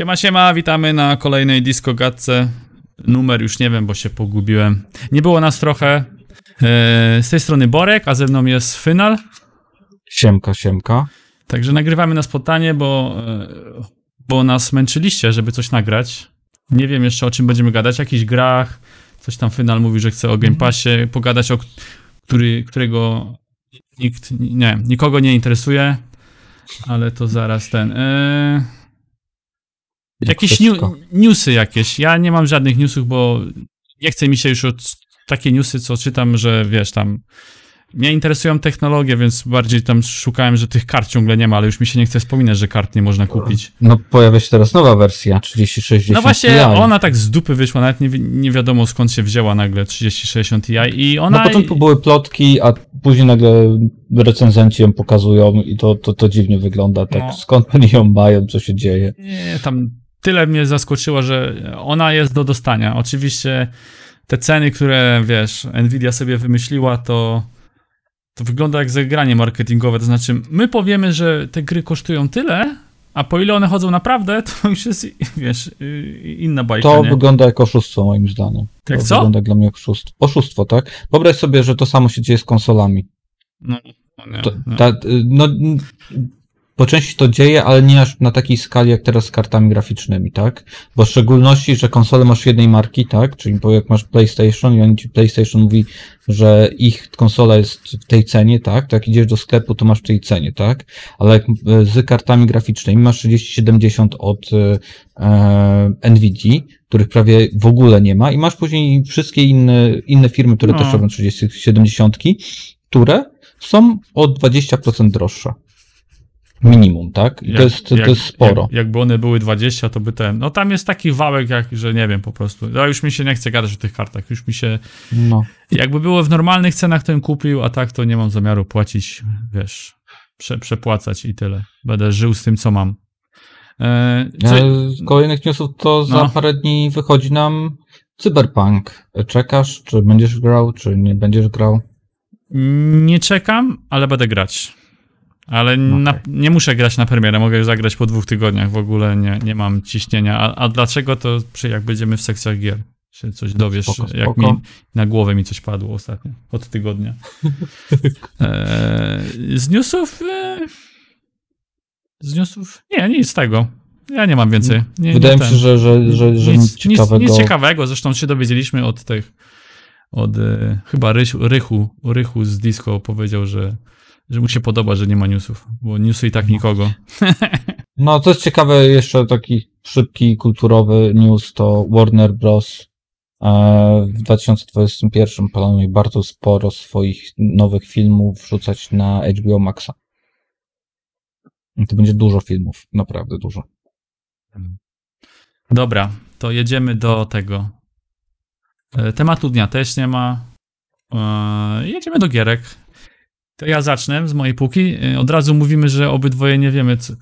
Siema, siema, witamy na kolejnej Disco Gadce. Numer już nie wiem, bo się pogubiłem. Nie było nas trochę. E, Z tej strony Borek, a ze mną jest Final. Siemka, siemka. Także nagrywamy na spontanie, bo, e, bo nas męczyliście, żeby coś nagrać. Nie wiem jeszcze o czym będziemy gadać, jakichś grach. Coś tam Final mówi, że chce o Game Passie pogadać, o k- który, którego nikt, nie, nikogo nie interesuje. Ale to zaraz ten. E, jakieś niu, newsy jakieś. Ja nie mam żadnych newsów, bo nie chce mi się już od takie newsy, co czytam, że wiesz, tam mnie interesują technologie, więc bardziej tam szukałem, że tych kart ciągle nie ma, ale już mi się nie chce wspominać, że kart nie można kupić. No pojawia się teraz nowa wersja 3060 No właśnie, Ti. ona tak z dupy wyszła, nawet nie, nie wiadomo skąd się wzięła nagle 3060 Ti i ona... Na początku były plotki, a później nagle recenzenci ją pokazują i to, to, to dziwnie wygląda. Tak, No. skąd oni ją mają, co się dzieje? Nie, tam tyle mnie zaskoczyło, że ona jest do dostania. Oczywiście te ceny, które wiesz, Nvidia sobie wymyśliła, to, to wygląda jak zagranie marketingowe. To znaczy, my powiemy, że te gry kosztują tyle, a po ile one chodzą naprawdę, to już jest, wiesz, y, inna bajka, To nie? wygląda jak oszustwo moim zdaniem. Jak to co? wygląda dla mnie jak oszustwo. Oszustwo, tak? Wyobraź sobie, że to samo się dzieje z konsolami. No, no, nie, To, no. ta, y, no, po części to dzieje, ale nie aż na takiej skali jak teraz z kartami graficznymi, tak? Bo w szczególności, że konsole masz jednej marki, tak? Czyli jak masz PlayStation i oni ci PlayStation mówi, że ich konsola jest w tej cenie, tak? To jak idziesz do sklepu, to masz w tej cenie, tak? Ale jak y, z kartami graficznymi masz 3070 od y, e, Nvidia, których prawie w ogóle nie ma i masz później wszystkie inne, inne firmy, które No. też robią 3070, które są o 20% droższe. Minimum, tak? I to, Jak- jest, to jak- jest sporo. Jak, jakby one były 20, to by ten. No tam jest taki wałek, jak, że nie wiem po prostu. No już mi się nie chce gadać o tych kartach. Już mi się. No. Jakby było w normalnych cenach, to bym kupił, a tak to nie mam zamiaru płacić, wiesz, prze, przepłacać i tyle. Będę żył z tym, co mam. E, co, E, Z kolejnych newsów to za No. parę dni wychodzi nam Cyberpunk. Czekasz, czy będziesz grał, czy nie będziesz grał? nie czekam, ale będę grać. Ale na, Okej. nie muszę grać na premierę, mogę zagrać po dwóch tygodniach. W ogóle nie, nie mam ciśnienia. A, a dlaczego to przy, jak będziemy w sekcjach gier? Się coś dowiesz, Spoko, jak spoko. mi na głowę mi coś padło ostatnio, od tygodnia. E, z newsów... E, z newsów... Nie, nic z tego. Ja nie mam więcej. Nie, Wydaje mi się, że, że, że, że nic, ciekawego. Nic, nic ciekawego, zresztą się dowiedzieliśmy od tych, od e, chyba Rysiu, Rychu, Rychu z Disco powiedział, że, że mu się podoba, że nie ma newsów, bo newsy i tak nikogo. No, to jest ciekawe, jeszcze taki szybki, kulturowy news, to Warner Bros. e, w 2021 planuje bardzo sporo swoich nowych filmów wrzucać na HBO Maxa. To będzie dużo filmów, naprawdę dużo. Dobra, to jedziemy do tego. E, Tematu dnia też nie ma. E, Jedziemy do gierek. To ja zacznę z mojej półki. E, Od razu mówimy, że obydwoje nie wiemy, co,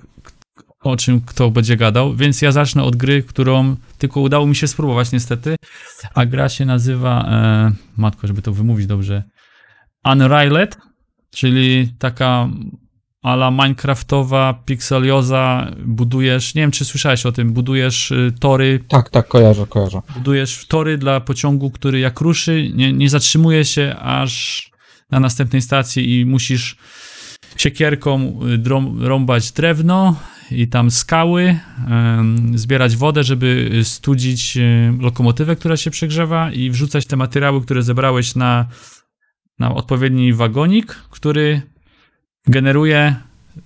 o czym kto będzie gadał, więc ja zacznę od gry, którą tylko udało mi się spróbować niestety, a gra się nazywa, e, matko, żeby to wymówić dobrze, Unrailed, czyli taka ala Minecraftowa, pikselioza, budujesz, nie wiem czy słyszałeś o tym, budujesz y, tory, Tak, tak, kojarzę, kojarzę. budujesz tory dla pociągu, który jak ruszy, nie, nie zatrzymuje się aż na następnej stacji i musisz siekierką y, rąbać drewno i tam skały, zbierać wodę, żeby y, studzić y, lokomotywę, która się przegrzewa i wrzucać te materiały, które zebrałeś na, na odpowiedni wagonik, który generuje,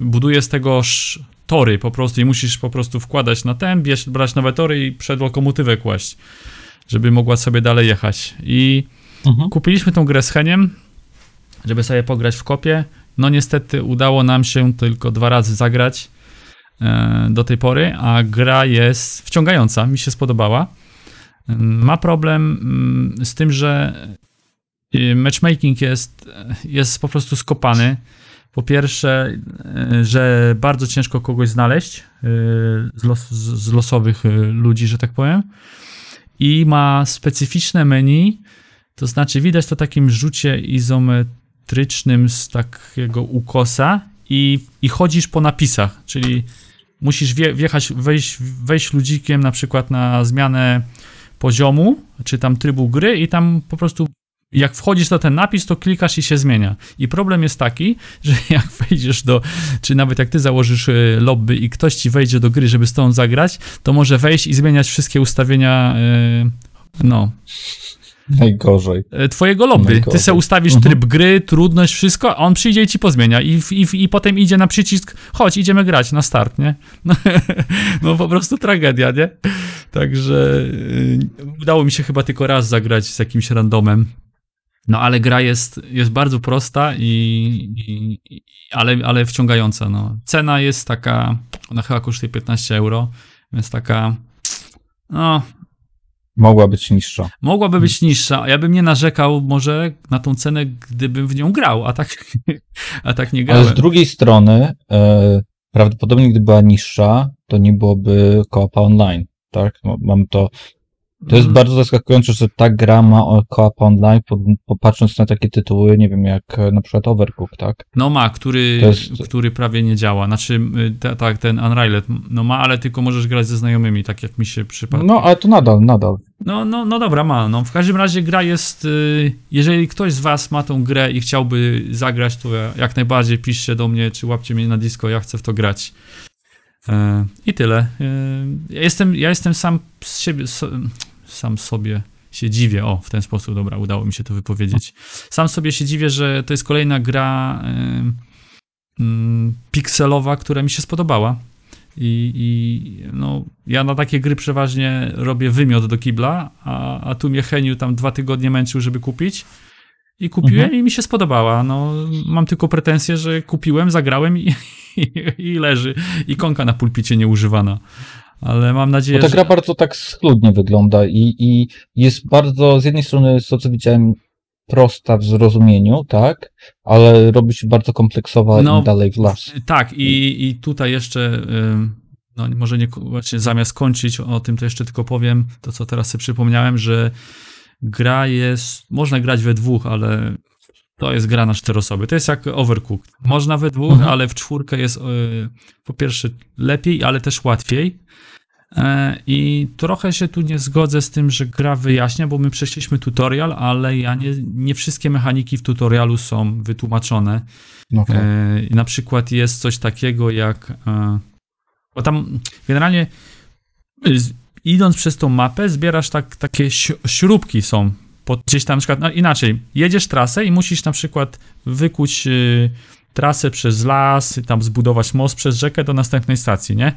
buduje z tego tory po prostu i musisz po prostu wkładać na ten, bierz, brać nowe tory i przed lokomotywę kłaść, żeby mogła sobie dalej jechać. I Mhm. kupiliśmy tą grę z Heniem, żeby sobie pograć w kopie. No niestety udało nam się tylko dwa razy zagrać e, do tej pory, a gra jest wciągająca, mi się spodobała. Ma problem mm, z tym, że y, matchmaking jest, jest po prostu skopany. Po pierwsze, e, że bardzo ciężko kogoś znaleźć e, z, los, z losowych e, ludzi, że tak powiem. I ma specyficzne menu, to znaczy widać to takim rzucie izometrycznym z takiego ukosa i, i chodzisz po napisach, czyli musisz wje, wjechać, wejść, wejść ludzikiem na przykład na zmianę poziomu, czy tam trybu gry i tam po prostu jak wchodzisz na ten napis, to klikasz i się zmienia. I problem jest taki, że jak wejdziesz do, czy nawet jak ty założysz y, lobby i ktoś ci wejdzie do gry, żeby z tobą zagrać, to może wejść i zmieniać wszystkie ustawienia, y, no, Najgorzej. e, twojego lobby. Ty Najgorzej. se ustawisz Mhm. tryb gry, trudność, wszystko, a on przyjdzie i ci pozmienia i, i, i potem idzie na przycisk, chodź, idziemy grać na start, nie? No, no po prostu tragedia, nie? Także y, udało mi się chyba tylko raz zagrać z jakimś randomem. No ale gra jest, jest bardzo prosta i, i, i ale, ale wciągająca, no. Cena jest taka, ona chyba kosztuje 15 euro, więc taka, no, Mogła być niższa. Mogłaby być niższa, a ja bym nie narzekał może na tą cenę, gdybym w nią grał, a tak, a tak nie Ale grałem. z drugiej strony, e, prawdopodobnie gdyby była niższa, to nie byłoby koopa online, tak? Mam to. To jest Mm. bardzo zaskakujące, że ta gra ma koopa online, po- popatrząc na takie tytuły, nie wiem, jak e, na przykład Overcooked, tak? No ma, który, jest- który prawie nie działa. Znaczy, ta- tak, ten Unrailed, no ma, ale tylko możesz grać ze znajomymi, tak jak mi się przypadło. No, ale to nadal, nadal. No, no, no dobra, ma. No, w każdym razie gra jest. y, Jeżeli ktoś z Was ma tą grę i chciałby zagrać, to ja- jak najbardziej piszcie do mnie, czy łapcie mnie na disco, ja chcę w to grać. E, I tyle. E, Ja jestem, ja jestem sam z siebie, sam sobie się dziwię. O, w ten sposób, dobra, udało mi się to wypowiedzieć. Sam sobie się dziwię, że to jest kolejna gra mm, pikselowa, która mi się spodobała. I, I no, ja na takie gry przeważnie robię wymiot do kibla, a, a tu mnie Heniu tam dwa tygodnie męczył, żeby kupić. I kupiłem Mhm. i mi się spodobała. No, mam tylko pretensję, że kupiłem, zagrałem i, i, i leży. Ikonka na pulpicie nieużywana. Ale mam nadzieję, Bo ta że... gra bardzo tak schludnie wygląda i, i jest bardzo, z jednej strony, z to co widziałem, prosta w zrozumieniu, tak? Ale robi się bardzo kompleksowa No, dalej w las. Tak, i, i tutaj jeszcze, no może nie, właśnie zamiast kończyć o tym, to jeszcze tylko powiem, to co teraz sobie przypomniałem, że gra jest, można grać we dwóch, ale to jest gra na cztery osoby. To jest jak Overcooked. Można we dwóch, Mhm. ale w czwórkę jest y, po pierwsze lepiej, ale też łatwiej. E, I trochę się tu nie zgodzę z tym, że gra wyjaśnia, bo my przeszliśmy tutorial, ale ja nie, nie wszystkie mechaniki w tutorialu są wytłumaczone. No, tak. E, i na przykład jest coś takiego jak. E, bo tam generalnie idąc przez tą mapę, zbierasz tak, takie śrubki są. Pod, gdzieś tam na przykład, no inaczej, jedziesz trasę i musisz na przykład wykuć y, trasę przez las, tam zbudować most przez rzekę do następnej stacji, nie?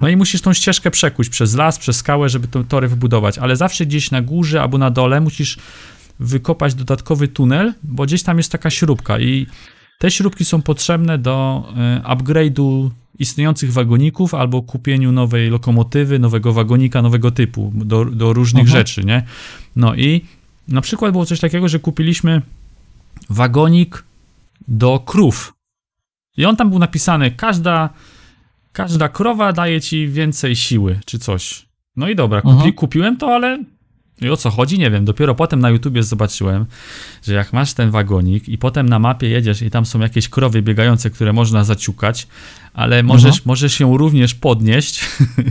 No i musisz tą ścieżkę przekuć przez las, przez skałę, żeby tą tory wybudować, ale zawsze gdzieś na górze albo na dole musisz wykopać dodatkowy tunel, bo gdzieś tam jest taka śrubka i te śrubki są potrzebne do e, upgrade'u istniejących wagoników albo kupieniu nowej lokomotywy, nowego wagonika, nowego typu, do, do różnych Mhm. rzeczy, nie? No i na przykład było coś takiego, że kupiliśmy wagonik do krów. I on tam był napisany, każda, każda krowa daje ci więcej siły, czy coś. No i dobra, kupi, Mhm. kupiłem to, ale i o co chodzi, nie wiem. Dopiero potem na YouTubie zobaczyłem, że jak masz ten wagonik i potem na mapie jedziesz i tam są jakieś krowy biegające, które można zaciukać, ale możesz, Mhm. możesz ją również podnieść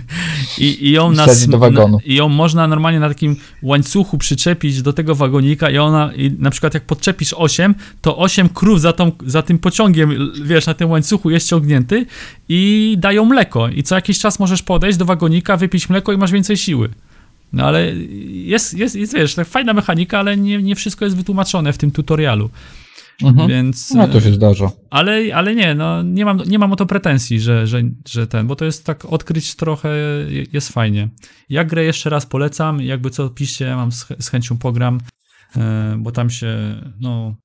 i, i ją I na, na- i ją można normalnie na takim łańcuchu przyczepić do tego wagonika i ona, i na przykład jak podczepisz 8, to 8 krów za, tą, za tym pociągiem, wiesz, na tym łańcuchu jest ciągnięty i dają mleko i co jakiś czas możesz podejść do wagonika, wypić mleko i masz więcej siły. No ale jest, jest, jest wiesz, tak fajna mechanika, ale nie, nie wszystko jest wytłumaczone w tym tutorialu, Mhm. więc... No to się zdarza. Ale, ale nie, no nie mam, nie mam o to pretensji, że, że, że ten, bo to jest tak odkryć trochę, je- jest fajnie. Ja grę jeszcze raz polecam, jakby co piszcie, ja mam z, z chęcią pogram, e, bo tam się, no...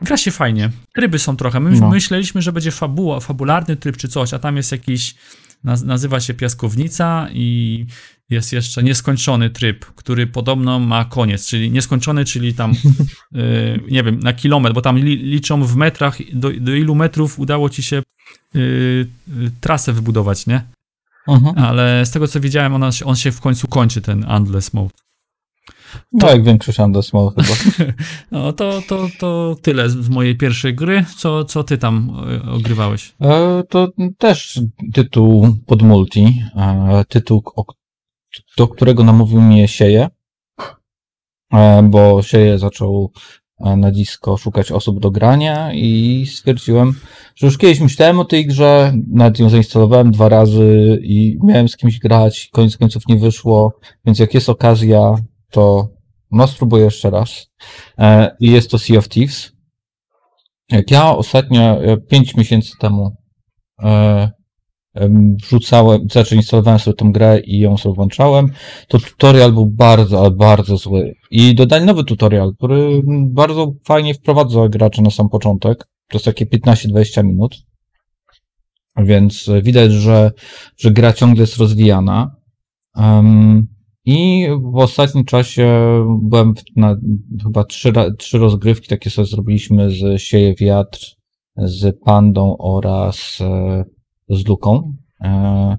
Gra się fajnie. Tryby są trochę. My No. myśleliśmy, że będzie fabuła, fabularny tryb czy coś, a tam jest jakiś naz- nazywa się Piaskownica i jest jeszcze nieskończony tryb, który podobno ma koniec, czyli nieskończony, czyli tam, y, nie wiem, na kilometr, bo tam li, liczą w metrach, do, do ilu metrów udało ci się y, y, trasę wybudować, nie? Mhm. Ale z tego co widziałem, ona, on się w końcu kończy, ten Endless Mode. No jak większość Andesmall chyba. No to, to, to tyle z mojej pierwszej gry. Co, co ty tam y, ogrywałeś? E, to też tytuł pod multi. E, tytuł, o, do którego namówił mnie Sieje. E, bo Sieje zaczął e, na disco szukać osób do grania i stwierdziłem, że już kiedyś myślałem o tej grze, nawet ją zainstalowałem dwa razy i miałem z kimś grać, koniec końców nie wyszło, więc jak jest okazja, to no spróbuję jeszcze raz. E, I jest to Sea of Thieves. Jak ja ostatnio, e, pięć miesięcy temu, e, em, wrzucałem, znaczy instalowałem sobie tą grę i ją sobie włączałem, to tutorial był bardzo, ale bardzo zły. I dodali nowy tutorial, który bardzo fajnie wprowadza graczy na sam początek. To jest takie 15-20 minut. Więc e, widać, że, że gra ciągle jest rozwijana. I w ostatnim czasie byłem na chyba trzy, trzy rozgrywki takie sobie zrobiliśmy z Sieje Wiatr, z Pandą oraz e, z Luką. E,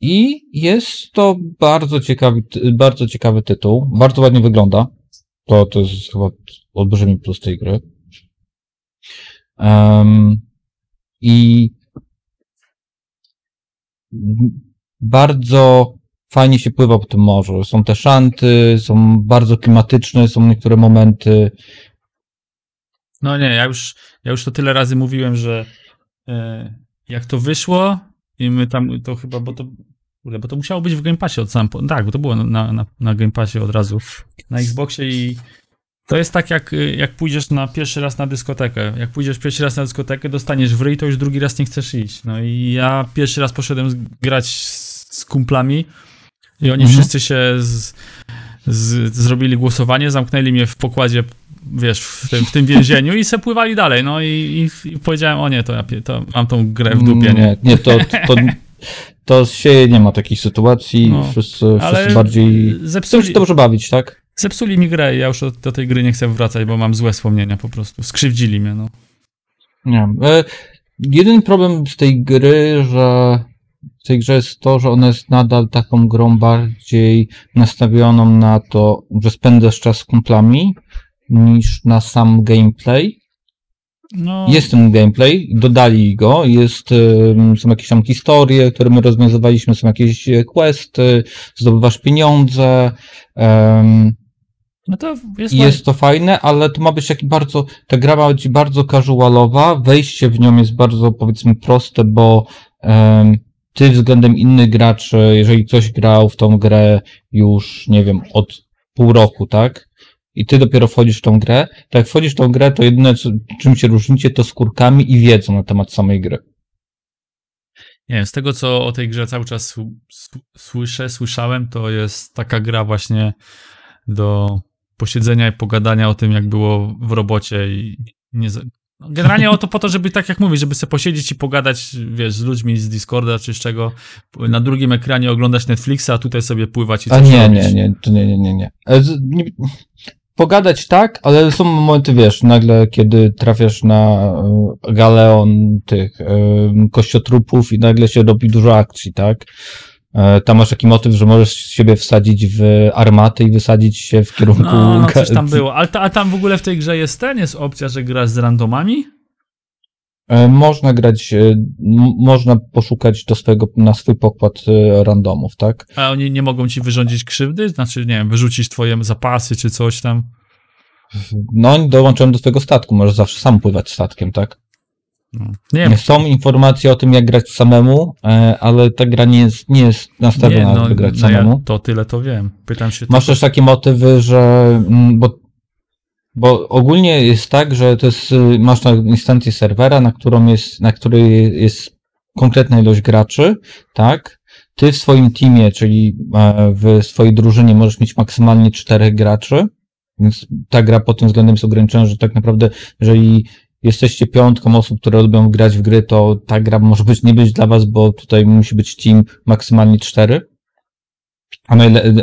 I jest to bardzo ciekawy, bardzo ciekawy tytuł. Bardzo ładnie wygląda. To, to jest chyba olbrzymi plus tej gry. Em, I bardzo fajnie się pływa po tym morzu. Są te szanty, są bardzo klimatyczne, są niektóre momenty. No nie, ja już, ja już to tyle razy mówiłem, że e, jak to wyszło i my tam, to chyba, bo to, bo to musiało być w Game Passie od po- tak, bo to było na, na, na Game Passie od razu, na Xboxie i to jest tak jak, jak pójdziesz na pierwszy raz na dyskotekę. Jak pójdziesz pierwszy raz na dyskotekę, dostaniesz w ryj, to już drugi raz nie chcesz iść. No i ja pierwszy raz poszedłem grać z, z kumplami i oni Mhm. wszyscy się z, z, zrobili głosowanie, zamknęli mnie w pokładzie, wiesz, w tym, w tym więzieniu i se pływali dalej. No i, i, i powiedziałem, o nie, to ja to mam tą grę w dupie, nie? Nie, nie to, to, to się nie ma takich sytuacji. No, wszyscy, wszyscy bardziej. Chcą zepsuli, się dobrze bawić, tak? zepsuli mi grę i ja już do, tej gry nie chcę wracać, bo mam złe wspomnienia po prostu. Skrzywdzili mnie, no. Nie. E, jedyny problem z tej gry, że tej grze jest to, że ona jest nadal taką grą bardziej nastawioną na to, że spędzasz czas z kumplami, niż na sam gameplay. no Jest ten gameplay, dodali go, jest, są jakieś tam historie, które my rozwiązywaliśmy, są jakieś e, questy, zdobywasz pieniądze, em, no to jest, jest to fajne, ale to ma być taki bardzo, ta gra ma być bardzo casualowa, wejście w nią jest bardzo, powiedzmy, proste, bo em, ty względem innych graczy, jeżeli ktoś grał w tą grę już, nie wiem, od pół roku, tak? I ty dopiero wchodzisz w tą grę, to jak wchodzisz w tą grę, to jedyne, czym się różnicie, to skórkami i wiedzą na temat samej gry. Nie wiem, z tego co o tej grze cały czas słyszę, słyszałem, to jest taka gra właśnie do posiedzenia i pogadania o tym, jak było w robocie i nie. No, Generalnie o to po to, żeby tak jak mówisz, żeby sobie posiedzieć i pogadać, wiesz, z ludźmi z Discorda czy z czego, na drugim ekranie oglądać Netflixa, a tutaj sobie pływać i A coś nie, robić. nie, nie, to nie, nie, nie, nie. E, nie. Pogadać tak, ale są momenty, wiesz, nagle, kiedy trafiasz na e, galeon tych e, kościotrupów i nagle się robi dużo akcji, tak? E, Tam masz taki motyw, że możesz siebie wsadzić w armatę i wysadzić się w kierunku... No, no coś tam było. Ale ta, a tam w ogóle w tej grze jest ten, jest opcja, że grasz z randomami? E, Można grać, e, można poszukać do swojego, na swój pokład randomów, tak? A oni nie mogą ci wyrządzić krzywdy? Znaczy, nie wiem, wyrzucić twoje zapasy czy coś tam? No, dołączają do twojego statku, możesz zawsze sam pływać statkiem, tak? Nie wiem, Są informacje o tym, jak grać samemu, e, ale ta gra nie jest, nie jest nastawiona, nie, no, żeby grać no ja samemu. to tyle to wiem. Pytam się Masz tylko- też takie motywy, że. mm, Bo, bo ogólnie jest tak, że to jest, y, masz na instancję serwera, na którą jest, na której jest konkretna ilość graczy, tak? Ty w swoim teamie, czyli e, w swojej drużynie możesz mieć maksymalnie czterech graczy, więc ta gra pod tym względem jest ograniczona, że tak naprawdę, jeżeli jesteście piątką osób, które lubią grać w gry, to ta gra może być nie być dla was, bo tutaj musi być team maksymalnie cztery. A,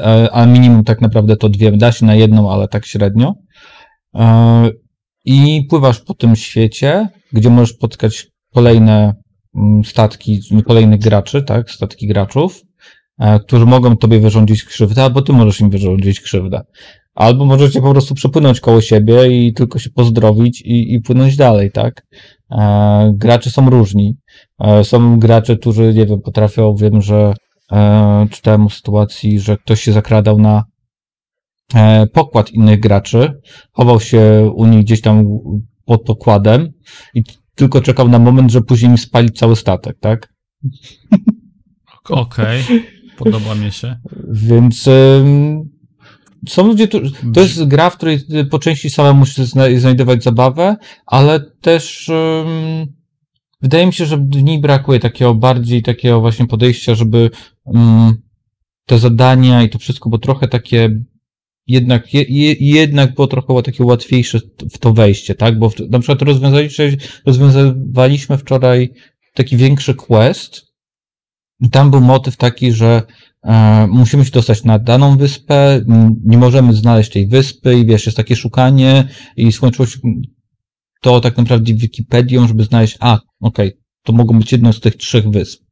a- a minimum tak naprawdę to dwie. Da się na jedną, ale tak średnio. E, I pływasz po tym świecie, gdzie możesz spotkać kolejne mm, statki, kolejnych graczy, tak, statki graczów, e, którzy mogą tobie wyrządzić krzywdę, albo ty możesz im wyrządzić krzywdę. Albo możecie po prostu przepłynąć koło siebie i tylko się pozdrowić i, i płynąć dalej, tak? E, gracze są różni. E, są gracze, którzy, nie wiem, potrafią, wiem, że e, czytałem o sytuacji, że ktoś się zakradał na e, pokład innych graczy, chował się u nich gdzieś tam pod pokładem i tylko czekał na moment, że później im spalić cały statek, tak? Okej, podoba mi się. Więc ym, są ludzie, tu, to jest gra, w której ty po części samemu musisz zna- znajdować zabawę, ale też ym, wydaje mi się, że w niej brakuje takiego bardziej takiego właśnie podejścia, żeby ym, te zadania i to wszystko było trochę takie jednak, je, je, jednak było trochę takie łatwiejsze w to wejście, tak? Bo w, na przykład rozwiązaliśmy, rozwiązywaliśmy wczoraj taki większy quest i tam był motyw taki, że musimy się dostać na daną wyspę, nie możemy znaleźć tej wyspy i wiesz, jest takie szukanie i skończyło się to tak naprawdę Wikipedią, żeby znaleźć, a, okej, to mogą być jedną z tych trzech wysp.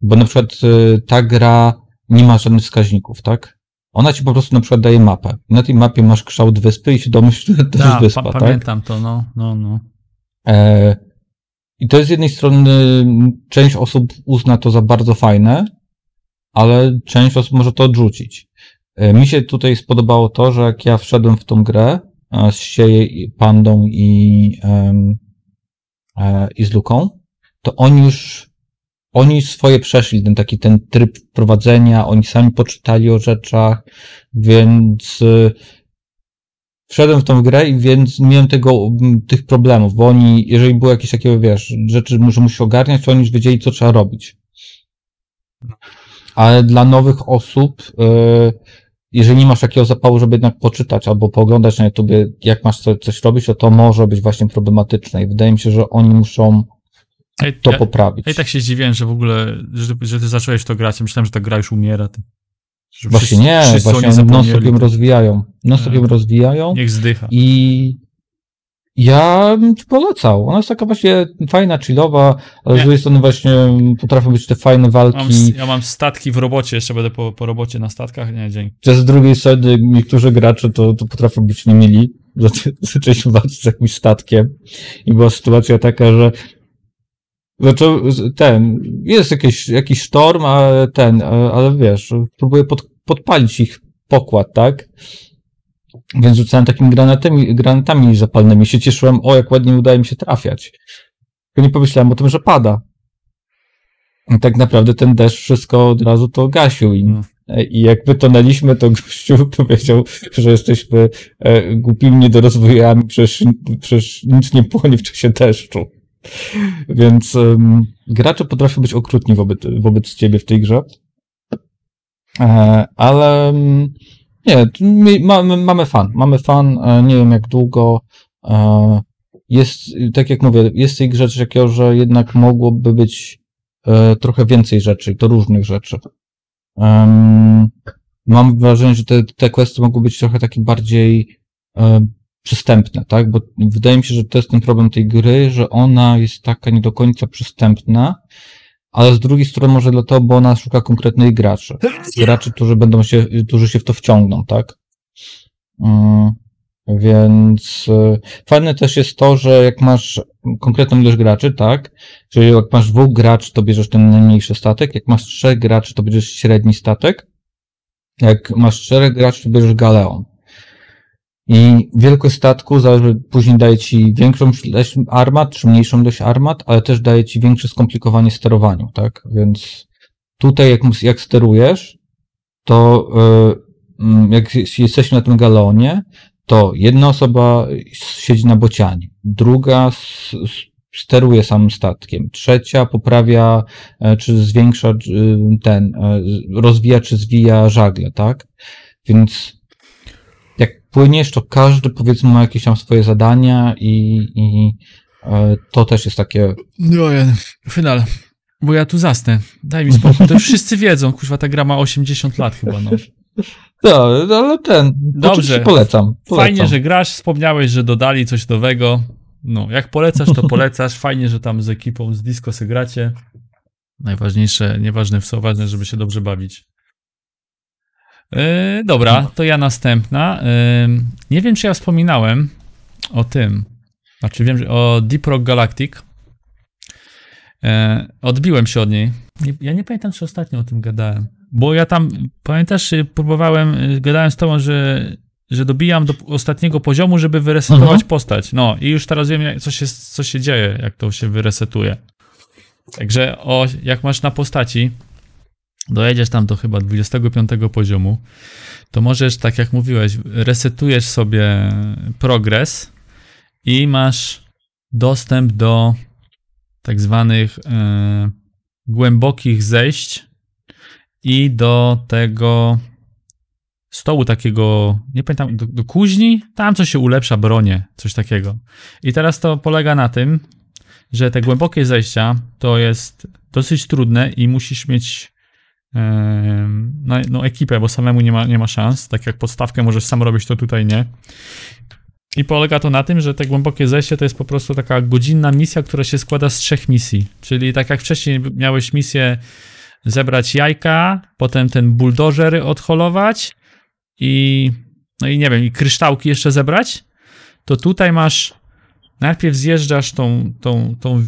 Bo na przykład e, ta gra nie ma żadnych wskaźników, tak? Ona ci po prostu na przykład daje mapę. Na tej mapie masz kształt wyspy i się domyśl, że to Da, jest wyspa, pa- tak? pamiętam to, no, no, no. E, I to z jednej strony część osób uzna to za bardzo fajne, ale część osób może to odrzucić. E, Mi się tutaj spodobało to, że jak ja wszedłem w tą grę e, z Sieje, Pandą i, e, i z Luką, to oni już oni swoje przeszli, ten taki ten tryb prowadzenia, oni sami poczytali o rzeczach, więc wszedłem w tą grę i więc nie miałem tego, tych problemów, bo oni, jeżeli było jakieś takie, wiesz, rzeczy, że musisz ogarniać, to oni już wiedzieli, co trzeba robić. Ale dla nowych osób, e, jeżeli nie masz takiego zapału, żeby jednak poczytać albo pooglądać na YouTubie, jak masz co, coś robić, to to może być właśnie problematyczne i wydaje mi się, że oni muszą Ej, to ja, poprawić. ja i tak się zdziwiłem, że w ogóle, że, że ty zacząłeś to grać. Ja Myślałem, że ta gra już umiera. Ty. Że Właśnie wszyscy- nie, wszyscy właśnie non-stop ją rozwijają. Non-stop ją rozwijają. Niech zdycha. I ja bym ci polecał. Ona jest taka właśnie fajna, chillowa, ale z Nie. drugiej strony właśnie potrafią być te fajne Mam, walki. ja mam statki w robocie, jeszcze będę po, po robocie na statkach. Nie, dzięki. Że z drugiej strony niektórzy gracze to, to potrafią być niemili. Zaczę- Zaczęliśmy walczyć z jakimś statkiem i była sytuacja taka, że zaczął ten, jest jakiś, jakiś sztorm, ale ten, ale wiesz, próbuję pod, podpalić ich pokład, tak? Więc rzucałem takimi granatami, granatami zapalnymi. Się cieszyłem, o jak ładnie udaje mi się trafiać. Tylko nie pomyślałem o tym, że pada. I tak naprawdę ten deszcz wszystko od razu to gasił im. No. I jak wytonęliśmy, to gościu powiedział, że jesteśmy e, głupimi niedorozwojami, przecież, przecież nic nie płonie w czasie deszczu. Więc em, gracze potrafią być okrutni wobec, wobec ciebie w tej grze. E, ale em, nie, my, mamy, mamy fan. Mamy fan, e, nie wiem jak długo. E, jest, tak jak mówię, jest grze coś takiego, że jednak mogłoby być e, trochę więcej rzeczy, to różnych rzeczy. Mam wrażenie, że te, te questy mogą być trochę takie bardziej przystępne, tak? Bo wydaje mi się, że to jest ten problem tej gry, że ona jest taka nie do końca przystępna, ale z drugiej strony może dlatego, bo ona szuka konkretnych graczy. Graczy, którzy będą się, którzy się w to wciągną, tak? Mm, więc e, fajne też jest to, że jak masz konkretną ilość graczy, tak? Czyli jak masz dwóch graczy, to bierzesz ten najmniejszy statek, jak masz trzech graczy, to bierzesz średni statek, jak masz czterech graczy, to bierzesz galeon. I wielkość statku zależy, później daje ci większą ilość armat, czy mniejszą ilość armat, ale też daje ci większe skomplikowanie sterowaniu, tak? Więc tutaj jak, jak sterujesz, to y, mm, jak jest- jesteśmy na tym galeonie, to jedna osoba siedzi na bocianie, druga steruje samym statkiem, trzecia poprawia, e, czy zwiększa ten, e, rozwija czy zwija żagle, tak? Więc płyniesz, to każdy powiedzmy ma jakieś tam swoje zadania i, i E, To też jest takie. No, final. Bo ja tu zasnę. Daj mi spokój. To już wszyscy wiedzą, kuźwa, ta gra ma 80 lat chyba, no. No, ale ten. Dobrze. Polecam. polecam. Fajnie, że grasz, wspomniałeś, że dodali coś nowego. No, jak polecasz, to polecasz. Fajnie, że tam z ekipą z Disco se gracie. Najważniejsze, nieważne w co, ważne, żeby się dobrze bawić. Yy, dobra, to ja następna. Yy, nie wiem, czy ja wspominałem o tym. Znaczy wiem, że o Deep Rock Galactic. Yy, odbiłem się od niej. Nie, ja nie pamiętam, czy ostatnio o tym gadałem. Bo ja tam, pamiętasz, y, próbowałem, y, gadałem z tobą, że, że dobijam do ostatniego poziomu, żeby wyresetować Mhm. postać. No i już teraz wiem, co się, co się dzieje, jak to się wyresetuje. Także o, jak masz na postaci, dojedziesz tam do chyba 25 poziomu, to możesz, tak jak mówiłeś, resetujesz sobie progres i masz dostęp do tak zwanych e, głębokich zejść i do tego stołu takiego, nie pamiętam, do, do kuźni, tam co się ulepsza bronie, coś takiego. I teraz to polega na tym, że te głębokie zejścia to jest dosyć trudne i musisz mieć no, no, ekipę, bo samemu nie ma, nie ma szans. Tak jak podstawkę możesz sam robić, to tutaj nie. I polega to na tym, że te głębokie zejście to jest po prostu taka godzinna misja, która się składa z trzech misji. Czyli tak jak wcześniej miałeś misję zebrać jajka, potem ten buldożer odholować i no i nie wiem, i kryształki jeszcze zebrać, to tutaj masz najpierw zjeżdżasz tą, tą, tą,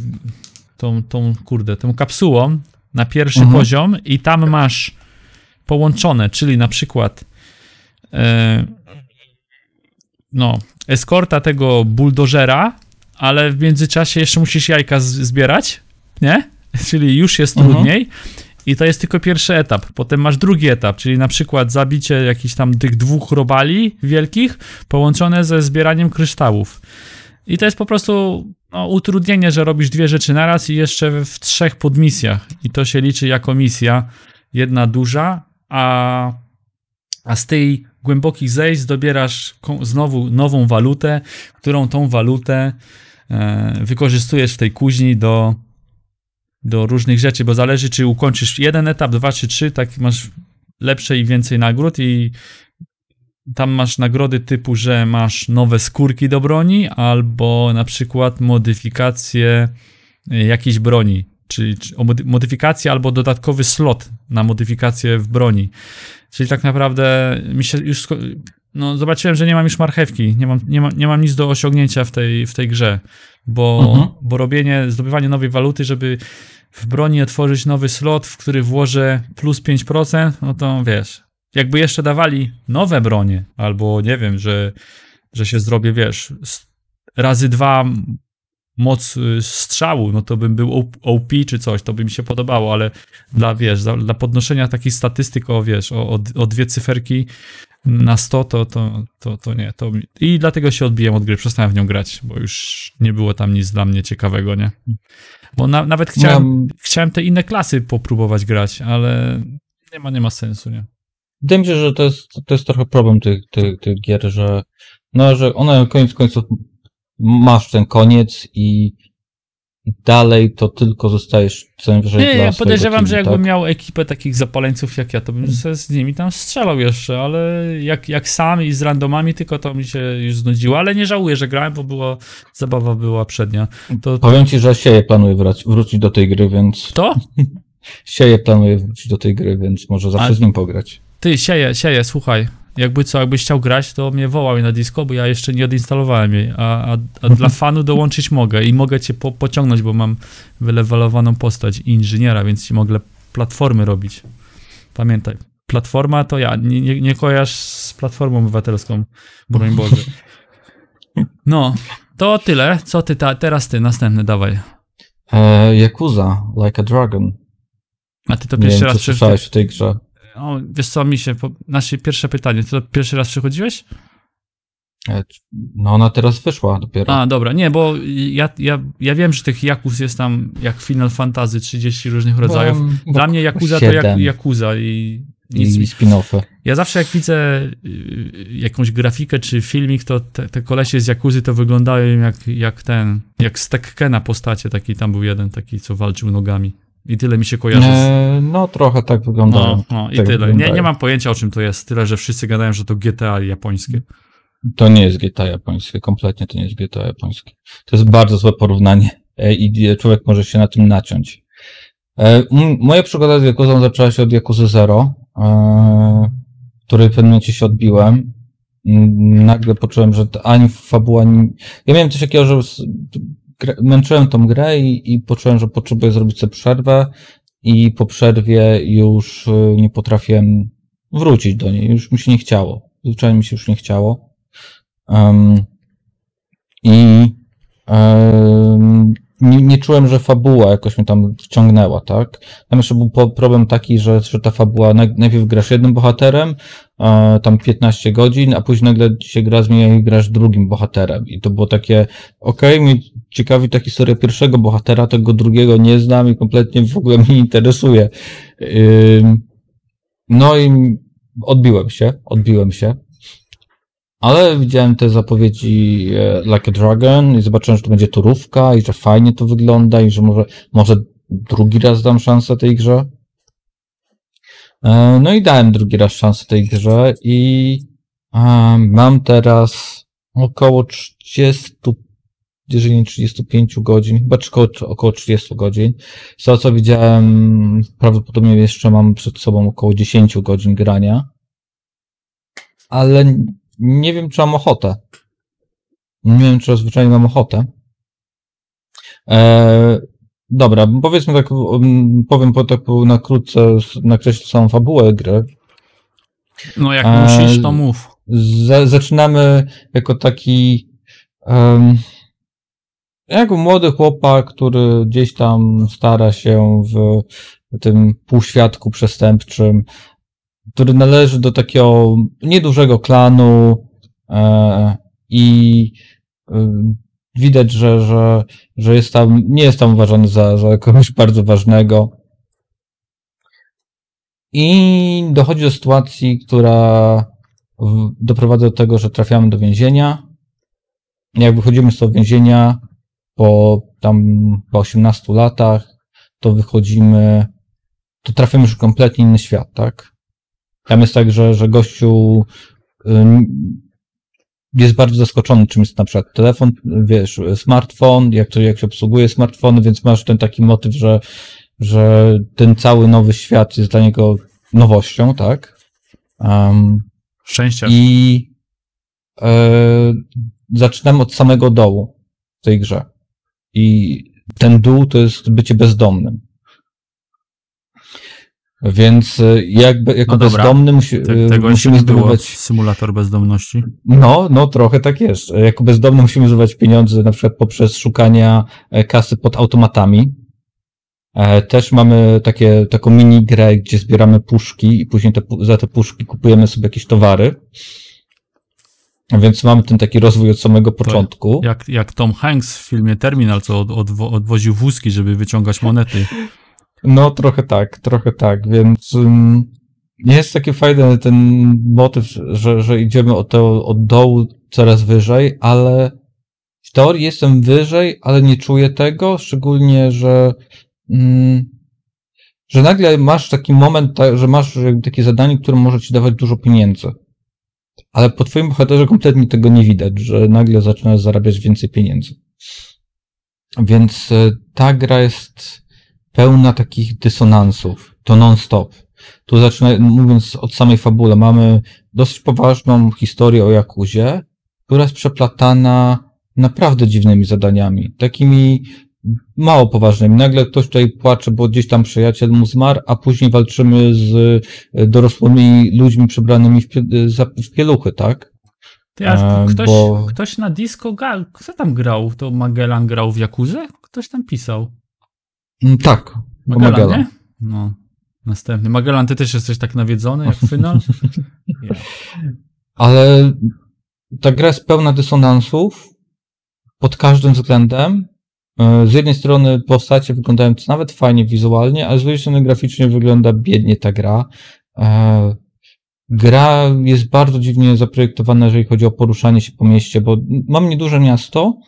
tą, tą kurde, tą kapsułą na pierwszy Mhm. poziom i tam masz połączone, czyli na przykład e, no, eskorta tego buldożera, ale w międzyczasie jeszcze musisz jajka zbierać, nie? Czyli już jest Mhm. trudniej. I to jest tylko pierwszy etap. Potem masz drugi etap, czyli na przykład zabicie jakichś tam tych dwóch robali wielkich, połączone ze zbieraniem kryształów. I to jest po prostu no, utrudnienie, że robisz dwie rzeczy naraz i jeszcze w trzech podmisjach. I to się liczy jako misja. Jedna duża, a, a z tej głębokich zejść zdobierasz ko- znowu nową walutę, którą tą walutę e, wykorzystujesz w tej kuźni do, do różnych rzeczy, bo zależy, czy ukończysz jeden etap, dwa czy trzy, tak masz lepsze i więcej nagród i tam masz nagrody typu, że masz nowe skórki do broni, albo na przykład modyfikację y, jakiejś broni, czyli modyfikację albo dodatkowy slot na modyfikację w broni. Czyli tak naprawdę mi się już no, zobaczyłem, że nie mam już marchewki, nie mam, nie mam, nie mam nic do osiągnięcia w tej, w tej grze, bo, Mhm. bo robienie, zdobywanie nowej waluty, żeby w broni otworzyć nowy slot, w który włożę plus 5%, no to wiesz, jakby jeszcze dawali nowe bronie, albo nie wiem, że, że się zrobię, wiesz, razy dwa moc y, strzału, no to bym był OP- czy coś, to by mi się podobało, ale dla, wiesz, dla podnoszenia takich statystyk o, wiesz, o, o, o dwie cyferki na 100, to, to, to, to nie. To. I dlatego się odbiłem od gry, przestałem w nią grać, bo już nie było tam nic dla mnie ciekawego, nie? Bo na, nawet chciałem, chciałem te inne klasy popróbować grać, ale nie ma, nie ma sensu, nie? Wydaje mi się, że to jest, to jest trochę problem tych, tych, tych gier, że, no, że one koniec końców masz ten koniec i, i dalej to tylko zostajesz najwyżej Nie, ja podejrzewam, teamu, że jakbym tak? miał ekipę takich zapaleńców jak ja, to bym se z nimi tam strzelał jeszcze, ale jak, jak sam i z randomami, tylko to mi się już znudziło, ale nie żałuję, że grałem, bo była, zabawa była przednia. To, Powiem ci, że Sieje planuje wrać, wrócić do tej gry, więc to? Sieje planuje wrócić do tej gry, więc może zawsze A- z nim pograć. Ty, sieje, sieje, słuchaj. Jakby co, jakbyś chciał grać, to mnie wołał na disco, bo ja jeszcze nie odinstalowałem jej, a, a, a dla fanu dołączyć mogę i mogę cię po, pociągnąć, bo mam wylewelowaną postać inżyniera, więc ci mogę platformy robić. Pamiętaj, platforma to ja, nie, nie, nie kojarz z platformą obywatelską, broń Boże. No, to tyle. Co ty, ta, teraz ty, następny, dawaj. E, Yakuza, Like a Dragon. A ty to pierwszy raz słyszałeś o tej grze. O, Wiesz co, mi się, po... nasze pierwsze pytanie, ty to pierwszy raz przychodziłeś? E, No ona teraz wyszła dopiero. A, dobra, nie, bo ja, ja, ja wiem, że tych Jakus jest tam jak Final Fantasy 30 różnych rodzajów. Bo- bo Dla mnie Yakuza to jak Yakuza i nic I spin-offy. Ja zawsze jak widzę y, jakąś grafikę czy filmik, to te, te kolesie z Jakuzy to wyglądają jak, jak ten, jak z Tekkena postacie, taki tam był jeden taki, co walczył nogami. I tyle mi się kojarzy z... No trochę tak wyglądają. No, no i tak tyle. Nie, wyglądają. nie mam pojęcia o czym to jest, tyle, że wszyscy gadają, że to GTA japońskie. To nie jest GTA japońskie, kompletnie to nie jest GTA japońskie. To jest bardzo złe porównanie e, i człowiek może się na tym naciąć. E, Moja przygoda z Jakuzą zaczęła się od Jakuzy Zero, e, której w pewnym momencie się odbiłem. Nagle poczułem, że to ani fabuła, ani... Ja miałem coś takiego, że męczyłem tą grę i, i poczułem, że potrzebuję zrobić sobie przerwę i po przerwie już e, nie potrafiłem wrócić do niej, już mi się nie chciało. Zwyczajnie mi się już nie chciało. Um, I em, nie, nie czułem, że fabuła jakoś mnie tam wciągnęła, tak? Tam jeszcze był problem taki, że, że ta fabuła, naj- najpierw grasz jednym bohaterem, e, tam 15 godzin, a później nagle się gra zmienia i grasz drugim bohaterem. I to było takie, okej, mnie ciekawi ta historia pierwszego bohatera, tego drugiego nie znam i kompletnie w ogóle mnie nie interesuje. Ym, no i odbiłem się, odbiłem się. Ale widziałem te zapowiedzi e, Like a Dragon i zobaczyłem, że to będzie turówka i że fajnie to wygląda i że może, może drugi raz dam szansę tej grze. E, No i dałem drugi raz szansę tej grze i e, mam teraz około 30, jeżeli nie 35 godzin, chyba około, około 30 godzin. Z tego co widziałem, prawdopodobnie jeszcze mam przed sobą około 10 godzin grania. Ale nie wiem, czy mam ochotę. Nie wiem, czy zwyczajnie mam ochotę. E, dobra, powiedzmy tak, powiem po tak na krótce, nakreślić całą fabułę gry. No jak Eee, musisz, to mów. Z, zaczynamy jako taki um, jako młody chłopak, który gdzieś tam stara się w tym półświadku przestępczym, który należy do takiego niedużego klanu e, i e, widać, że, że, że jest tam, nie jest tam uważany za, za kogoś bardzo ważnego. I dochodzi do sytuacji, która w- doprowadza do tego, że trafiamy do więzienia. Jak wychodzimy z tego więzienia po tam po 18 latach, to wychodzimy, to trafiamy już kompletnie inny świat, tak? Tam jest tak, że, że gościu jest bardzo zaskoczony, czym jest na przykład telefon, wiesz, smartfon, jak to, jak się obsługuje smartfony, więc masz ten taki motyw, że, że ten cały nowy świat jest dla niego nowością, tak? Um, Szczęścia. i e, zaczynamy od samego dołu w tej grze. I ten dół to jest bycie bezdomnym. Więc e, jakby, jako No dobra. bezdomny musi, Te, e, musimy zdobywać. Symulator bezdomności. No, no trochę tak jest. Jako bezdomny musimy zdobywać pieniądze na przykład poprzez szukania e, kasy pod automatami. E, Też mamy takie, taką mini grę, gdzie zbieramy puszki i później te, za te puszki kupujemy sobie jakieś towary. Więc mamy ten taki rozwój od samego początku. Jak, jak Tom Hanks w filmie Terminal, co od, odwo, odwoził wózki, żeby wyciągać monety. No, trochę tak, trochę tak, więc ym, jest taki fajny ten motyw, że, że idziemy od, to, od dołu coraz wyżej, ale w teorii jestem wyżej, ale nie czuję tego, szczególnie, że mm, że nagle masz taki moment, że masz takie zadanie, które może ci dawać dużo pieniędzy. Ale po twoim bohaterze kompletnie tego nie widać, że nagle zaczynasz zarabiać więcej pieniędzy. Więc e, ta gra jest pełna takich dysonansów. To non-stop. Tu zaczyna, mówiąc od samej fabule, mamy dosyć poważną historię o Jakuzie, która jest przeplatana naprawdę dziwnymi zadaniami. Takimi mało poważnymi. Nagle ktoś tutaj płacze, bo gdzieś tam przyjaciel mu zmarł, a później walczymy z e, dorosłymi ludźmi przebranymi w, za- w pieluchy, tak? Ty, a E, ktoś, bo- ktoś na disco gra, kto tam grał? To Magellan grał w Jakuzę? Ktoś tam pisał. Mm, Tak. Magellan, Magellan. nie? No. Następny. Magellan, ty też jesteś tak nawiedzony jak Final? Ale ta gra jest pełna dysonansów pod każdym względem. E, Z jednej strony postacie wyglądają nawet fajnie wizualnie, ale z drugiej strony graficznie wygląda biednie ta gra. E, gra jest bardzo dziwnie zaprojektowana, jeżeli chodzi o poruszanie się po mieście, bo mam nieduże miasto,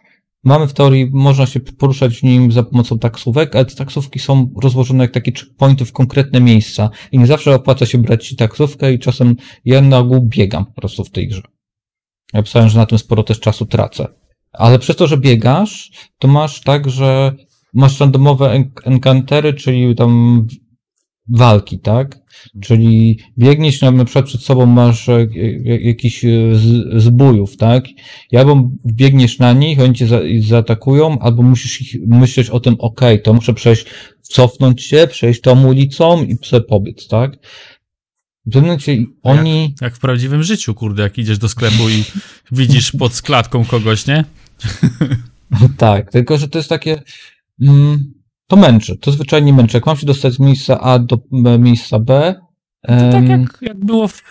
mamy w teorii, można się poruszać w nim za pomocą taksówek, ale te taksówki są rozłożone jak takie checkpointy w konkretne miejsca i nie zawsze opłaca się brać taksówkę i czasem ja na ogół biegam po prostu w tej grze. Ja pisałem, że na tym sporo też czasu tracę. Ale przez to, że biegasz, to masz tak, że masz randomowe enk- encountery, czyli tam walki, tak? Czyli biegniesz, na przykład przed sobą masz e, e, jakiś e, z, zbójów, tak? I albo biegniesz na nich, oni cię za, zaatakują, albo musisz ich myśleć o tym, ok, to muszę przejść, cofnąć się, przejść tą ulicą i sobie pobiec, tak? W pewnym momencie oni... Jak w prawdziwym życiu, kurde, jak idziesz do sklepu i widzisz pod składką kogoś, nie? Tak, tylko że to jest takie. Mm, to męczy, to zwyczajnie męczy. Jak mam się dostać z miejsca A do e, miejsca B. To tak jak, jak było w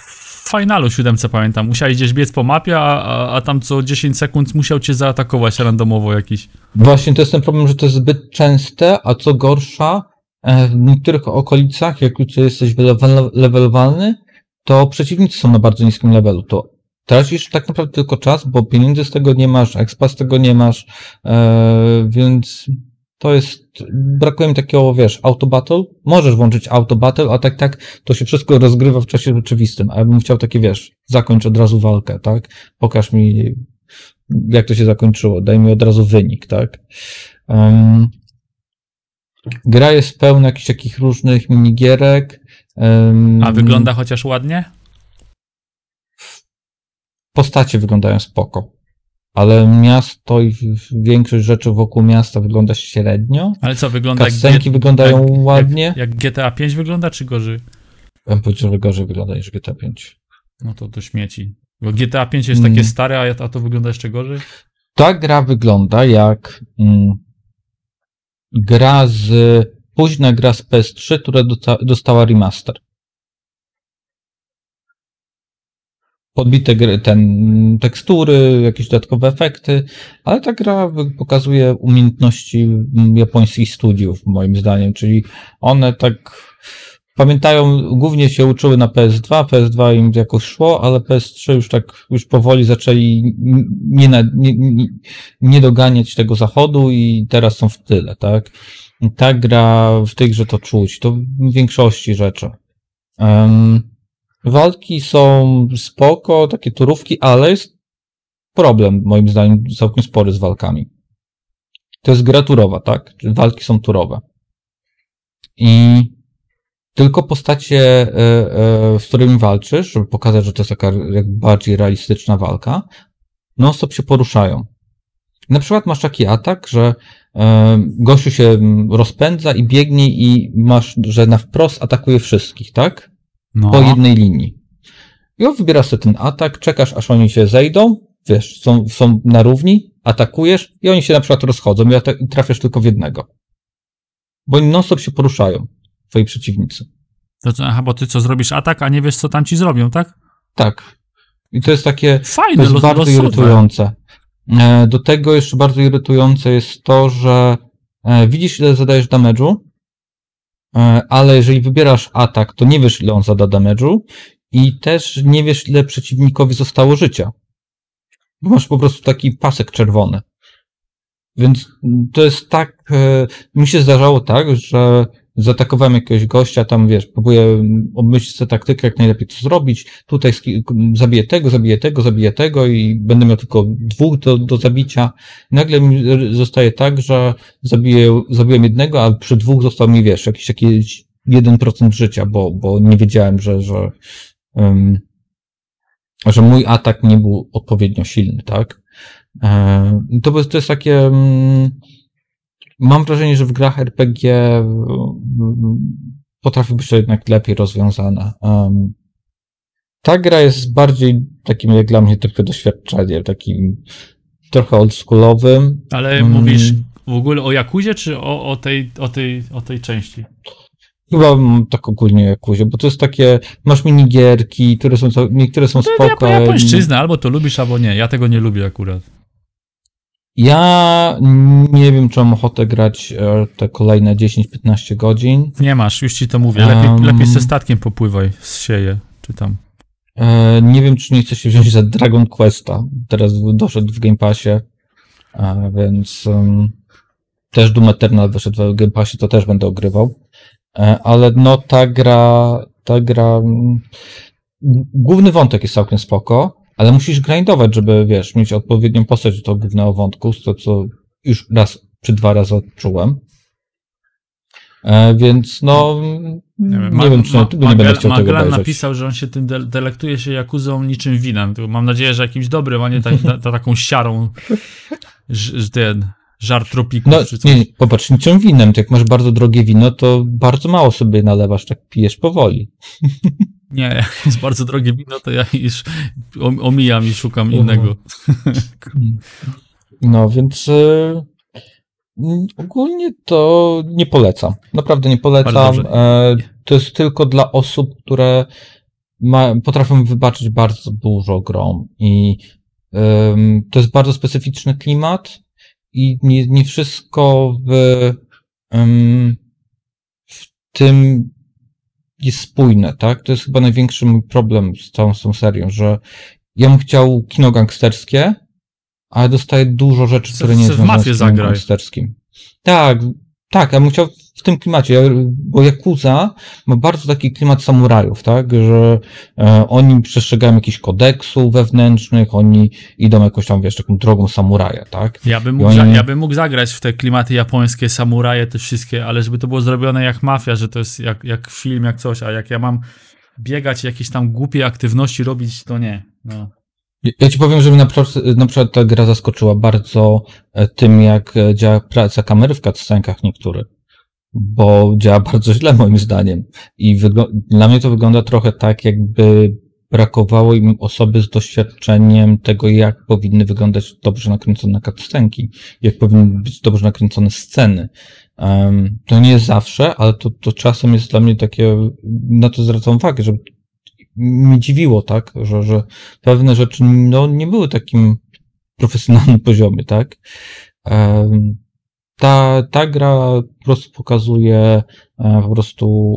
finalu siódemce, pamiętam. Musiałeś gdzieś biec po mapie, a, a, a tam co 10 sekund musiał cię zaatakować randomowo jakiś. Właśnie to jest ten problem, że to jest zbyt częste, a co gorsza, e, w niektórych okolicach, jak już jesteś level- levelowalny, to przeciwnicy są na bardzo niskim levelu. To tracisz tak naprawdę tylko czas, bo pieniędzy z tego nie masz, expa z tego nie masz, e, więc to jest, brakuje mi takiego, wiesz, auto battle. Możesz włączyć auto battle, a tak, tak, to się wszystko rozgrywa w czasie rzeczywistym, a ja bym chciał takie, wiesz, zakończ od razu walkę, tak? Pokaż mi, jak to się zakończyło, daj mi od razu wynik, tak? Um, gra jest pełna jakichś takich różnych minigierek. Um, A wygląda chociaż ładnie? Postacie wyglądają spoko. Ale miasto i większość rzeczy wokół miasta wygląda średnio. Ale co, wygląda jak, Kasenki wyglądają jak, ładnie. Jak, jak GTA 5 wygląda, czy gorzej? Ja bym powiedział, że gorzej wygląda niż GTA 5. No to do śmieci. Bo GTA 5 jest Mm. takie stare, a, a to wygląda jeszcze gorzej? Ta gra wygląda jak mm, gra z późna gra z PS3, która dosta, dostała remaster. Podbite gry, ten, tekstury, jakieś dodatkowe efekty, ale ta gra pokazuje umiejętności japońskich studiów, moim zdaniem, czyli one tak pamiętają, głównie się uczyły na PS2, PS2 im jakoś szło, ale PS3 już tak, już powoli zaczęli nie, na, nie, nie, doganiać tego zachodu i teraz są w tyle, tak? Ta gra w tej grze to czuć, to w większości rzeczy. Em, walki są spoko, takie turówki, ale jest problem, moim zdaniem, całkiem spory z walkami. To jest gra turowa, tak? Walki są turowe. I tylko postacie, e, e, z którymi walczysz, żeby pokazać, że to jest taka jak bardziej realistyczna walka, non-stop się poruszają. Na przykład masz taki atak, że e, gościu się mm, rozpędza i biegnie i masz, że na wprost atakuje wszystkich, tak? No. Po jednej linii. I on wybierasz sobie ten atak, czekasz aż oni się zejdą, wiesz, są, są na równi, atakujesz i oni się na przykład rozchodzą i, trafiasz tylko w jednego. Bo oni non-stop się poruszają, twoi przeciwnicy. To, aha, bo ty co, zrobisz atak, a nie wiesz, co tam ci zrobią, tak? Tak. I to jest takie, Fajne, To jest los, bardzo losowe. irytujące. E, Do tego jeszcze bardzo irytujące jest to, że e, widzisz ile zadajesz damage'u, ale jeżeli wybierasz atak, to nie wiesz ile on zada damage'u i też nie wiesz ile przeciwnikowi zostało życia. Bo masz po prostu taki pasek czerwony. Więc to jest tak, e, mi się zdarzało tak, że zaatakowałem jakiegoś gościa, tam wiesz, próbuję obmyślić sobie taktykę, jak najlepiej to zrobić, tutaj zabiję tego, zabiję tego, zabiję tego i będę miał tylko dwóch do, do zabicia. Nagle mi zostaje tak, że zabiję, zabiłem jednego, a przy dwóch został mi, wiesz, jakiś taki 1% życia, bo, bo nie wiedziałem, że, że, um, że mój atak nie był odpowiednio silny, tak? E, To, to jest takie, mm, mam wrażenie, że w grach RPG mm, potrafi być to jednak lepiej rozwiązane. Ta gra jest bardziej takim, jak dla mnie, tylko doświadczeniem, takim trochę oldschoolowym. Ale Mm. mówisz w ogóle o Jakuzie, czy o, o, tej, o, tej, o tej części? Chyba mm, tak ogólnie Jakuzie, bo to jest takie, masz minigierki, które są, niektóre są To spoko. ja, ale- japońszczyzna, albo to lubisz, albo nie. Ja tego nie lubię akurat. Ja nie wiem, czy mam ochotę grać e, te kolejne 10-15 godzin. Nie masz, już ci to mówię. Lepiej, Em. lepiej ze statkiem popływaj z sieje, czy tam. E, nie wiem, czy nie chcesz się wziąć za Dragon Questa. Teraz doszedł w Game Passie, więc um, też Doom Eternal wyszedł w Game Passie, to też będę ogrywał. E, ale no ta gra, ta gra... mm, Główny wątek jest całkiem spoko, ale musisz grindować, żeby, wiesz, mieć odpowiednią postać do tego głównego wątku, to co już raz czy dwa razy odczułem. E, więc no, nie, Ma- wiem, czy Ma- nie będę chciał tego Magellan obejrzeć. napisał, że on się tym de- delektuje się Jakuzą niczym winem. Mam nadzieję, że jakimś dobrym, a nie tak, ta, ta, taką siarą, ż, ten, żar tropików No, czy coś. nie, nie, popatrz, niczym winem, jak masz bardzo drogie wino, to bardzo mało sobie nalewasz, tak pijesz powoli. Nie, jak jest bardzo drogie wino, to ja już om- omijam i szukam innego. No, więc y, ogólnie to nie polecam. Naprawdę nie polecam. E, to jest tylko dla osób, które ma, potrafią wybaczyć bardzo dużo grom i to jest bardzo specyficzny klimat i nie, nie wszystko w, w tym jest spójne, tak? To jest chyba największy mój problem z całą tą serią, że ja bym chciał kino gangsterskie, ale dostaję dużo rzeczy, które nie jest w kinem zagraj. gangsterskim. Tak, tak, ja bym chciał tym klimacie, bo Yakuza ma bardzo taki klimat samurajów, tak, że e, oni przestrzegają jakichś kodeksów wewnętrznych, oni idą jakąś tam, wiesz, taką drogą samuraja, tak? Ja bym, mógł, oni- ja bym mógł zagrać w te klimaty japońskie, samuraje, te wszystkie, ale żeby to było zrobione jak mafia, że to jest jak, jak film, jak coś, a jak ja mam biegać, jakieś tam głupie aktywności robić, to nie. No. Ja- ci powiem, że mnie na przykład, na przykład ta gra zaskoczyła bardzo e, tym, jak e, działa praca kamery w cutscenkach niektórych, bo działa bardzo źle moim zdaniem. I dla mnie to wygląda trochę tak, jakby brakowało im osoby z doświadczeniem tego, jak powinny wyglądać dobrze nakręcone cutscenki, jak powinny być dobrze nakręcone sceny. Em, to nie zawsze, ale to, to czasem jest dla mnie takie, na to zwracam uwagę, że mnie dziwiło, tak, że, że pewne rzeczy no, nie były takim profesjonalnym poziomie, tak. Em, Ta, ta gra po prostu pokazuje e, po prostu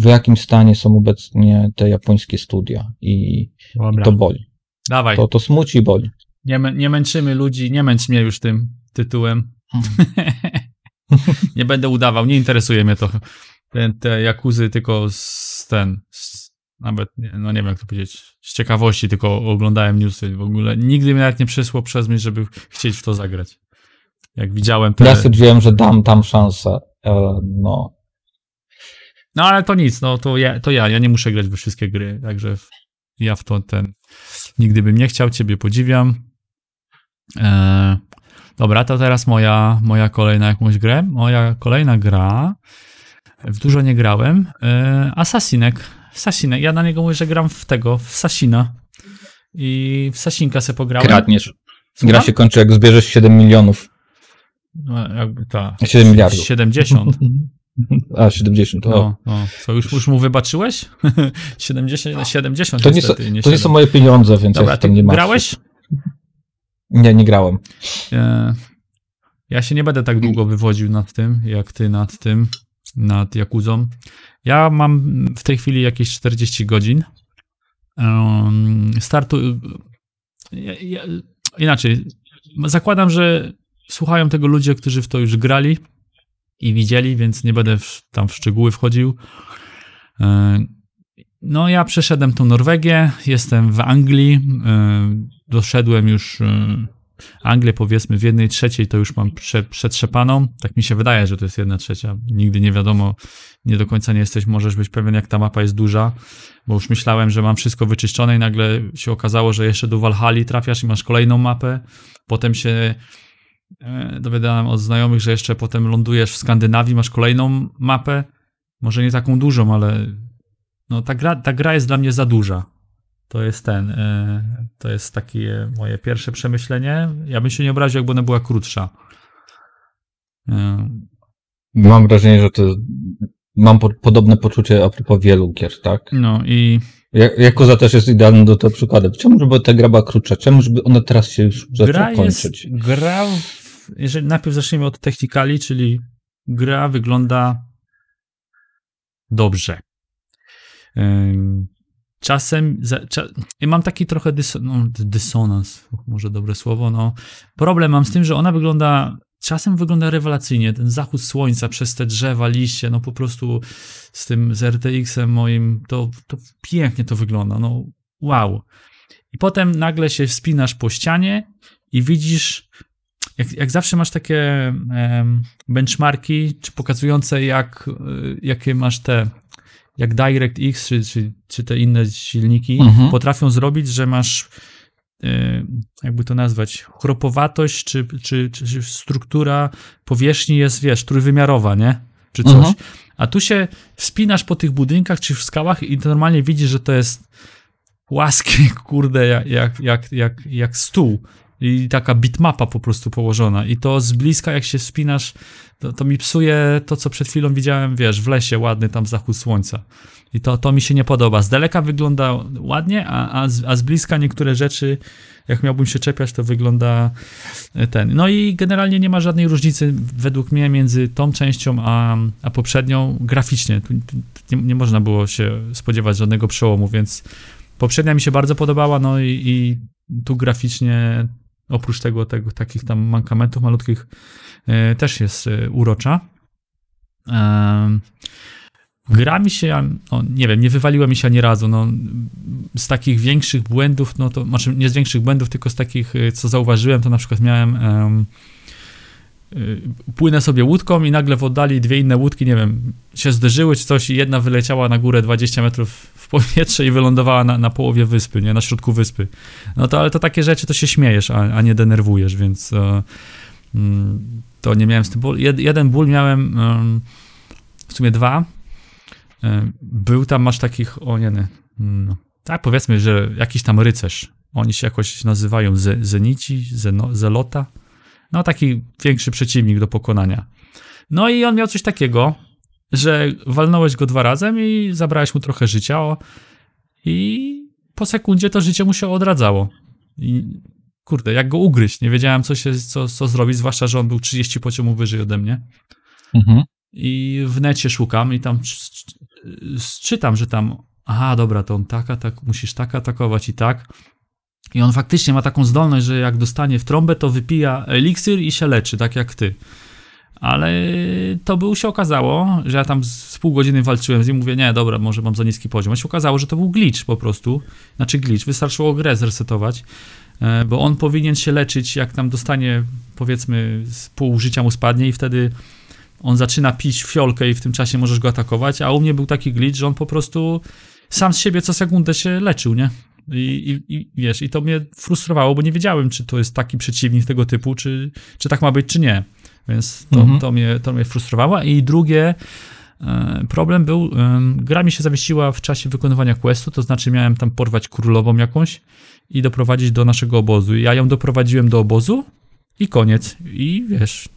w jakim stanie są obecnie te japońskie studia i Dobra. to boli. Dawaj, To, to smuci i boli. nie, nie męczymy ludzi, nie męcz mnie już tym tytułem. nie będę udawał, nie interesuje mnie to. Te, te jakuzy tylko z ten, z, nawet, no nie wiem jak to powiedzieć, z ciekawości tylko oglądałem newsy w ogóle. Nigdy mi nawet nie przeszło przez myśl, żeby chcieć w to zagrać. Jak widziałem te... Ja stwierdziłem, że dam tam szansę. e, No, No ale to nic, no to ja, to ja, ja nie muszę grać we wszystkie gry, także ja w to ten nigdy bym nie chciał, ciebie podziwiam. E, dobra, to teraz moja, moja kolejna jakąś grę. Moja kolejna gra, w dużo nie grałem, e, Assassinek. Assassinek, ja na niego mówię, że gram w tego, w Sassina. I w Sasinka se pograłem. kradniesz. Gra się kończy, jak zbierzesz 7 milionów. No, jakby ta. 7 miliardów. 70. A, 70. O. No, no. Co, już, już mu wybaczyłeś? 70, 70 To, nie niestety, nie to nie 7. są moje pieniądze, więc Dobra, ja się tam nie martwię. grałeś? Nie, nie grałem. E, Ja się nie będę tak długo wywodził nad tym, jak ty nad tym, nad Jakuzą. Ja mam w tej chwili jakieś 40 godzin. Startu... Ja, ja, inaczej, zakładam, że słuchają tego ludzie, którzy w to już grali i widzieli, więc nie będę w, tam w szczegóły wchodził. E, No, ja przeszedłem tą Norwegię, jestem w Anglii, e, doszedłem już e, Anglię powiedzmy w jednej trzeciej to już mam prze, przetrzepaną. Tak mi się wydaje, że to jest jedna trzecia. Nigdy nie wiadomo, nie do końca nie jesteś, możesz być pewien, jak ta mapa jest duża, bo już myślałem, że mam wszystko wyczyszczone i nagle się okazało, że jeszcze do Walhali trafiasz i masz kolejną mapę. Potem się e, dowiedziałem od znajomych, że jeszcze potem lądujesz w Skandynawii, masz kolejną mapę. Może nie taką dużą, ale no, ta, gra, ta gra jest dla mnie za duża. To jest ten, e, to jest takie moje pierwsze przemyślenie. Ja bym się nie obraził, jakby ona była krótsza. E, Mam wrażenie, że to mam po, podobne poczucie a propos wielu gier, tak? No i Ja- Yakuza też jest idealnym do tego przykładem. Czemu, żeby ta gra była krótsza? Czemu, żeby ona teraz się już gra zaczęła jest, kończyć? gra, w, jeżeli najpierw zaczniemy od technikali, czyli gra wygląda dobrze. Czasem, za, cza, ja mam taki trochę dyso, no, dysonans, może dobre słowo, no. Problem mam z tym, że ona wygląda, czasem wygląda rewelacyjnie, ten zachód słońca przez te drzewa, liście, no po prostu z tym, z RTX-em moim, to, to pięknie to wygląda, no wow. I potem nagle się wspinasz po ścianie i widzisz, jak, jak zawsze masz takie benchmarki, czy pokazujące jak, y, jakie masz te, jak DirectX, czy, czy, czy te inne silniki Mhm. potrafią zrobić, że masz y, jakby to nazwać, chropowatość, czy, czy, czy, struktura powierzchni jest, wiesz, trójwymiarowa, nie? Czy coś. Mhm. A tu się wspinasz po tych budynkach, czy w skałach i normalnie widzisz, że to jest płaskie, kurde, jak, jak, jak, jak, jak stół. I taka bitmapa po prostu położona. I to z bliska, jak się wspinasz, to, to mi psuje to, co przed chwilą widziałem, wiesz, w lesie, ładny tam zachód słońca. I to, to mi się nie podoba. Z daleka wygląda ładnie, a, a, z, a z bliska niektóre rzeczy, jak miałbym się czepiać, to wygląda e, ten. No i generalnie nie ma żadnej różnicy według mnie między tą częścią a, a poprzednią graficznie. Tu, tu nie, nie można było się spodziewać żadnego przełomu, więc poprzednia mi się bardzo podobała, no i, i tu graficznie oprócz tego, tego takich tam mankamentów malutkich e, też jest e, urocza. Em, Gra mi się, no, nie wiem, nie wywaliła mi się ani razu. No, z takich większych błędów, no to, znaczy nie z większych błędów, tylko z takich, y, co zauważyłem, to na przykład miałem. em, y, płynę sobie łódką i nagle w oddali dwie inne łódki, nie wiem, się zderzyły czy coś i jedna wyleciała na górę 20 metrów powietrze i wylądowała na, na połowie wyspy, nie, na środku wyspy. No to, ale to takie rzeczy to się śmiejesz, a, a nie denerwujesz, więc e, mm, to nie miałem z tym ból. Jed, jeden ból miałem, em, w sumie dwa, E, Był tam, masz takich, o nie, nie no, tak powiedzmy, że jakiś tam rycerz. Oni się jakoś nazywają ze, Zenici, Zeno, Zelota. No taki większy przeciwnik do pokonania. No i on miał coś takiego, że walnąłeś go dwa razy i zabrałeś mu trochę życia o, i po sekundzie to życie mu się odradzało. I kurde, jak go ugryźć? Nie wiedziałem, co, się, co, co zrobić, zwłaszcza, że on był 30 poziomów wyżej ode mnie Mhm. i w necie szukam i tam czytam, że tam aha, dobra, to on taka, tak, musisz tak atakować i tak. I on faktycznie ma taką zdolność, że jak dostanie w trąbę, to wypija eliksir i się leczy, tak jak ty. Ale to był się okazało, że ja tam z pół godziny walczyłem z nim, mówię, nie, dobra, może mam za niski poziom. A się okazało, że to był glitch po prostu. Znaczy glitch, wystarczyło grę zresetować, e, bo on powinien się leczyć, jak tam dostanie, powiedzmy, pół życia mu spadnie i wtedy on zaczyna pić fiolkę i w tym czasie możesz go atakować, a u mnie był taki glitch, że on po prostu sam z siebie co sekundę się leczył, nie? I, i, i wiesz, i to mnie frustrowało, bo nie wiedziałem, czy to jest taki przeciwnik tego typu, czy, czy tak ma być, czy nie. Więc to, Mhm. to, mnie, to mnie frustrowało. I drugie, e, problem był, em, gra mi się zawiesiła w czasie wykonywania questu, to znaczy miałem tam porwać królową jakąś i doprowadzić do naszego obozu. Ja ją doprowadziłem do obozu i koniec. I wiesz,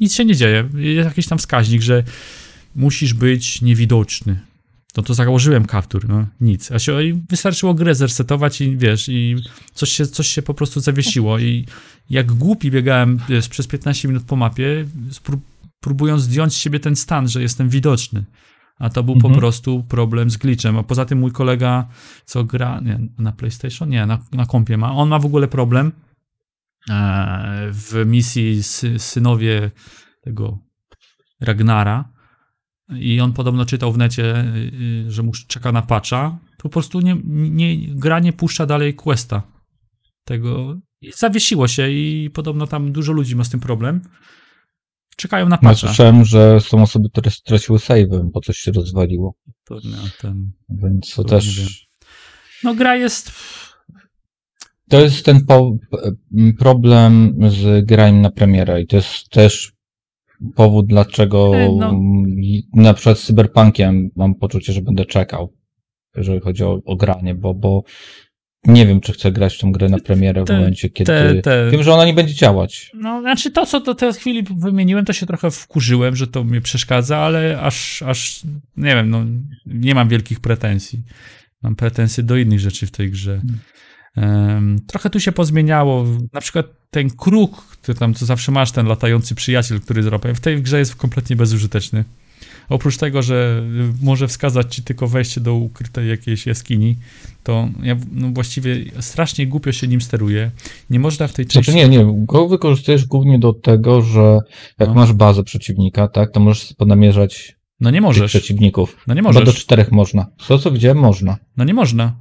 nic się nie dzieje. Jest jakiś tam wskaźnik, że musisz być niewidoczny. No to założyłem kaptur, no nic. A się wystarczyło grę zresetować i wiesz, i coś się, coś się po prostu zawiesiło. I jak głupi biegałem wiesz, przez 15 minut po mapie, próbując zdjąć z siebie ten stan, że jestem widoczny. A to był po Mhm. prostu problem z glitchem. A poza tym mój kolega, co gra nie, na PlayStation, nie, na, na kompie ma, on ma w ogóle problem e, w misji sy, synowie tego Ragnara i on podobno czytał w necie, y, że mu czeka na patcha, po prostu nie, nie, gra nie puszcza dalej questa tego. Zawiesiło się i podobno tam dużo ludzi ma z tym problem. Czekają na patcha. słyszałem, że są osoby, które straciły save'y, bo coś się rozwaliło. To, no, ten, Więc to też. no gra jest To jest ten po, problem z graniem na premierę i to jest też powód, dlaczego E, no. na przykład z Cyberpunkiem mam poczucie, że będę czekał, jeżeli chodzi o, o granie, bo, bo nie wiem, czy chcę grać w tą grę na premierę w Te- momencie, kiedy te, te, wiem, że ona nie będzie działać. No, znaczy to, co do tej chwili wymieniłem, to się trochę wkurzyłem, że to mnie przeszkadza, ale aż, aż nie wiem, no, nie mam wielkich pretensji. Mam pretensje do innych rzeczy w tej grze. Em, trochę tu się pozmieniało. Na przykład ten kruk, który tam co zawsze masz, ten latający przyjaciel, który zrobił, w tej grze jest kompletnie bezużyteczny. Oprócz tego, że y, może wskazać ci tylko wejście do ukrytej jakiejś jaskini, to ja no, właściwie strasznie głupio się nim steruje. Nie można w tej części... Znaczy nie, nie, go wykorzystujesz głównie do tego, że jak No. masz bazę przeciwnika, tak, to możesz sobie namierzać No nie możesz. przeciwników. No nie Chyba do możesz. czterech można. Co, co, gdzie? Można. No nie można.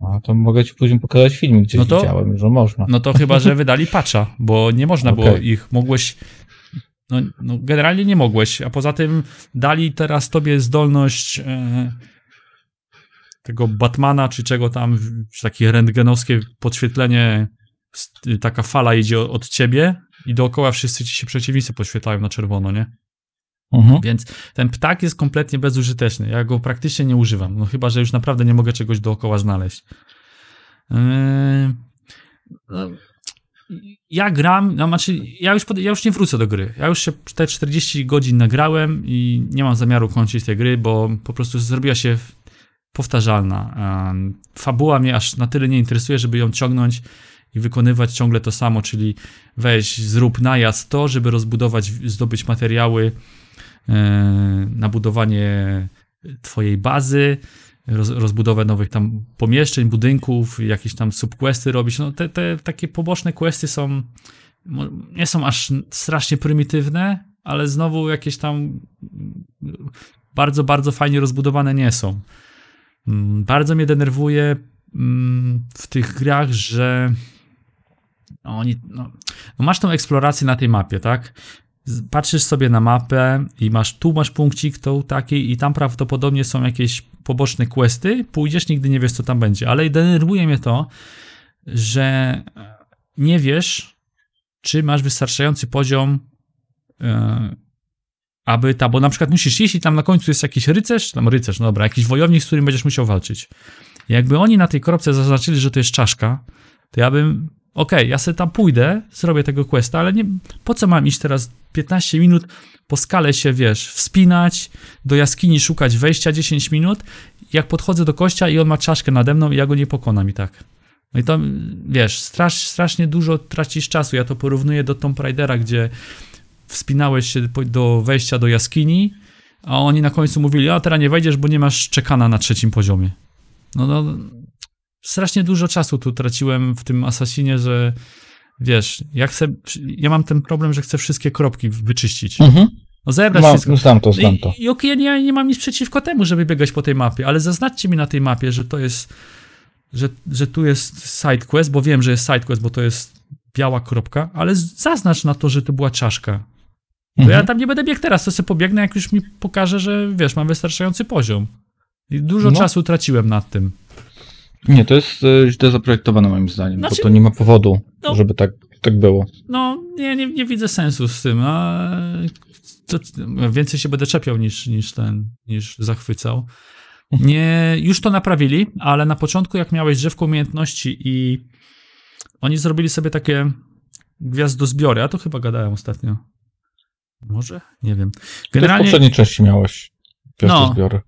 A to mogę ci później pokazać film, gdzie No to- widziałem, że można. No to chyba, że wydali patcha, bo nie można było Okej. ich, mogłeś, no, no generalnie nie mogłeś, a poza tym dali teraz tobie zdolność e, tego Batmana, czy czego tam, takie rentgenowskie podświetlenie, taka fala idzie od ciebie i dookoła wszyscy ci się przeciwnicy podświetlają na czerwono, nie? Mhm. Więc ten ptak jest kompletnie bezużyteczny. Ja go praktycznie nie używam. No chyba, że już naprawdę nie mogę czegoś dookoła znaleźć. Yy, ja gram, no, znaczy, ja już, pod, ja już nie wrócę do gry. Ja już się te 40 godzin nagrałem i nie mam zamiaru kończyć tej gry, bo po prostu zrobiła się powtarzalna. Fabuła mnie aż na tyle nie interesuje, żeby ją ciągnąć i wykonywać ciągle to samo, czyli weź, zrób najazd to, żeby rozbudować, zdobyć materiały e, na budowanie twojej bazy, roz, rozbudowę nowych tam pomieszczeń, budynków, jakieś tam subquesty robić. No te, te takie poboczne questy są, nie są aż strasznie prymitywne, ale znowu jakieś tam bardzo, bardzo fajnie rozbudowane nie są. Mm, Bardzo mnie denerwuje mm, w tych grach, że oni, no masz tą eksplorację na tej mapie, tak? Patrzysz sobie na mapę i masz tu masz punkcik, tu taki i tam prawdopodobnie są jakieś poboczne questy, pójdziesz, nigdy nie wiesz co tam będzie, ale denerwuje mnie to, że nie wiesz, czy masz wystarczający poziom e, aby ta, bo na przykład musisz iść i tam na końcu jest jakiś rycerz, tam rycerz, no dobra, jakiś wojownik, z którym będziesz musiał walczyć. Jakby oni na tej kropce zaznaczyli, że to jest czaszka, to ja bym, okej, ja sobie tam pójdę, zrobię tego questa, ale nie, po co mam iść teraz 15 minut po skale się, wiesz, wspinać, do jaskini szukać wejścia 10 minut, jak podchodzę do kościa i on ma czaszkę nade mną i ja go nie pokonam i tak. No i to, wiesz, strasz, strasznie dużo tracisz czasu. Ja to porównuję do Tomb Raidera, gdzie wspinałeś się do wejścia do jaskini, a oni na końcu mówili, a teraz nie wejdziesz, bo nie masz czekana na trzecim poziomie. No, no, strasznie dużo czasu tu traciłem w tym Assassinie, że wiesz, ja chcę, ja mam ten problem, że chcę wszystkie kropki wyczyścić. Mhm. No zebrać wszystko. znam to, znam to. I, i okej, ja nie, mam nic przeciwko temu, żeby biegać po tej mapie, ale zaznaczcie mi na tej mapie, że to jest, że, że tu jest side quest, bo wiem, że jest side quest, bo to jest biała kropka, ale zaznacz na to, że to była czaszka. To Mhm. ja tam nie będę biegł teraz, to sobie pobiegnę, jak już mi pokaże, że wiesz, mam wystarczający poziom. I dużo No. czasu traciłem nad tym. Nie, to jest e, źle zaprojektowane moim zdaniem, Znaczy- bo to nie ma powodu, No. żeby tak, tak było. No, nie, nie, nie widzę sensu z tym, a to, więcej się będę czepiał niż, niż ten, niż zachwycał. Nie, już to naprawili, ale na początku jak miałeś drzewko umiejętności i oni zrobili sobie takie gwiazdozbiory, a to chyba gadałem ostatnio. Może? Nie wiem. Generalnie... W Generalnie, poprzedniej części miałeś gwiazdozbiory. no,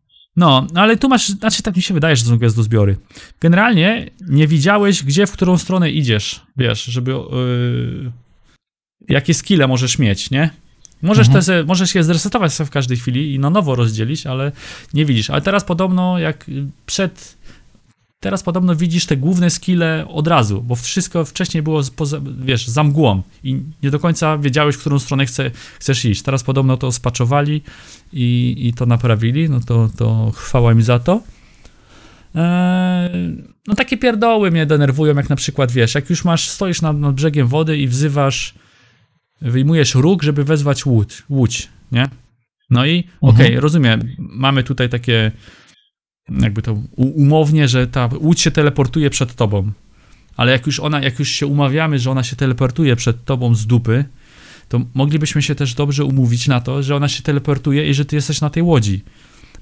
no ale tu masz, znaczy tak mi się wydaje, że to są gwiazdozbiory. Generalnie nie widziałeś, gdzie, w którą stronę idziesz, wiesz, żeby, yy, jakie skille możesz mieć, nie? Możesz, Mhm. te, możesz je zresetować sobie w każdej chwili i na nowo rozdzielić, ale nie widzisz. Ale teraz podobno jak przed, teraz podobno widzisz te główne skille od razu, bo wszystko wcześniej było, poza, wiesz, za mgłą i nie do końca wiedziałeś, w którą stronę chce, chcesz iść. Teraz podobno to spaczowali i, i to naprawili, no to, to chwała im za to. Eee, no takie pierdoły mnie denerwują, jak na przykład, wiesz, jak już masz, stoisz nad, nad brzegiem wody i wzywasz, wyjmujesz róg, żeby wezwać łódź, łódź nie? No i okej, rozumiem, mamy tutaj takie jakby to umownie, że ta łódź się teleportuje przed tobą, ale jak już ona, jak już się umawiamy, że ona się teleportuje przed tobą z dupy, to moglibyśmy się też dobrze umówić na to, że ona się teleportuje i że ty jesteś na tej łodzi.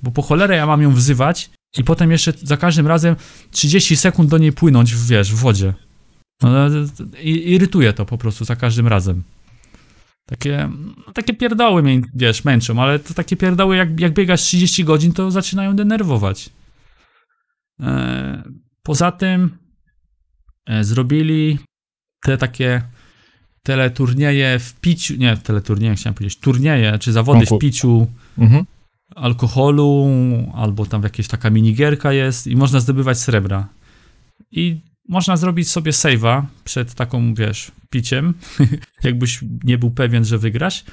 Bo po cholerę ja mam ją wzywać i potem jeszcze za każdym razem 30 sekund do niej płynąć, w, wiesz, w wodzie. No, irytuje to po prostu za każdym razem. Takie, no, takie pierdoły mnie, wiesz, męczą, ale to takie pierdoły, jak, jak biegasz 30 godzin, to zaczynają denerwować. E, poza tym e, zrobili te takie teleturnieje w piciu, nie, teleturnieje chciałem powiedzieć, turnieje, czy zawody w piciu Mhm. alkoholu, albo tam jakaś taka minigierka jest i można zdobywać srebra. I można zrobić sobie save'a przed taką, wiesz, piciem, jakbyś nie był pewien, że wygrasz.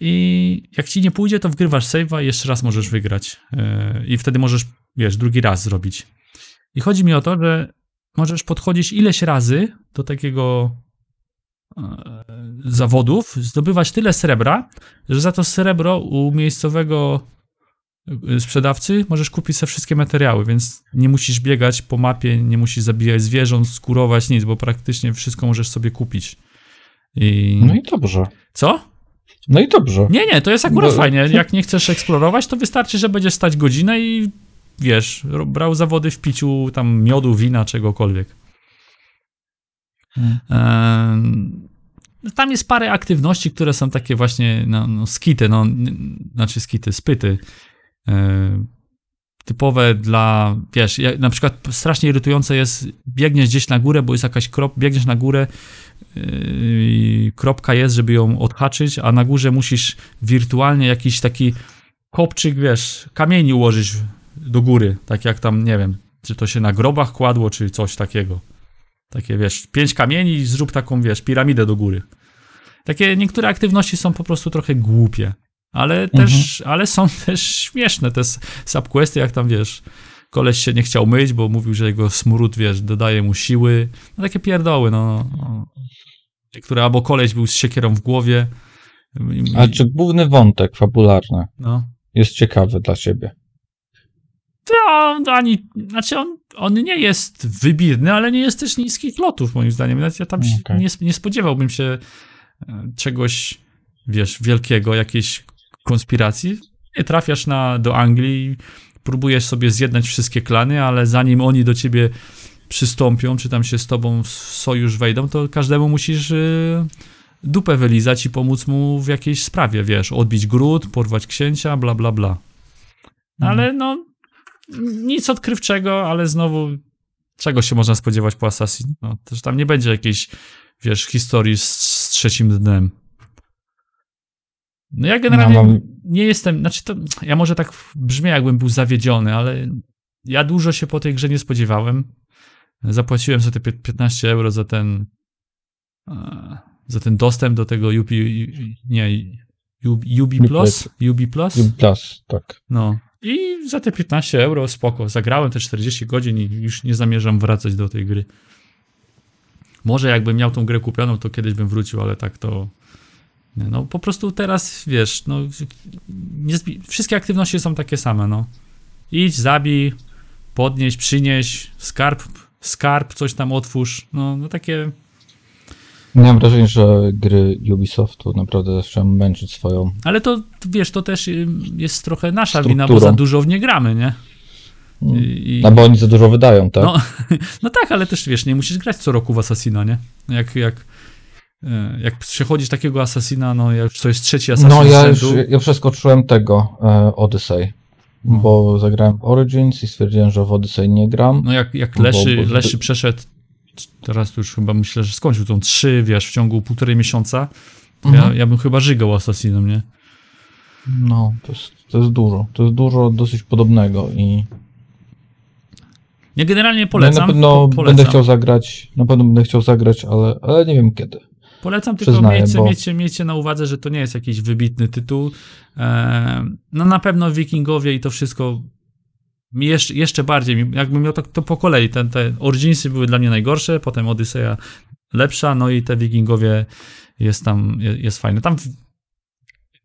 I jak ci nie pójdzie, to wgrywasz save'a i jeszcze raz możesz wygrać. Yy, I wtedy możesz, wiesz, drugi raz zrobić. I chodzi mi o to, że możesz podchodzić ileś razy do takiego e, zawodów, zdobywać tyle srebra, że za to srebro u miejscowego sprzedawcy możesz kupić sobie wszystkie materiały, więc nie musisz biegać po mapie, nie musisz zabijać zwierząt, skurować nic, bo praktycznie wszystko możesz sobie kupić. I... No i dobrze. Co? No i dobrze. Nie, nie, to jest akurat No- fajnie. Jak nie chcesz eksplorować, to wystarczy, że będziesz stać godzinę i wiesz, brał zawody w piciu tam miodu, wina, czegokolwiek. Mm. Em, Tam jest parę aktywności, które są takie właśnie, no, no skity, no, znaczy skity, spyty. E, typowe dla, wiesz, na przykład strasznie irytujące jest, biegniesz gdzieś na górę, bo jest jakaś krop, biegniesz na górę, yy, kropka jest, żeby ją odhaczyć, a na górze musisz wirtualnie jakiś taki kopczyk, wiesz, kamieni ułożyć do góry, tak jak tam, nie wiem, czy to się na grobach kładło, czy coś takiego. Takie, wiesz, pięć kamieni i zrób taką, wiesz, piramidę do góry. Takie niektóre aktywności są po prostu trochę głupie, ale też, ale są też śmieszne te subquesty, jak tam, wiesz, koleś się nie chciał myć, bo mówił, że jego smród, wiesz, dodaje mu siły. No takie pierdoły, no. no. Niektóre, albo koleś był z siekierą w głowie. I- A czy główny wątek fabularny No. jest ciekawy dla ciebie? To on ani, znaczy on, on nie jest wybitny, ale nie jest też niskich lotów, moim zdaniem. Nawet Ja tam Okej. nie, nie spodziewałbym się e, czegoś, wiesz, wielkiego, jakiejś konspiracji. Trafiasz na, do Anglii próbujesz sobie zjednać wszystkie klany, ale zanim oni do ciebie przystąpią, czy tam się z tobą w sojusz wejdą, to każdemu musisz y, dupę wylizać i pomóc mu w jakiejś sprawie, wiesz, odbić gród, porwać księcia, bla, bla, bla. Ale no, nic odkrywczego, ale znowu czego się można spodziewać po Assassin? No, też tam nie będzie jakiejś, wiesz, historii z, z trzecim dnem. No ja generalnie No, mam- nie jestem, znaczy to, ja może tak brzmię jakbym był zawiedziony, ale ja dużo się po tej grze nie spodziewałem. Zapłaciłem sobie te pie- 15 euro za ten za ten dostęp do tego UP, nie, UB, UB Plus, UB Plus, Plus, tak. no. I za te 15 euro spoko. Zagrałem te 40 godzin i już nie zamierzam wracać do tej gry. Może jakbym miał tą grę kupioną, to kiedyś bym wrócił, ale tak to. No po prostu teraz wiesz, no. Wszystkie aktywności są takie same, no. Idź, zabij, podnieś, przynieś, skarb, skarb, coś tam otwórz. No, no takie. Miałem wrażenie, że gry Ubisoftu naprawdę zaczęły męczyć swoją. Ale to wiesz, to też jest trochę nasza wina, bo Strukturą. za dużo w nie gramy, nie? I, i... No bo oni za dużo wydają, tak? No, no tak, ale też wiesz, nie musisz grać co roku w Assassina, nie? Jak, jak, jak przechodzisz takiego Assassina, no jak to jest trzeci Assassin No ja już ja przeskoczyłem tego e, Odyssey, No. bo zagrałem w Origins i stwierdziłem, że w Odyssey nie gram. no jak, jak bo- Leszy, bo- Leszy przeszedł, teraz już chyba myślę, że skończył tą trzy, wiesz, w ciągu półtorej miesiąca, to ja, Mhm. ja bym chyba żygał Assassinem, nie? No, to jest, to jest dużo. To jest dużo dosyć podobnego i Nie, generalnie no, polecam, na pewno po, polecam, będę chciał zagrać, na pewno będę chciał zagrać, ale, ale nie wiem kiedy. Polecam tylko przyznaję, miejcie, bo- miejcie, miejcie na uwadze, że to nie jest jakiś wybitny tytuł, e, no na pewno Wikingowie i to wszystko jeszcze, jeszcze bardziej, jakbym miał tak to po kolei, ten, te Originsy były dla mnie najgorsze, potem Odyseja lepsza, no i te Wikingowie jest tam, je- jest fajne. Tam,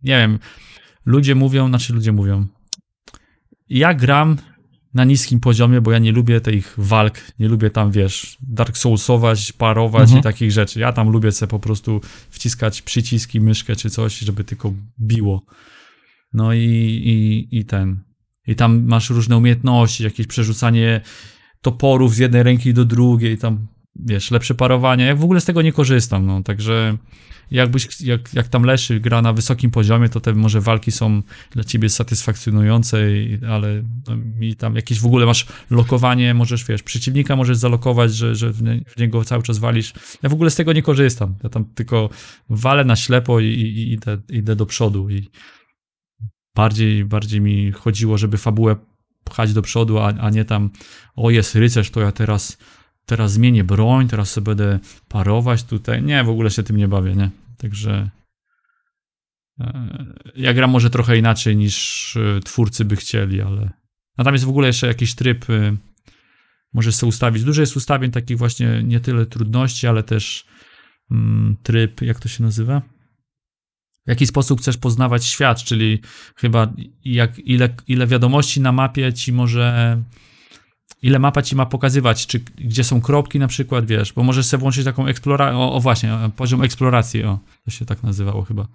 nie wiem, ludzie mówią, znaczy ludzie mówią, ja gram na niskim poziomie, bo ja nie lubię tych walk, nie lubię tam, wiesz, Dark Soulsować, parować Mhm. i takich rzeczy. Ja tam lubię sobie po prostu wciskać przyciski, myszkę czy coś, żeby tylko biło. No i, i, i ten. I tam masz różne umiejętności, jakieś przerzucanie toporów z jednej ręki do drugiej, tam wiesz, lepsze parowanie. Jak w ogóle z tego nie korzystam, no, także jakbyś, jak, jak tam Leszy gra na wysokim poziomie, to te może walki są dla ciebie satysfakcjonujące, ale no, mi tam jakieś w ogóle masz lokowanie, możesz, wiesz, przeciwnika możesz zalokować, że, że w niego cały czas walisz. Ja w ogóle z tego nie korzystam. Ja tam tylko walę na ślepo i, i, i idę, idę do przodu i bardziej, bardziej mi chodziło, żeby fabułę pchać do przodu, a, a nie tam, o jest rycerz, to ja teraz teraz zmienię broń, teraz sobie będę parować tutaj. Nie, w ogóle się tym nie bawię, nie? Także e, ja gram może trochę inaczej niż e, twórcy by chcieli, ale a tam jest w ogóle jeszcze jakiś tryb e, możesz sobie ustawić. Dużo jest ustawień takich właśnie nie tyle trudności, ale też mm, tryb, jak to się nazywa? W jaki sposób chcesz poznawać świat, czyli chyba jak, ile, ile wiadomości na mapie ci może ile mapa ci ma pokazywać, czy gdzie są kropki na przykład, wiesz, bo możesz sobie włączyć taką eksplorację, o, o, właśnie, poziom eksploracji, o, to się tak nazywało chyba.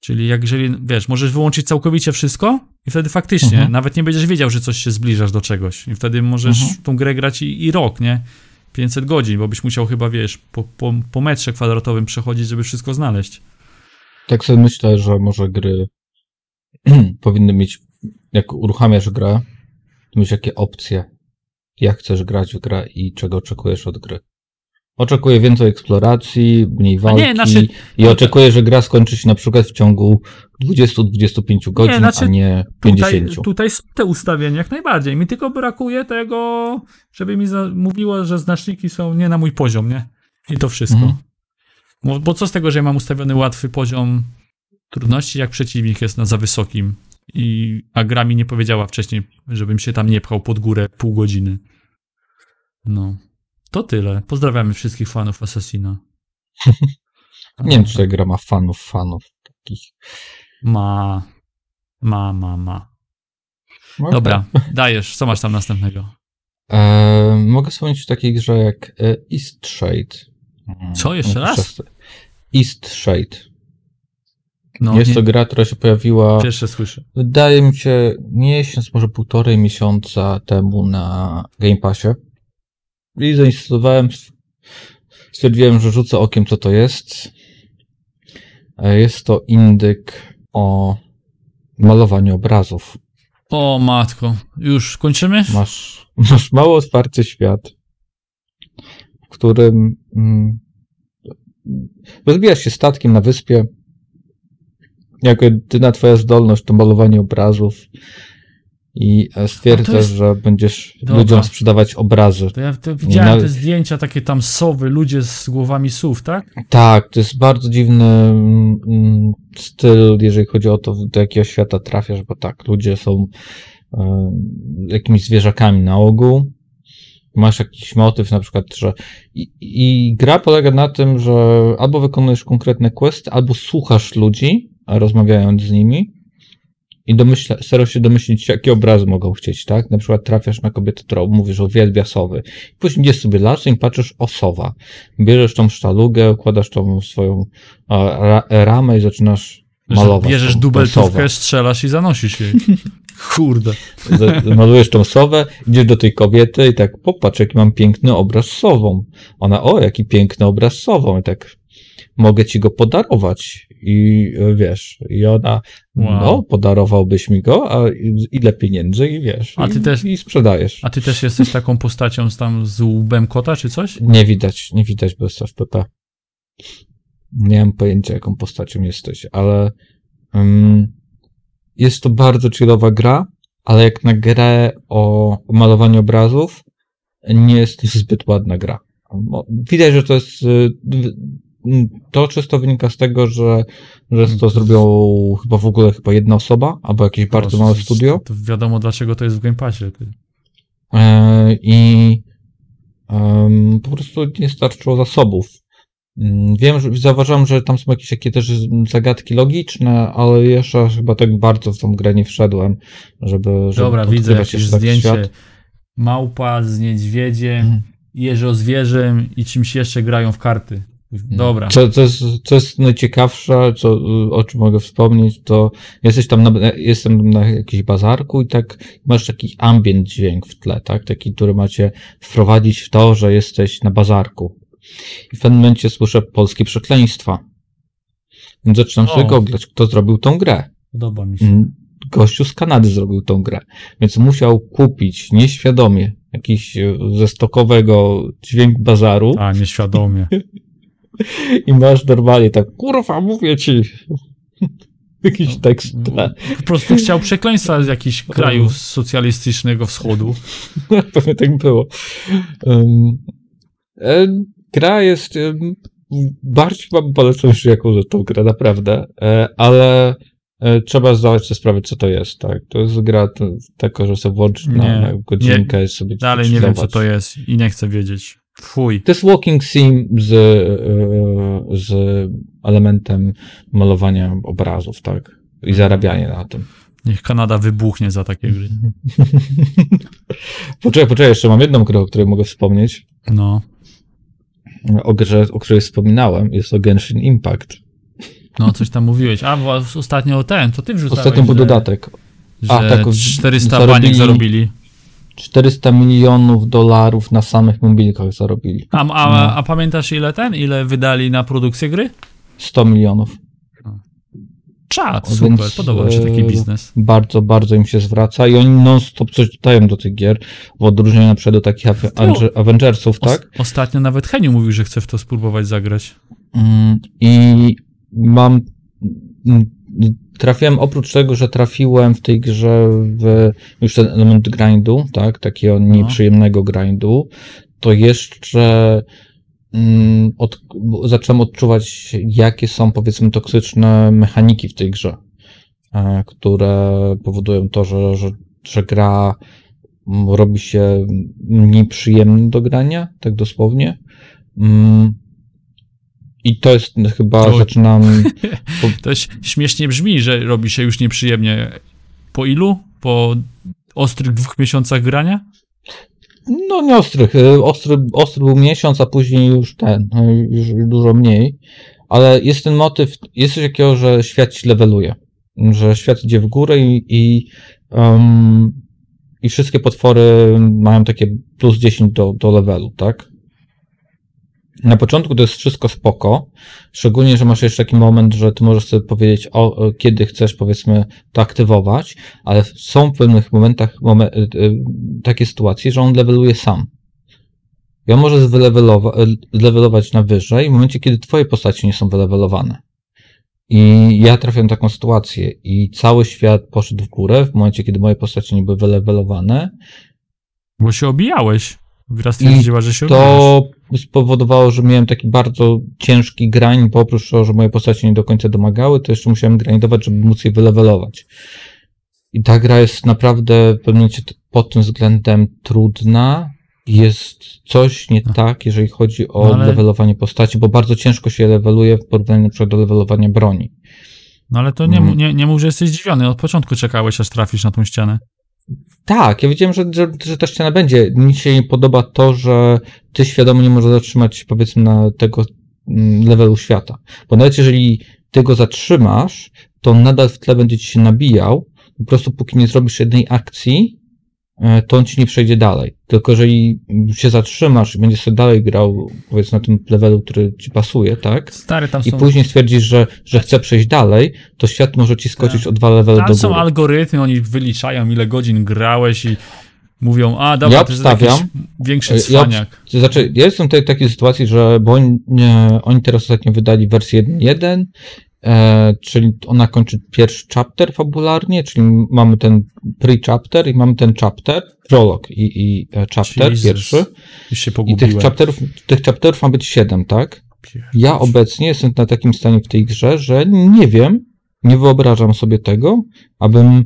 Czyli jak jeżeli, wiesz, możesz wyłączyć całkowicie wszystko i wtedy faktycznie Mhm. nawet nie będziesz wiedział, że coś się zbliżasz do czegoś i wtedy możesz Mhm. tą grę grać i, i rok, nie? 500 godzin, bo byś musiał chyba, wiesz, po, po, po metrze kwadratowym przechodzić, żeby wszystko znaleźć. Tak sobie myślę, że może gry powinny mieć, jak uruchamiasz grę, to mieć jakie opcje, jak chcesz grać w grę i czego oczekujesz od gry. Oczekuję więcej eksploracji, mniej walki znaczy- i oczekuję, że gra skończy się na przykład w ciągu 20-25 godzin, znaczy a nie Tutaj, 50. tutaj są te ustawienia jak najbardziej. Mi tylko brakuje tego, żeby mi mówiło, że znaczniki są nie na mój poziom, nie? I to wszystko. Mhm. Bo, bo co z tego, że ja mam ustawiony łatwy poziom trudności, jak przeciwnik jest na za wysokim. I, a gra mi nie powiedziała wcześniej, żebym się tam nie pchał pod górę pół godziny. No. To tyle. Pozdrawiamy wszystkich fanów Assassina. Nie wiem, czy ta gra ma fanów, fanów takich. Ma. Ma, ma, ma. No Dobra, dajesz. Co masz tam następnego? E, mogę wspomnieć o takiej grze jak e, East Shade. Co, jeszcze raz? East Shade. No, Jest nie, to gra, która się pojawiła, pierwsze słyszę. wydaje mi się, miesiąc, może półtorej miesiąca temu na Game Passie. I zainstalowałem, stwierdziłem, że rzucę okiem, co to jest. E, Jest to indyk o malowaniu obrazów. O matko, już kończymy? Masz, masz mało otwarty świat, w którym mm, rozbijasz się statkiem na wyspie. Jako jedyna twoja zdolność to malowanie obrazów i e, stwierdzasz, jest- że będziesz Dobra. ludziom sprzedawać obrazy. To ja to widziałem No. te zdjęcia, takie tam sowy, ludzie z głowami sów, tak? Tak, to jest bardzo dziwny mm, mm, styl, jeżeli chodzi o to, do jakiego świata trafiasz, bo tak, ludzie są e, jakimiś zwierzakami na ogół. Masz jakiś motyw, na przykład, że. I, I gra polega na tym, że albo wykonujesz konkretne questy, albo słuchasz ludzi, rozmawiając z nimi. I domyśla, starasz się domyślić, jakie obrazy mogą chcieć, tak? Na przykład trafiasz na kobietę, która mówisz, że uwielbia sowy. Później idziesz sobie lasem i patrzysz o sowa. Bierzesz tą sztalugę, układasz tą swoją a, ra, ramę i zaczynasz malować. Że bierzesz dubeltówkę, strzelasz i zanosisz jej. Kurde. Malujesz tą sowę, idziesz do tej kobiety i tak, popatrz, jaki mam piękny obraz z sową. Ona, o, jaki piękny obraz z sową. I tak, mogę ci go podarować. I e, wiesz, i ona, Wow. no, podarowałbyś mi go, a ile pieniędzy i wiesz, A ty i, też- i sprzedajesz. A ty też jesteś taką postacią z tam z łbem kota, czy coś? Nie widać, nie widać bez FPP. Nie mam pojęcia, jaką postacią jesteś, ale um, jest to bardzo chillowa gra, ale jak na grę o malowaniu obrazów, nie jest to zbyt ładna gra. Widać, że to jest. Y, w- m, To czysto wynika z tego, że, że to zrobią chyba w ogóle chyba jedna osoba, albo jakieś bardzo małe studio. To wiadomo, dlaczego to jest w Game Passie. E, i po prostu nie starczyło zasobów. Mm, Wiem, że zauważyłem, że tam są jakieś takie też zagadki logiczne, ale jeszcze chyba tak bardzo w tą grę nie wszedłem, żeby, żeby Dobra, widzę jakieś taki zdjęcie. świat. Małpa z niedźwiedziem, Mhm. jeżo zwierzem i czymś jeszcze grają w karty. Dobra. Co, co, jest, co jest najciekawsze, co, o czym mogę wspomnieć, to jesteś tam na, jestem na jakimś bazarku i tak masz taki ambient dźwięk w tle, tak? Taki, który macie wprowadzić w to, że jesteś na bazarku. I w pewnym momencie słyszę polskie przekleństwa. Więc zaczynam sobie O. googlać, kto zrobił tą grę. Podoba mi się. Mm, Gościu z Kanady zrobił tą grę. Więc musiał kupić nieświadomie jakiś e, ze stokowego dźwięk bazaru A, nieświadomie. i masz normalnie tak, kurwa, mówię ci. Jakiś tekst w tle. Po prostu chciał przekleństwa z jakichś krajów socjalistycznego wschodu. Pewnie tak było. Um, e, gra jest um, bardziej chyba polecam niż jaką tą grę, naprawdę. E, ale e, trzeba zdawać sobie sprawę, co to jest, tak? To jest gra taka, że sobie włączyć na, Nie, godzinkę i sobie Dalej nie wiem, co to jest i nie chcę wiedzieć. Fuj. To jest walking sim z, e, z elementem malowania obrazów, tak? I zarabianie na tym. Niech Kanada wybuchnie za takie gry. Poczekaj, poczekaj, jeszcze mam jedną grę, o której mogę wspomnieć. No. O grze, o której wspominałem, jest to Genshin Impact. No, coś tam mówiłeś. A, bo ostatnio ten, to ty wrzucałeś, Ostatnio był dodatek. że A, tak, 400 zarobili- baniek zarobili. 400 milionów dolarów na samych mobilkach zarobili. A, a, No. a pamiętasz ile ten, ile wydali na produkcję gry? 100 milionów. Czad, O, super, więc, podoba mi się taki e, biznes. Bardzo, bardzo im się zwraca i oni non-stop coś dodają do tych gier, w odróżnieniu na przykład do takich Ave- Aven- Avengersów, tak? Ostatnio nawet Heniu mówił, że chce w to spróbować zagrać. Mm, I mam. Trafiłem, oprócz tego, że trafiłem w tej grze w już ten element grindu, tak, takiego nieprzyjemnego grindu, to jeszcze mm, od, zacząłem odczuwać, jakie są, powiedzmy, toksyczne mechaniki w tej grze, e, które powodują to, że, że, że gra robi się mniej przyjemna do grania, tak dosłownie. Mm, I to jest chyba, Oj. zaczynam. To ś- śmiesznie brzmi, że robi się już nieprzyjemnie. Po ilu? Po ostrych dwóch miesiącach grania? No nie ostrych. y, Ostry, ostry był miesiąc, a później już ten, y, już dużo mniej. Ale jest ten motyw, jest coś takiego, że świat się leveluje. Że świat idzie w górę i, i, um, i wszystkie potwory mają takie plus 10 do, do levelu, tak? Na początku to jest wszystko spoko, szczególnie, że masz jeszcze taki moment, że ty możesz sobie powiedzieć, o, o, kiedy chcesz, powiedzmy, to aktywować, ale są w pewnych momentach momen, y, y, takie sytuacje, że on leveluje sam. I on może wylevelowa- y, levelować na wyżej w momencie, kiedy twoje postacie nie są wylevelowane. I ja trafiłem na taką sytuację i cały świat poszedł w górę w momencie, kiedy moje postacie nie były wylevelowane. Bo się obijałeś. Gra stwierdziła, że się To spowodowało, że miałem taki bardzo ciężki grind, bo oprócz tego, że moje postacie nie do końca domagały, to jeszcze musiałem grindować, żeby móc je wylevelować. I ta gra jest naprawdę w pewnym momencie pod tym względem trudna. Jest coś nie No. tak, jeżeli chodzi o No ale- levelowanie postaci, bo bardzo ciężko się leveluje w porównaniu na przykład do levelowania broni. No ale to nie, Mm. nie, nie mów, że jesteś zdziwiony. Od początku czekałeś, aż trafisz na tą ścianę. Tak, ja wiedziałem, że, że, że ta ściana będzie. Mi się nie podoba to, że ty świadomie nie możesz zatrzymać, powiedzmy, na tego mm, levelu świata. Bo nawet jeżeli ty go zatrzymasz, to nadal w tle będzie ci się nabijał. Po prostu póki nie zrobisz jednej akcji, to on ci nie przejdzie dalej. Tylko jeżeli się zatrzymasz i będziesz sobie dalej grał, powiedzmy, na tym levelu, który ci pasuje, tak? Stary, tam I są, później stwierdzisz, że, że chce przejść dalej, to świat może ci skoczyć Tak. o dwa levely do tam są góry. algorytmy, oni wyliczają, ile godzin grałeś i mówią, a dobra, Ja to jest jakiś większy Ja cwaniak. To znaczy, ja jestem w tej takiej sytuacji, że bo oni, nie, oni teraz ostatnio wydali wersję 1.1, e, czyli ona kończy pierwszy chapter fabularnie, czyli mamy ten pre-chapter i mamy ten chapter, prolog i, i e, chapter Jezus. pierwszy. I tych chapterów, tych chapterów ma być 7, tak? Ja obecnie jestem na takim stanie w tej grze, że nie wiem, nie wyobrażam sobie tego, abym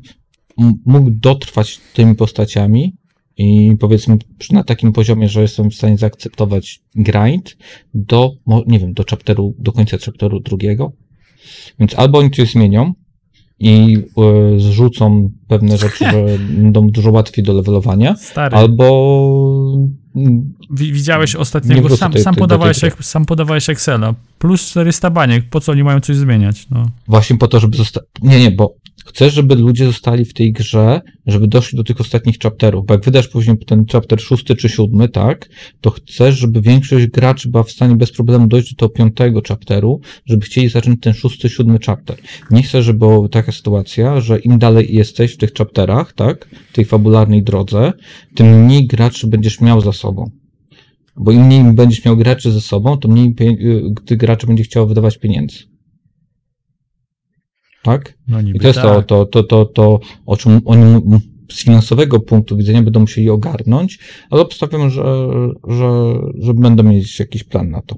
mógł dotrwać tymi postaciami i powiedzmy na takim poziomie, że jestem w stanie zaakceptować grind do, nie wiem, do chapteru, do końca chapteru drugiego. Więc albo oni coś zmienią, i e, zrzucą pewne rzeczy, że będą dużo łatwiej do levelowania, Stary, albo wi- widziałeś Nie ostatniego, sam, tej- sam, tej- tej podawałeś, jak- sam podawałeś Excela, plus 400 baniek, po co oni mają coś zmieniać, no. właśnie po to, żeby zostać. Nie, nie, bo chcesz, żeby ludzie zostali w tej grze, żeby doszli do tych ostatnich chapterów. Bo jak wydasz później ten chapter szósty czy siódmy, tak, to chcesz, żeby większość graczy była w stanie bez problemu dojść do tego piątego chapteru, żeby chcieli zacząć ten szósty, siódmy chapter. Nie chcę, żeby była taka sytuacja, że im dalej jesteś w tych chapterach, tak, w tej fabularnej drodze, tym mniej graczy będziesz miał za sobą. Bo im mniej będziesz miał graczy ze sobą, to mniej gdy graczy będzie chciało wydawać pieniędzy. Tak? no I to jest to, tak. to, to, to, to, o czym oni z finansowego punktu widzenia będą musieli ogarnąć, ale obstawiam, że, że, że będą mieć jakiś plan na to.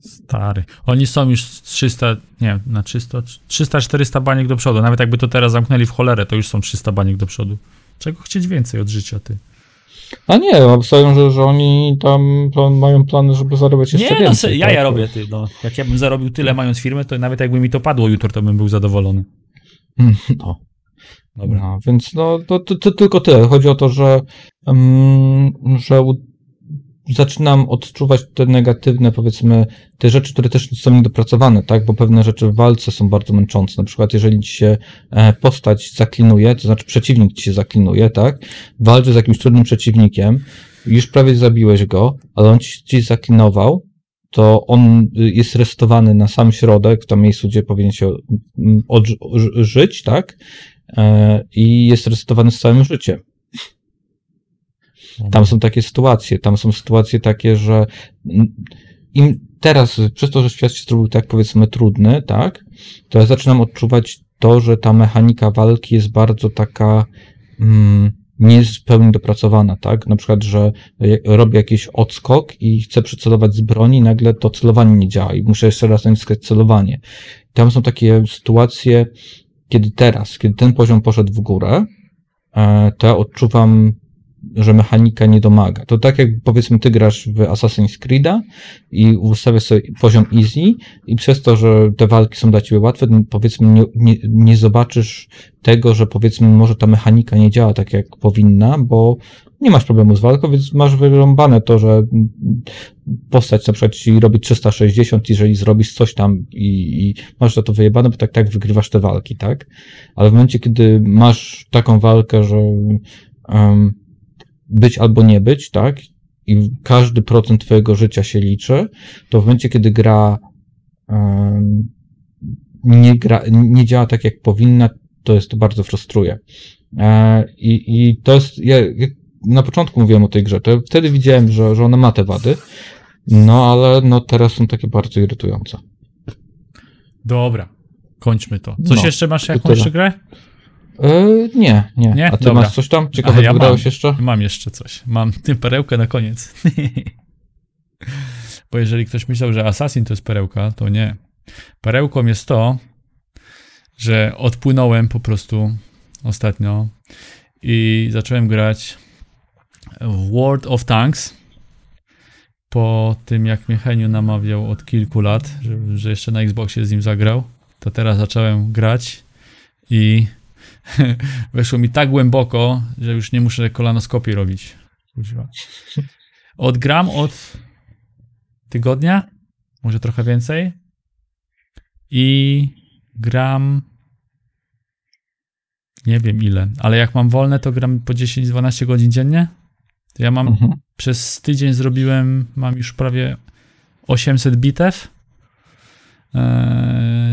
Stary. Oni są już z 300, nie, na 300, 300-400 baniek do przodu. Nawet jakby to teraz zamknęli w cholerę, to już są 300 baniek do przodu. Czego chcieć więcej od życia, ty? A nie, obstawiam, że, że oni tam plan, mają plany, żeby zarabiać jeszcze Nie, no, więcej. se, ja tak? ja robię, ty, no. Jak ja bym zarobił tyle mając firmę, to nawet jakby mi to padło jutro, to bym był zadowolony. No. Dobra. No, więc no, to, to, to tylko tyle. Chodzi o to, że, mm, że u, zaczynam odczuwać te negatywne, powiedzmy, te rzeczy, które też są niedopracowane, tak? Bo pewne rzeczy w walce są bardzo męczące. Na przykład, jeżeli ci się e, postać zaklinuje, to znaczy przeciwnik ci się zaklinuje, tak? Walczy z jakimś trudnym przeciwnikiem, już prawie zabiłeś go, ale on ci, ci zaklinował, to on y, jest restowany na sam środek, w tam miejscu, gdzie powinien się mm, odży- ży- żyć, tak? E, I jest resetowany z całym życiem. Tam są takie sytuacje, tam są sytuacje takie, że im teraz, przez to, że świat się zrobił tak powiedzmy trudny, tak, to ja zaczynam odczuwać to, że ta mechanika walki jest bardzo taka mm, nie jest w pełni dopracowana, tak? Na przykład, że jak robię jakiś odskok i chcę przycelować z broni, nagle to celowanie nie działa i muszę jeszcze raz naciskać celowanie. Tam są takie sytuacje, kiedy teraz, kiedy ten poziom poszedł w górę, e, to ja odczuwam, że mechanika nie domaga. To tak jak powiedzmy ty grasz w Assassin's Creed'a i ustawiasz sobie poziom easy i przez to, że te walki są dla ciebie łatwe, powiedzmy nie, nie, nie zobaczysz tego, że powiedzmy może ta mechanika nie działa tak jak powinna, bo nie masz problemu z walką, więc masz wyrąbane to, że postać na przykład ci robi 360, jeżeli zrobisz coś tam i, i masz za to wyjebane, bo tak tak wygrywasz te walki, tak? Ale w momencie, kiedy masz taką walkę, że um, być albo nie być, tak? I każdy procent twojego życia się liczy, to w momencie, kiedy gra um, nie, gra, nie działa tak, jak powinna, to jest to bardzo frustruje. E, i, I to jest, ja, na początku mówiłem o tej grze, to wtedy widziałem, że, że ona ma te wady, no ale no teraz są takie bardzo irytujące. Dobra, kończmy to. Coś No, jeszcze masz jakąś tyle. grę? E, nie, nie, Nie? A ty Dobra. masz coś tam ciekawego A, ja jeszcze? Mam jeszcze coś. Mam tę perełkę na koniec. Bo jeżeli ktoś myślał, że Assassin to jest perełka, to nie. Perełką jest to, że odpłynąłem po prostu ostatnio i zacząłem grać w World of Tanks po tym, jak mnie Heniu namawiał od kilku lat, że, że jeszcze na Xboxie z nim zagrał, to teraz zacząłem grać i weszło mi tak głęboko, że już nie muszę kolanoskopii robić. Kuźwa. Odgram od tygodnia, może trochę więcej i gram nie wiem ile, ale jak mam wolne, to gram po 10-12 godzin dziennie. To ja mam Mhm. przez tydzień zrobiłem, mam już prawie 800 bitew. Eee,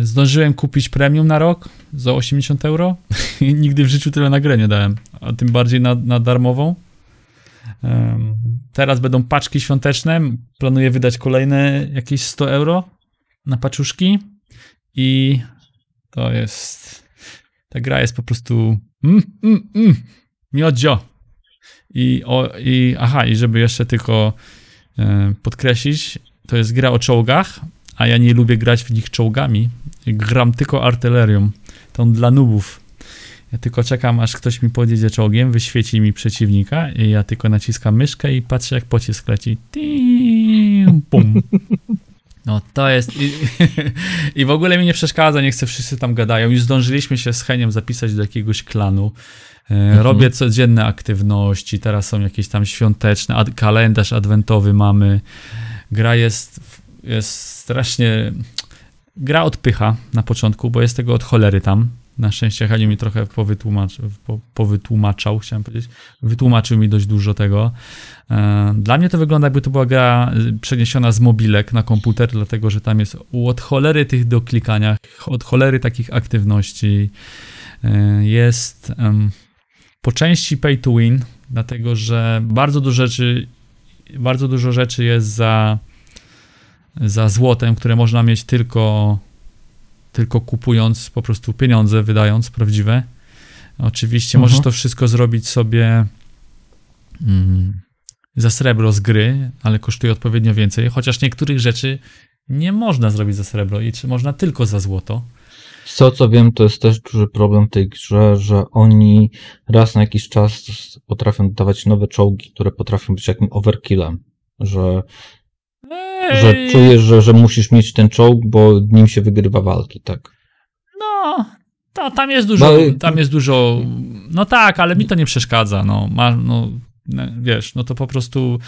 zdążyłem kupić premium na rok za 80 euro. Nigdy w życiu tyle na grę nie dałem, a tym bardziej na, na darmową. Em, teraz będą paczki świąteczne. Planuję wydać kolejne jakieś 100 euro na paczuszki. I to jest. Ta gra jest po prostu. Mm, mm, mm, miodzio. I, o, i aha, i żeby jeszcze tylko e, podkreślić, to jest gra o czołgach, a ja nie lubię grać w nich czołgami. Gram tylko artylerią. Tą dla nubów. Ja tylko czekam, aż ktoś mi podjedzie czołgiem, wyświeci mi przeciwnika i ja tylko naciskam myszkę i patrzę, jak pocisk leci. Tim, pum. No to jest. I, I w ogóle mi nie przeszkadza, nie chcę, wszyscy tam gadają. Już zdążyliśmy się z Heniem zapisać do jakiegoś klanu. E, Robię codzienne aktywności, teraz są jakieś tam świąteczne, ad, kalendarz adwentowy mamy. Gra jest, jest strasznie. Gra odpycha na początku, bo jest tego od cholery tam. Na szczęście Heniu mi trochę powytłumacz, po, powytłumaczał, chciałem powiedzieć. Wytłumaczył mi dość dużo tego. E, Dla mnie to wygląda jakby to była gra y, przeniesiona z mobilek na komputer, dlatego że tam jest od cholery tych do klikania, od cholery takich aktywności. E, Jest po części pay to win, dlatego że bardzo dużo rzeczy, bardzo dużo rzeczy jest za, za złotem, które można mieć tylko, tylko kupując po prostu pieniądze, wydając prawdziwe. Oczywiście Mhm. możesz to wszystko zrobić sobie mm, za srebro z gry, ale kosztuje odpowiednio więcej, chociaż niektórych rzeczy nie można zrobić za srebro i czy można tylko za złoto. Z tego co wiem, to jest też duży problem w tej grze, że oni raz na jakiś czas potrafią dodawać nowe czołgi, które potrafią być jakimś overkillem. Że, że czujesz, że, że musisz mieć ten czołg, bo nim się wygrywa walki, tak. No, to, tam jest dużo, No i- tam jest dużo, no tak, ale mi to nie przeszkadza, no, ma, no, wiesz, no to po prostu,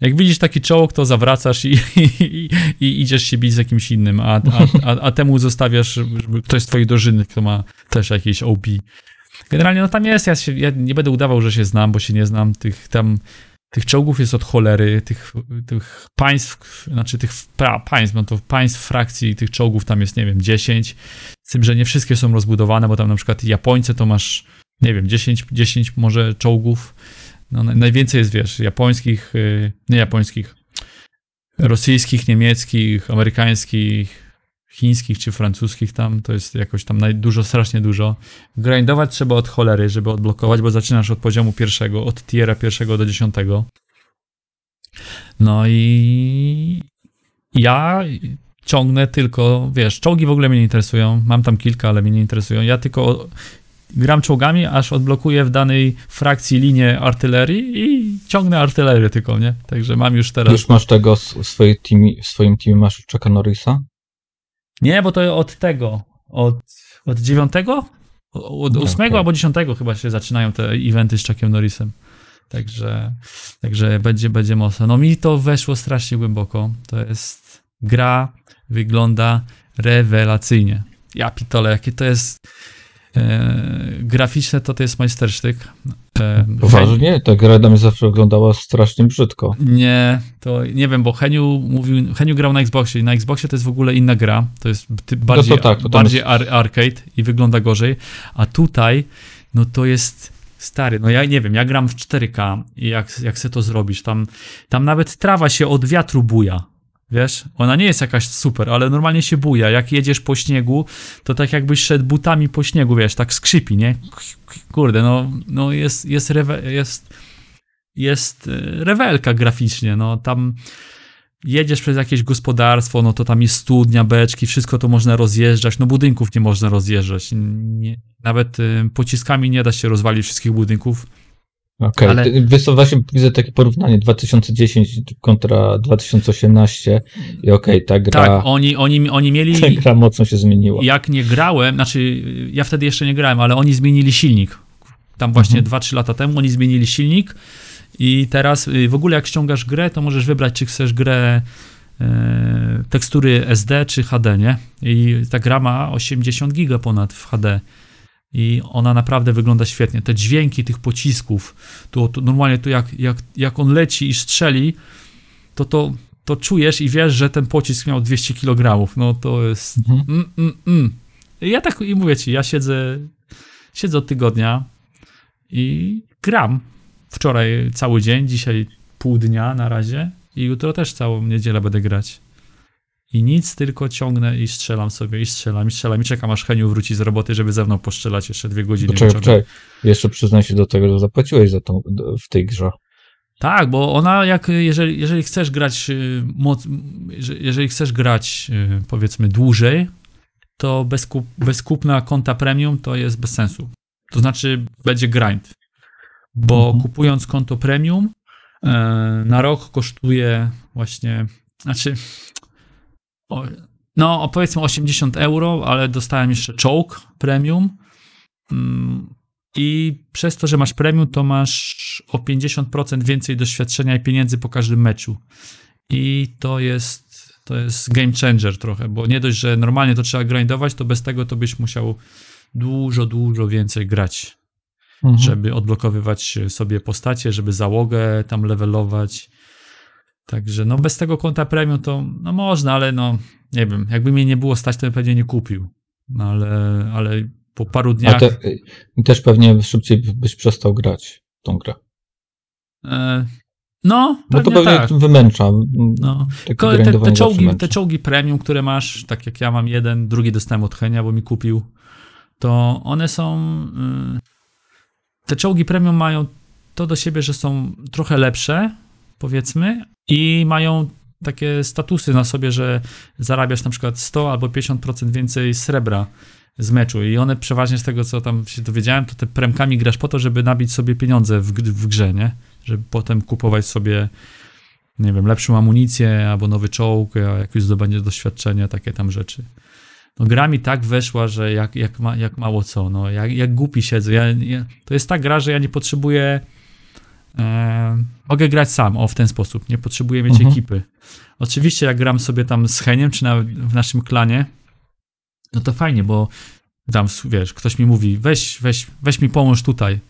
jak widzisz taki czołg, to zawracasz i, i, i idziesz się bić z jakimś innym, a, a, a, a temu zostawiasz, żeby ktoś z twoich drużyny, kto ma też jakieś OP. Generalnie, no tam jest, ja, się, ja nie będę udawał, że się znam, bo się nie znam, tych tam, tych czołgów jest od cholery, tych, tych państw, znaczy tych pra, państw, no to państw, frakcji tych czołgów tam jest, nie wiem, 10, z tym, że nie wszystkie są rozbudowane, bo tam na przykład Japońcy to masz, nie wiem, 10, 10 może czołgów. No, naj- najwięcej jest, wiesz, japońskich, y, nie japońskich, rosyjskich, niemieckich, amerykańskich, chińskich czy francuskich tam, to jest jakoś tam dużo, strasznie dużo. Grindować trzeba od cholery, żeby odblokować, bo zaczynasz od poziomu pierwszego, od tiera pierwszego do dziesiątego. No i ja ciągnę tylko, wiesz, czołgi w ogóle mnie nie interesują. Mam tam kilka, ale mnie nie interesują. Ja tylko gram czołgami, aż odblokuję w danej frakcji linię artylerii i ciągnę artylerię tylko, nie? Także mam już teraz. Już masz tego w, swojej teamie, w swoim teamie masz Chucka Norrisa? Nie, bo to od tego, od, od dziewiątego? Od Okej. ósmego albo dziesiątego chyba się zaczynają te eventy z Chuckiem Norrisem. Także, także będzie, będzie mocno. No mi to weszło strasznie głęboko. To jest gra, wygląda rewelacyjnie. Ja pitole, jakie to jest e, graficzne, to to jest majstersztyk. Poważnie? Ta gra dla mnie zawsze wyglądała strasznie brzydko. nie, to nie wiem, bo Heniu mówił, Heniu grał na Xboxie i na Xboxie to jest w ogóle inna gra, to jest bardziej, tak, to tam bardziej ar, arcade i wygląda gorzej, a tutaj, no to jest stary, no ja nie wiem, ja gram w 4K i jak, jak se to zrobisz, tam, tam nawet trawa się od wiatru buja, wiesz, ona nie jest jakaś super, ale normalnie się buja, jak jedziesz po śniegu, to tak jakbyś szedł butami po śniegu, wiesz, tak skrzypi, nie, kurde, no, no jest, jest, rewe, jest jest e, rewelka graficznie, no. Tam jedziesz przez jakieś gospodarstwo, no to tam jest studnia, beczki, wszystko to można rozjeżdżać, no budynków nie można rozjeżdżać, nie, nawet e, pociskami nie da się rozwalić wszystkich budynków. Okej, Ale- okay. wiesz co, właśnie widzę takie porównanie 2010 kontra 2018 i okej, ta gra, Tak, oni, oni, oni mieli, ta gra mocno się zmieniła. jak nie grałem, znaczy ja wtedy jeszcze nie grałem, ale oni zmienili silnik. Tam właśnie Mhm. 2-3 lata temu oni zmienili silnik i teraz y, w ogóle jak ściągasz grę, to możesz wybrać, czy chcesz grę e, tekstury SD czy HD, nie? I ta gra ma 80 giga ponad w HD. I ona naprawdę wygląda świetnie. Te dźwięki tych pocisków, to, to normalnie to jak, jak, jak on leci i strzeli, to, to to czujesz i wiesz, że ten pocisk miał 200 kg. No to jest. Mhm. Mm, mm, mm. Ja tak i mówię ci, ja siedzę, siedzę od tygodnia i gram. Wczoraj cały dzień, dzisiaj pół dnia na razie i jutro też całą niedzielę będę grać. I nic, tylko ciągnę i strzelam sobie, i strzelam, i strzelam, i czekam aż Heniu wróci z roboty, żeby ze mną postrzelać jeszcze dwie godziny. Wieczorem. poczekaj. Jeszcze przyznaj się do tego, że zapłaciłeś za tą, do- w tej grze. Tak, bo ona jak, jeżeli, jeżeli chcesz grać y, moc, że- jeżeli chcesz grać y, powiedzmy dłużej, to bez, kup, bez kupna konta premium to jest bez sensu. To znaczy będzie grind, bo Mhm. kupując konto premium e, na rok kosztuje właśnie, znaczy O, no, powiedzmy 80 euro, ale dostałem jeszcze czołg premium. Mm, I przez to, że masz premium, to masz o 50% więcej doświadczenia i pieniędzy po każdym meczu. I to jest, to jest game changer trochę, bo nie dość, że normalnie to trzeba grindować, to bez tego to byś musiał dużo, dużo więcej grać Mhm. żeby odblokowywać sobie postacie, żeby załogę tam levelować. Także no bez tego konta premium to no można, ale no nie wiem, jakby mnie nie było stać, to bym pewnie nie kupił. No ale, ale po paru A dniach... te, i też pewnie szybciej byś przestał grać tą grę. E, no, Bo to pewnie tak. wymęcza. No. Te, te, czołgi, te czołgi premium, które masz, tak jak ja mam jeden, drugi dostałem od Henia, bo mi kupił, to one są. y, Te czołgi premium mają to do siebie, że są trochę lepsze, powiedzmy, i mają takie statusy na sobie, że zarabiasz na przykład 100 albo 50% więcej srebra z meczu i one przeważnie z tego, co tam się dowiedziałem, to te premkami grasz po to, żeby nabić sobie pieniądze w, w grze, nie? Żeby potem kupować sobie nie wiem, lepszą amunicję albo nowy czołg, jakieś zdobędzie doświadczenia, takie tam rzeczy. No gra mi tak weszła, że jak, jak, ma, jak mało co, no jak, jak głupi siedzę. Ja, ja, to jest ta gra, że ja nie potrzebuję e, mogę grać sam, o w ten sposób, nie potrzebuję mieć Mhm. ekipy. Oczywiście jak gram sobie tam z Heniem, czy nawet w naszym klanie, no to fajnie, bo tam, wiesz, ktoś mi mówi, weź, weź, weź mi pomóż tutaj.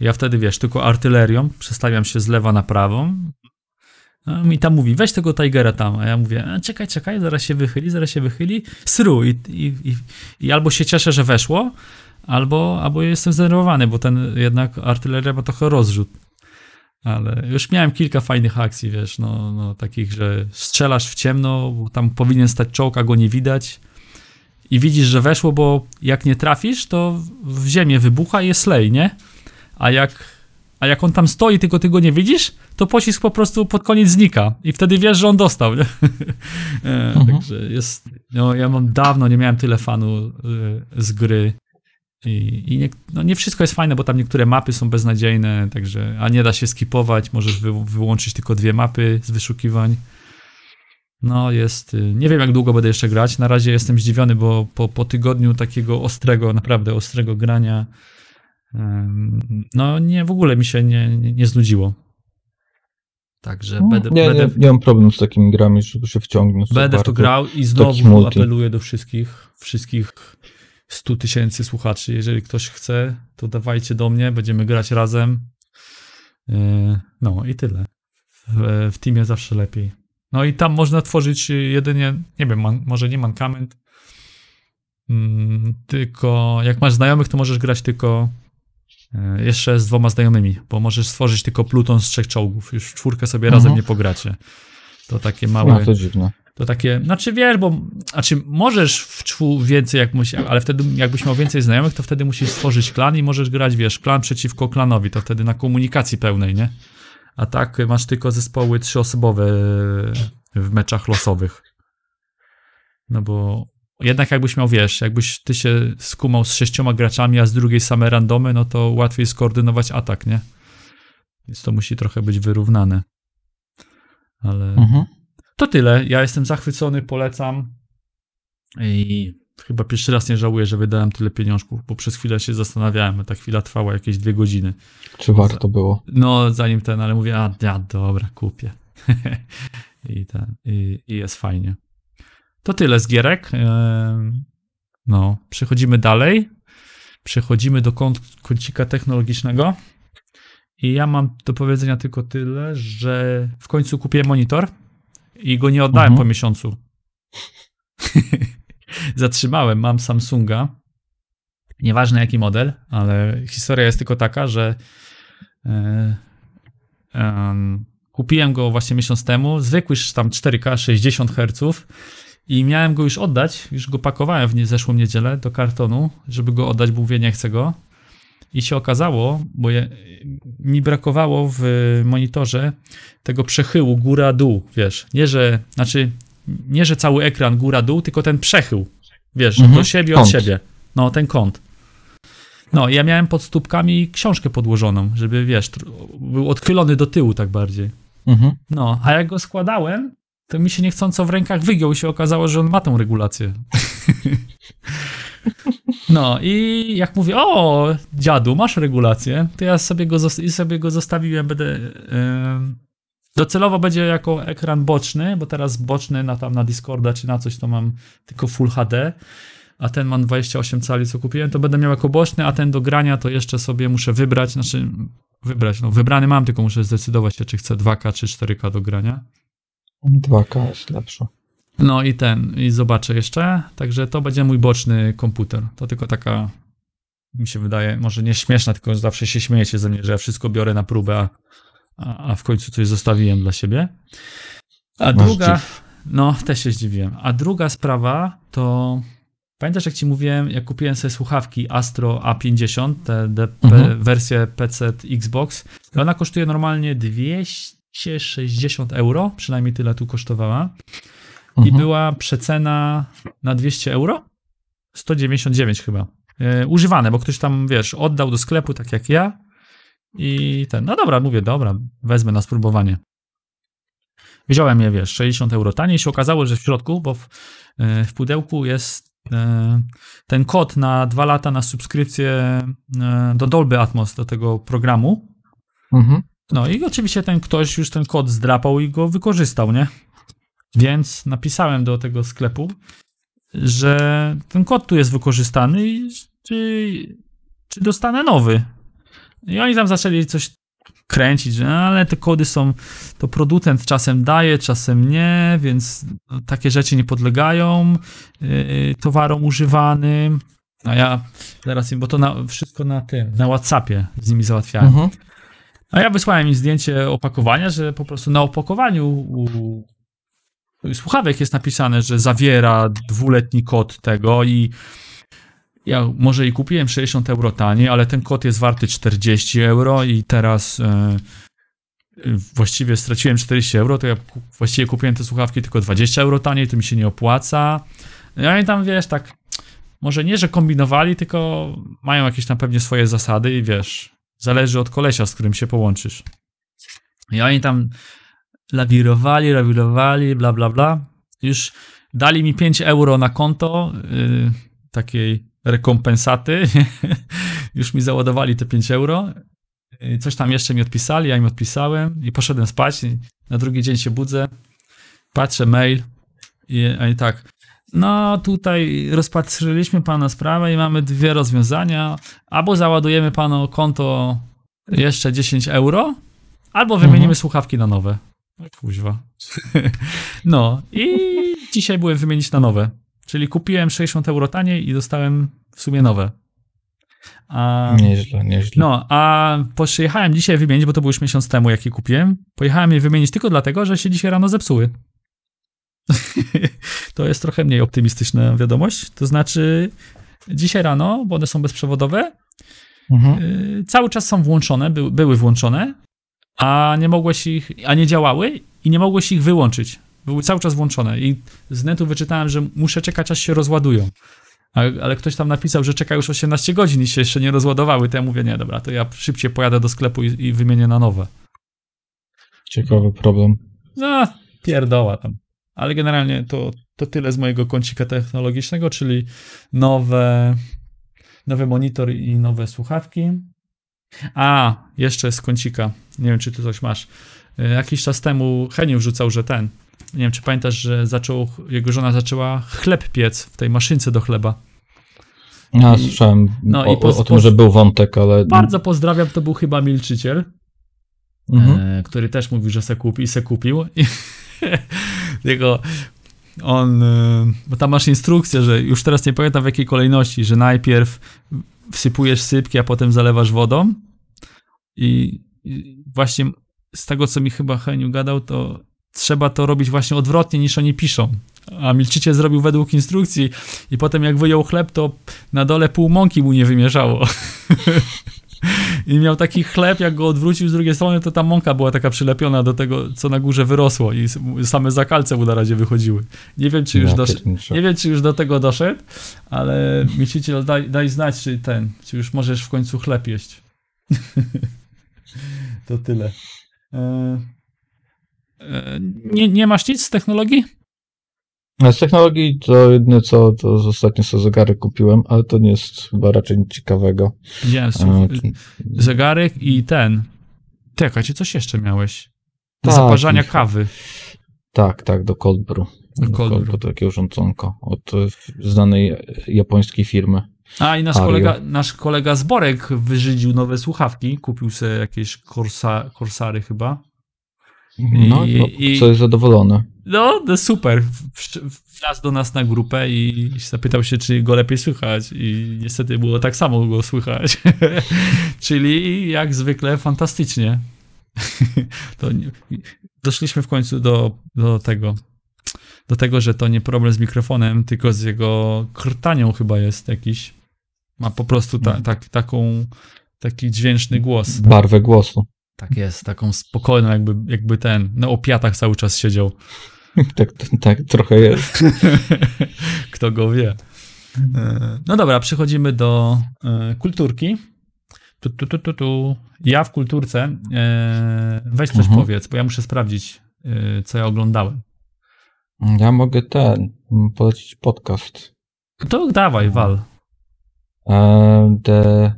Ja wtedy, wiesz, tylko artylerią przestawiam się z lewa na prawą. No, mi tam mówi, weź tego Tigera tam, a ja mówię, e, czekaj, czekaj, zaraz się wychyli, zaraz się wychyli, sru i, i, i, i albo się cieszę, że weszło, albo, albo jestem zdenerwowany, bo ten jednak artyleria ma trochę rozrzut. Ale już miałem kilka fajnych akcji, wiesz, no, no takich, że strzelasz w ciemno, bo tam powinien stać czołg, a go nie widać i widzisz, że weszło, bo jak nie trafisz, to w ziemię wybucha i jest lej, nie? A jak, a jak on tam stoi, tylko ty go nie widzisz, to pocisk po prostu pod koniec znika i wtedy wiesz, że on dostał, nie? E, Mhm. Także jest, no ja mam dawno nie miałem tyle fanu y, z gry i, i nie, no nie wszystko jest fajne, bo tam niektóre mapy są beznadziejne, także, a nie da się skipować, możesz wy, wyłączyć tylko dwie mapy z wyszukiwań. No jest, y, nie wiem jak długo będę jeszcze grać, na razie jestem zdziwiony, bo po, po tygodniu takiego ostrego, naprawdę ostrego grania, no nie, w ogóle mi się nie, nie, nie znudziło. Także No, będę, nie, będę, nie, nie mam problemu z takimi grami, żeby się wciągnąć. Będę w to grał i znowu apeluję do wszystkich, wszystkich 100 tysięcy słuchaczy. Jeżeli ktoś chce, to dawajcie do mnie, będziemy grać razem. Yy, No i tyle. W, w teamie zawsze lepiej. No i tam można tworzyć jedynie, nie wiem, man, może nie mankament, mm, tylko jak masz znajomych, to możesz grać tylko e, jeszcze z dwoma znajomymi, bo możesz stworzyć tylko pluton z trzech czołgów. Już czwórkę sobie Mhm. razem nie pogracie. To takie małe. No to dziwne. To takie, znaczy wiesz, bo, znaczy możesz w czwu więcej, jak musi, ale wtedy jakbyś miał więcej znajomych, to wtedy musisz stworzyć klan i możesz grać, wiesz, klan przeciwko klanowi, to wtedy na komunikacji pełnej, nie? A tak masz tylko zespoły trzyosobowe w meczach losowych. No bo jednak jakbyś miał, wiesz, jakbyś ty się skumał z sześcioma graczami, a z drugiej same randomy, no to łatwiej skoordynować atak, nie? Więc to musi trochę być wyrównane. Ale... Mhm. To tyle. Ja jestem zachwycony, polecam. I chyba pierwszy raz nie żałuję, że wydałem tyle pieniążków, bo przez chwilę się zastanawiałem. Ta chwila trwała jakieś dwie godziny. Czy warto było? No, zanim ten, ale mówię, a ja, dobra, kupię. I, ten, i, I jest fajnie. To tyle z gierek. No, przechodzimy dalej. Przechodzimy do kąt, kącika technologicznego. I ja mam do powiedzenia tylko tyle, że w końcu kupiłem monitor i go nie oddałem Mhm. po miesiącu. Zatrzymałem, mam Samsunga. Nieważne jaki model, ale historia jest tylko taka, że e, em, kupiłem go właśnie miesiąc temu. Zwykły już tam 4K 60 Hz i miałem go już oddać. Już go pakowałem w nie, zeszłą niedzielę do kartonu, żeby go oddać, bo mówię, nie chcę go. I się okazało, bo je, mi brakowało w monitorze tego przechyłu góra-dół, wiesz. Nie, że, znaczy, nie, że cały ekran góra-dół, tylko ten przechył, wiesz, Mhm, do siebie, kąt. od siebie. No, ten kąt. No, ja miałem pod stópkami książkę podłożoną, żeby, wiesz, był odchylony do tyłu tak bardziej. Mhm. No, a jak go składałem, to mi się niechcąco w rękach wygiął i się okazało, że on ma tą regulację. No i jak mówię, o dziadu, masz regulację, to ja sobie go, sobie go zostawiłem, będę... em, docelowo będzie jako ekran boczny, bo teraz boczny na tam na Discorda czy na coś to mam tylko Full HD, a ten mam 28 cali, co kupiłem, to będę miał jako boczny, a ten do grania to jeszcze sobie muszę wybrać, znaczy wybrać, no wybrany mam, tylko muszę zdecydować się, czy chcę 2K czy 4K do grania. 2K jest lepsze. No i ten, i zobaczę jeszcze. Także to będzie mój boczny komputer. To tylko taka, mi się wydaje, może nie śmieszna, tylko zawsze się śmiejecie ze mnie, że ja wszystko biorę na próbę, a, a, w końcu coś zostawiłem dla siebie. A Masz druga, dziw. no też się zdziwiłem. A druga sprawa to, pamiętasz jak ci mówiłem, jak kupiłem sobie słuchawki Astro A50, te, te Mhm. wersję PC Xbox, i ona kosztuje normalnie 260 euro, przynajmniej tyle tu kosztowała i Mhm. była przecena na 200 euro? 199 chyba. E, używane, bo ktoś tam, wiesz, oddał do sklepu, tak jak ja. I ten, no dobra, mówię, dobra, wezmę na spróbowanie. Wziąłem je, wiesz, 60 euro taniej. się okazało, że w środku, bo w, e, w pudełku jest e, ten kod na dwa lata na subskrypcję do Dolby Atmos, do tego programu. Mhm. No i oczywiście ten ktoś już ten kod zdrapał i go wykorzystał, nie? Więc napisałem do tego sklepu, że ten kod tu jest wykorzystany i czy, czy dostanę nowy. I oni tam zaczęli coś kręcić, że no, ale te kody są, to producent czasem daje, czasem nie, więc takie rzeczy nie podlegają yy, towarom używanym. A ja zaraz im, bo to na, wszystko na tym, na Whatsappie z nimi załatwiałem. Mhm. A ja wysłałem im zdjęcie opakowania, że po prostu na opakowaniu u słuchawek jest napisane, że zawiera dwuletni kod tego i ja może i kupiłem 60 euro taniej, ale ten kod jest warty 40 euro i teraz e, właściwie straciłem 40 euro, to ja właściwie kupiłem te słuchawki tylko 20 euro taniej, to mi się nie opłaca. No i tam wiesz, tak może nie, że kombinowali, tylko mają jakieś tam pewnie swoje zasady i wiesz, zależy od kolesia, z którym się połączysz. I oni tam lawirowali, lawirowali, bla, bla, bla. Już dali mi 5 euro na konto yy, takiej rekompensaty. Już mi załadowali te 5 euro. Yy, coś tam jeszcze mi odpisali, ja im odpisałem i poszedłem spać. I na drugi dzień się budzę, patrzę mail i oni tak, no tutaj rozpatrzyliśmy pana sprawę i mamy dwie rozwiązania. Albo załadujemy panu konto jeszcze 10 euro, albo wymienimy Mhm. słuchawki na nowe. No kuźwa. No i dzisiaj byłem wymienić na nowe. Czyli kupiłem 60 euro taniej i dostałem w sumie nowe. A, Nieźle, nieźle. no, a pojechałem dzisiaj wymienić, bo to był już miesiąc temu, jak je kupiłem. Pojechałem je wymienić tylko dlatego, że się dzisiaj rano zepsuły. to jest trochę mniej optymistyczna wiadomość. To znaczy, dzisiaj rano, bo one są bezprzewodowe, Mhm. Yy, cały czas są włączone, by, były włączone, a nie mogłeś ich, a nie działały i nie mogłeś ich wyłączyć. Były cały czas włączone i z netu wyczytałem, że muszę czekać, aż się rozładują. Ale ktoś tam napisał, że czeka już 18 godzin i się jeszcze nie rozładowały, to ja mówię, nie, dobra, to ja szybciej pojadę do sklepu i, i wymienię na nowe. Ciekawy problem. No, pierdoła tam. Ale generalnie to, to tyle z mojego kącika technologicznego, czyli nowe, nowy monitor i nowe słuchawki. A, jeszcze z kącika. Nie wiem, czy ty coś masz. E, Jakiś czas temu Heniu wrzucał, że ten. Nie wiem, czy pamiętasz, że zaczął, jego żona zaczęła chleb piec w tej maszynce do chleba. Ja I- słyszałem no o, i po- o tym, że był wątek, ale... Bardzo pozdrawiam, to był chyba Milczyciel. Mhm. e, który też mówił, że se kupi i se kupił. I jego on, e, bo tam masz instrukcję, że już teraz nie pamiętam w jakiej kolejności, że najpierw wsypujesz sypki, a potem zalewasz wodą. I, i właśnie z tego, co mi chyba Heniu gadał, to trzeba to robić właśnie odwrotnie niż oni piszą. A Milczyciel zrobił według instrukcji i potem jak wyjął chleb, to na dole pół mąki mu nie wymierzało. I miał taki chleb, jak go odwrócił z drugiej strony, to ta mąka była taka przylepiona do tego, co na górze wyrosło i same zakalce mu na razie wychodziły. Nie wiem, czy już, doszedł, nie wiem, czy już do tego doszedł, ale myśliciel, daj, daj znać, czy ten, czy już możesz w końcu chleb jeść. to tyle. E, E, Nie, nie masz nic z technologii? A z technologii to jedyne co, to ostatnio sobie zegary kupiłem, ale to nie jest chyba raczej nic ciekawego. Widziałem, E, słuch- zegarek i ten. Czekaj, czy coś jeszcze miałeś? Do Tak, zaparzania i- kawy. Tak, tak, do cold brew. Do cold brew. Takie urządzonko od e, znanej japońskiej firmy. A i nasz Ario. kolega, nasz kolega Zborek wyżydził nowe słuchawki. Kupił sobie jakieś korsa, korsary chyba. No, I- no i- co jest zadowolony. No, no super. Wlazł do nas na grupę i zapytał się, czy go lepiej słychać. I niestety było tak samo go słychać. Czyli jak zwykle fantastycznie. to nie, doszliśmy w końcu do, do tego. Do tego, że to nie problem z mikrofonem, tylko z jego krtanią chyba jest jakiś. Ma po prostu ta, tak, taką, taki dźwięczny głos. Barwę głosu. Tak jest, taką spokojną, jakby, jakby ten, na opiatach cały czas siedział. Tak, tak trochę jest. Kto go wie. E, No dobra, przechodzimy do e, kulturki. Tu, tu, tu, tu, tu. Ja w kulturce. E, weź coś Mhm. powiedz, bo ja muszę sprawdzić, co ja oglądałem. Ja mogę ten, polecić podcast. To dawaj, wal. E, The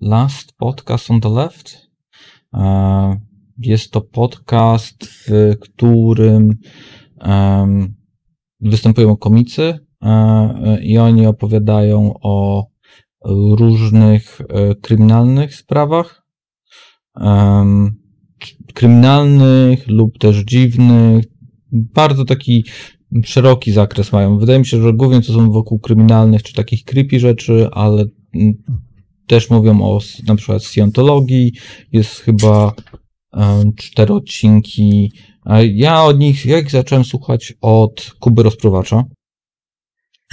Last Podcast on the Left. E, Jest to podcast, w którym em, występują komicy e, i oni opowiadają o różnych kryminalnych sprawach. Em, Kryminalnych lub też dziwnych. Bardzo taki szeroki zakres mają. Wydaje mi się, że głównie to są wokół kryminalnych czy takich creepy rzeczy, ale mm, też mówią o na przykład scientologii. Jest chyba cztery odcinki. Ja od nich, ja ich zacząłem słuchać od Kuby Rozprowacza.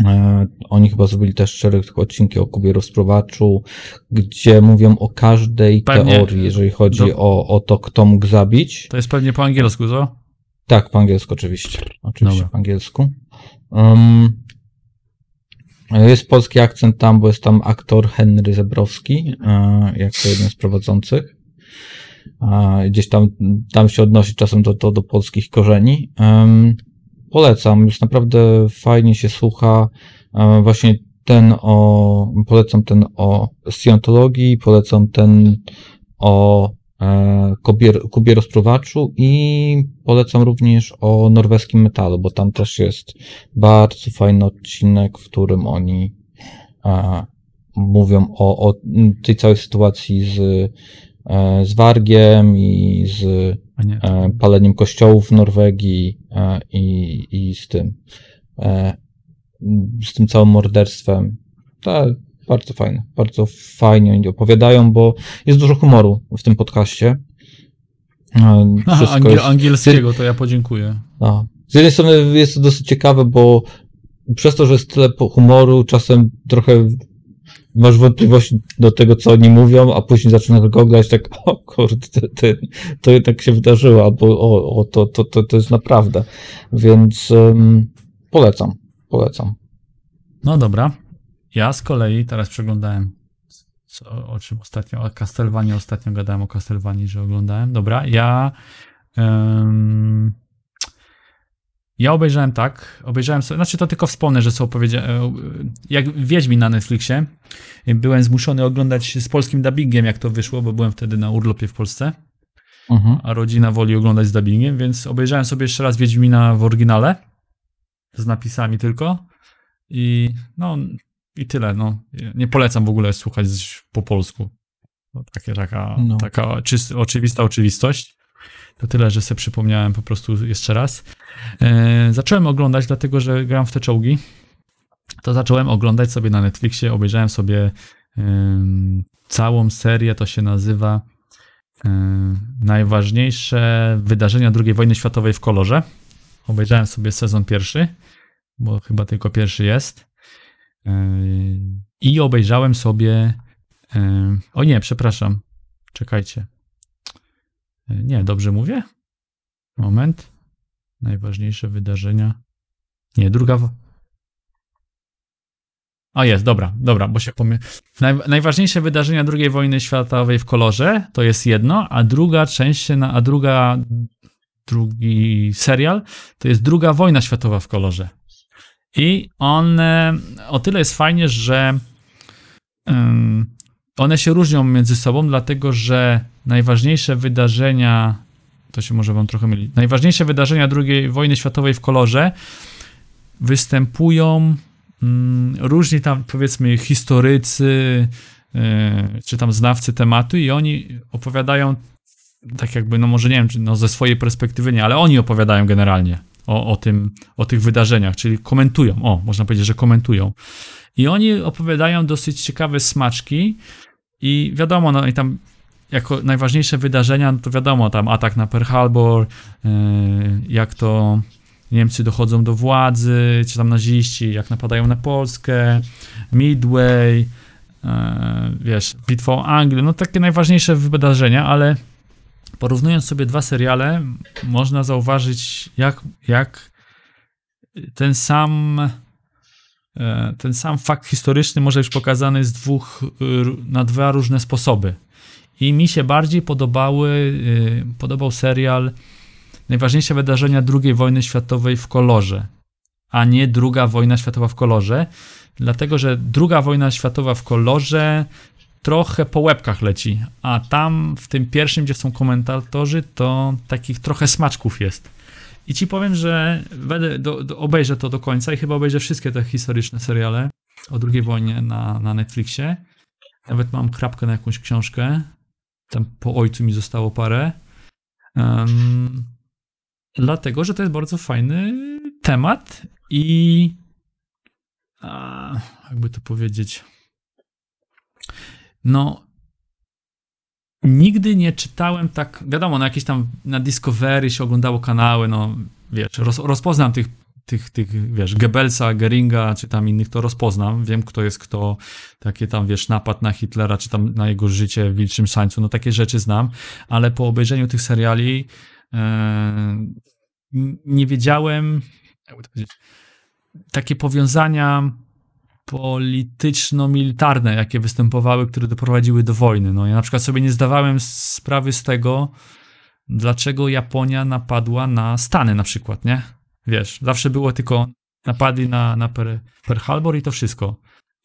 E, Oni chyba zrobili też cztery odcinki o Kubie Rozprowaczu, gdzie mówią o każdej Pewnie. teorii, jeżeli chodzi Do- o, o to, kto mógł zabić. To jest pewnie po angielsku, co? Tak, po angielsku oczywiście. Oczywiście Dobra. po angielsku. Um, jest polski akcent tam, bo jest tam aktor Henry Zebrowski, e, jako jeden z prowadzących. E, Gdzieś tam, tam się odnosi czasem do, do, do polskich korzeni. Em, Polecam, już naprawdę fajnie się słucha. E, Właśnie ten o, polecam ten o scientologii, polecam ten o Kubie, Kubie i polecam również o norweskim metalu, bo tam też jest bardzo fajny odcinek, w którym oni e, mówią o, o tej całej sytuacji z, e, z Wargiem i z e, paleniem kościołów w Norwegii e, i, i z tym e, z tym całym morderstwem. To bardzo fajne, bardzo fajnie oni opowiadają, bo jest dużo humoru w tym podcaście. E, Aha, angiel, jest- angielskiego, to ja podziękuję. a. Z jednej strony jest to dosyć ciekawe, bo przez to, że jest tyle humoru, czasem trochę masz wątpliwości do tego, co oni mówią, a później zaczynasz go oglądać tak, o kurde, to, to, to jednak się wydarzyło, albo o, o to, to, to, to jest naprawdę. Więc um, polecam, polecam. No dobra. Ja z kolei teraz przeglądałem, co, o czym ostatnio, o Castlevanii ostatnio gadałem o Castlevanii, że oglądałem. Dobra, ja em, ja obejrzałem tak, obejrzałem sobie, znaczy to tylko wspomnę, że co opowiedziałem, jak Wiedźmin na Netflixie, byłem zmuszony oglądać z polskim dubbingiem, jak to wyszło, bo byłem wtedy na urlopie w Polsce, Mhm. a rodzina woli oglądać z dubbingiem, więc obejrzałem sobie jeszcze raz Wiedźmina w oryginale, z napisami tylko i no i tyle, no. Nie polecam w ogóle słuchać po polsku. To takie, taka, No. taka oczywista oczywistość. To tyle, że sobie przypomniałem po prostu jeszcze raz. E, zacząłem oglądać, dlatego że gram w te czołgi. To zacząłem oglądać sobie na Netflixie, obejrzałem sobie em, całą serię, to się nazywa em, Najważniejsze wydarzenia II wojny światowej w kolorze. Obejrzałem sobie sezon pierwszy, bo chyba tylko pierwszy jest. Yy, I obejrzałem sobie. yy, O nie, przepraszam. Czekajcie. Yy, Nie, dobrze mówię? Moment. Najważniejsze wydarzenia. Nie, druga. O jest, dobra, dobra, bo się pomyliłem. Naj, najważniejsze wydarzenia II wojny światowej w kolorze to jest jedno, a druga część a druga drugi serial, to jest druga wojna światowa w kolorze. I on o tyle jest fajnie, że one się różnią między sobą, dlatego że najważniejsze wydarzenia, to się może wam trochę myli, najważniejsze wydarzenia II wojny światowej w kolorze występują mm, różni tam powiedzmy historycy, e, czy tam znawcy tematu i oni opowiadają tak jakby, no może nie wiem, czy no ze swojej perspektywy nie, ale oni opowiadają generalnie o, o tym, o tych wydarzeniach, czyli komentują, o, można powiedzieć, że komentują. I oni opowiadają dosyć ciekawe smaczki i wiadomo, no i tam jako najważniejsze wydarzenia, no to wiadomo, tam atak na Pearl Harbor, yy, jak to Niemcy dochodzą do władzy, czy tam naziści, jak napadają na Polskę, Midway, yy, wiesz, bitwa o Anglię, no takie najważniejsze wydarzenia, ale porównując sobie dwa seriale, można zauważyć, jak, jak ten sam e, ten sam fakt historyczny może być pokazany z dwóch, y, na dwa różne sposoby. I mi się bardziej podobały, y, podobał serial Najważniejsze wydarzenia II wojny światowej w kolorze, a nie druga wojna światowa w kolorze, dlatego że druga wojna światowa w kolorze trochę po łebkach leci, a tam w tym pierwszym, gdzie są komentatorzy, to takich trochę smaczków jest. I ci powiem, że będę do, do, obejrzę to do końca i chyba obejrzę wszystkie te historyczne seriale o II wojnie na, na Netflixie. Nawet mam krapkę na jakąś książkę. Tam po ojcu mi zostało parę. Um, dlatego, że to jest bardzo fajny temat i a, jakby to powiedzieć no nigdy nie czytałem tak, wiadomo, na jakieś tam, na Discovery się oglądało kanały, no wiesz, roz, rozpoznam tych, tych, tych, wiesz, Goebbelsa, Geringa, czy tam innych, to rozpoznam, wiem kto jest kto, takie tam, wiesz, napad na Hitlera, czy tam na jego życie w Wilczym Sańcu, no takie rzeczy znam, ale po obejrzeniu tych seriali e, nie wiedziałem, takie powiązania polityczno-militarne, jakie występowały, które doprowadziły do wojny. No, ja na przykład sobie nie zdawałem sprawy z tego, dlaczego Japonia napadła na Stany na przykład, nie? Wiesz, zawsze było tylko napadli na, na per, Harbor i to wszystko.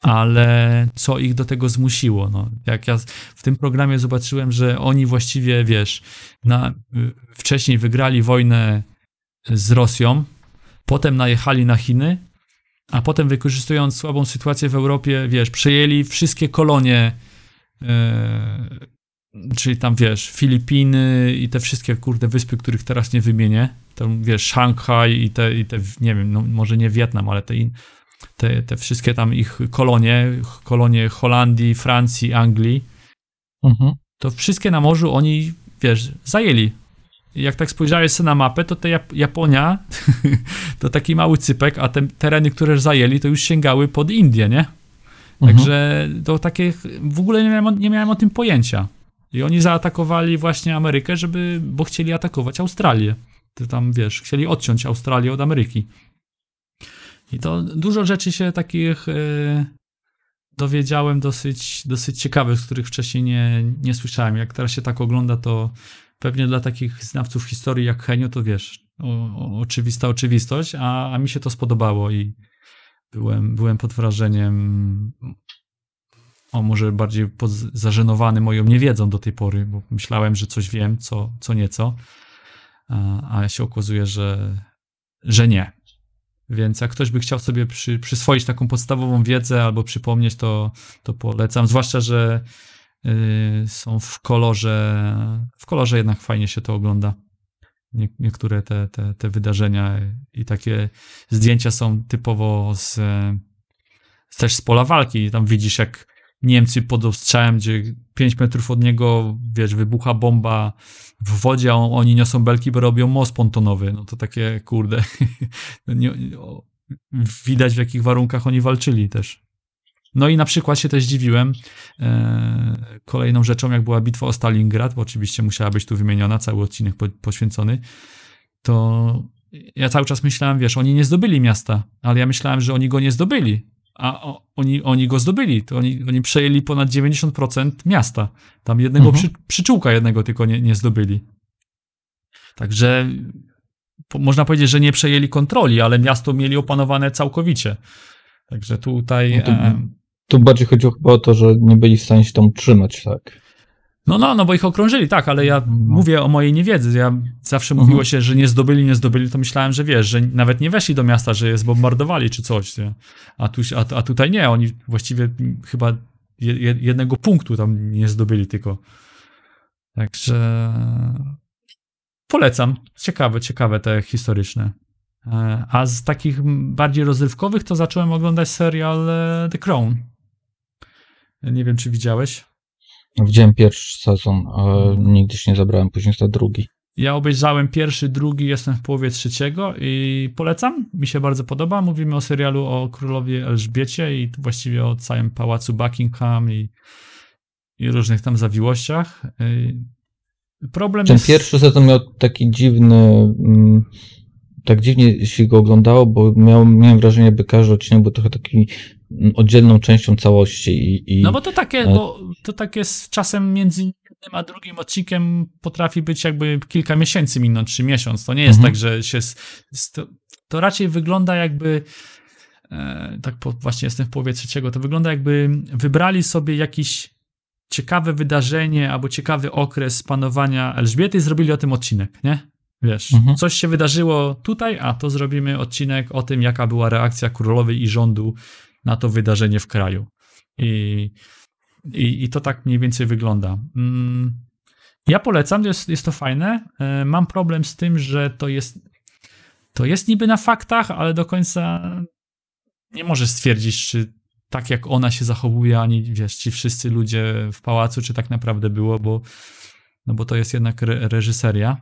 Ale co ich do tego zmusiło? No, jak ja w tym programie zobaczyłem, że oni właściwie, wiesz, na, wcześniej wygrali wojnę z Rosją, potem najechali na Chiny, a potem wykorzystując słabą sytuację w Europie, wiesz, przejęli wszystkie kolonie, e, czyli tam, wiesz, Filipiny i te wszystkie, kurde, wyspy, których teraz nie wymienię, tam, wiesz, Szanghaj i te, i te nie wiem, no, może nie Wietnam, ale te, te, te wszystkie tam ich kolonie, kolonie Holandii, Francji, Anglii, Mhm. to wszystkie na morzu oni, wiesz, zajęli jak tak spojrzałeś sobie na mapę, to ta Jap Japonia to taki mały cypek, a te tereny, które zajęli, to już sięgały pod Indię, nie? Także to takie, w ogóle nie miałem, nie miałem o tym pojęcia. I oni zaatakowali właśnie Amerykę, żeby, bo chcieli atakować Australię. To tam, wiesz, chcieli odciąć Australię od Ameryki. I to dużo rzeczy się takich e, dowiedziałem dosyć, dosyć ciekawych, z których wcześniej nie, nie słyszałem. Jak teraz się tak ogląda, to pewnie dla takich znawców historii jak Henio, to wiesz, o, o, oczywista oczywistość, a, a mi się to spodobało i byłem, byłem pod wrażeniem, o może bardziej pod, zażenowany moją niewiedzą do tej pory, bo myślałem, że coś wiem, co, co nieco, a, a się okazuje, że, że nie. Więc jak ktoś by chciał sobie przy, przyswoić taką podstawową wiedzę albo przypomnieć, to, to polecam. Zwłaszcza, że są w kolorze. W kolorze jednak fajnie się to ogląda. Nie, niektóre te, te, te wydarzenia i takie zdjęcia są typowo z, też z pola walki. Tam widzisz, jak Niemcy pod ostrzałem, gdzie 5 metrów od niego, wiesz, wybucha bomba w wodzie, a oni niosą belki, bo robią most pontonowy. No to takie, kurde, nie, o, widać w jakich warunkach oni walczyli też. No i na przykład się też zdziwiłem e, kolejną rzeczą, jak była bitwa o Stalingrad, bo oczywiście musiała być tu wymieniona, cały odcinek po, poświęcony, to ja cały czas myślałem, wiesz, oni nie zdobyli miasta, ale ja myślałem, że oni go nie zdobyli, a o, oni, oni go zdobyli, to oni, oni przejęli ponad 90% miasta. Tam jednego Mhm. przy, przyczółka jednego tylko nie, nie zdobyli. Także po, można powiedzieć, że nie przejęli kontroli, ale miasto mieli opanowane całkowicie. Także tutaj. No to- E, Tu bardziej chodziło chyba o to, że nie byli w stanie się tam utrzymać, tak. no, no, no, bo ich okrążyli, tak, ale ja No. mówię o mojej niewiedzy. Ja zawsze Mhm. mówiło się, że nie zdobyli, nie zdobyli, to myślałem, że wiesz, że nawet nie weszli do miasta, że je zbombardowali czy coś. Nie? A, tu, a, a tutaj nie, oni właściwie chyba je, je- jednego punktu tam nie zdobyli tylko. Także polecam. Ciekawe, ciekawe te historyczne. E, A z takich bardziej rozrywkowych to zacząłem oglądać serial e, The Crown. Nie wiem, czy widziałeś. Widziałem pierwszy sezon, ale nigdy się nie zabrałem, później to drugi. Ja obejrzałem pierwszy, drugi, jestem w połowie trzeciego i polecam. Mi się bardzo podoba. Mówimy o serialu o królowie Elżbiecie i właściwie o całym pałacu Buckingham i, i różnych tam zawiłościach. Yy, Problem Ten jest... pierwszy sezon miał taki dziwny, mm, tak dziwnie się go oglądało, bo miał, miałem wrażenie, jakby każdy odcinek był trochę taki oddzielną częścią całości i, i No bo to takie, Ale- bo to takie z czasem między jednym a drugim odcinkiem potrafi być jakby kilka miesięcy minąć, czy miesiąc. To nie jest Mhm. tak, że się. to raczej wygląda jakby. E, tak po, właśnie jestem w połowie trzeciego. To wygląda jakby wybrali sobie jakiś ciekawe wydarzenie albo ciekawy okres panowania Elżbiety i zrobili o tym odcinek, nie? Wiesz, Mhm. coś się wydarzyło tutaj, a to zrobimy odcinek o tym, jaka była reakcja królowej i rządu na to wydarzenie w kraju. I, i, i to tak mniej więcej wygląda. Mm, Ja polecam, jest, jest to fajne. E, Mam problem z tym, że to jest, to jest niby na faktach, ale do końca nie możesz stwierdzić, czy tak jak ona się zachowuje, ani wiesz, ci wszyscy ludzie w pałacu, czy tak naprawdę było, bo, no bo to jest jednak re, reżyseria.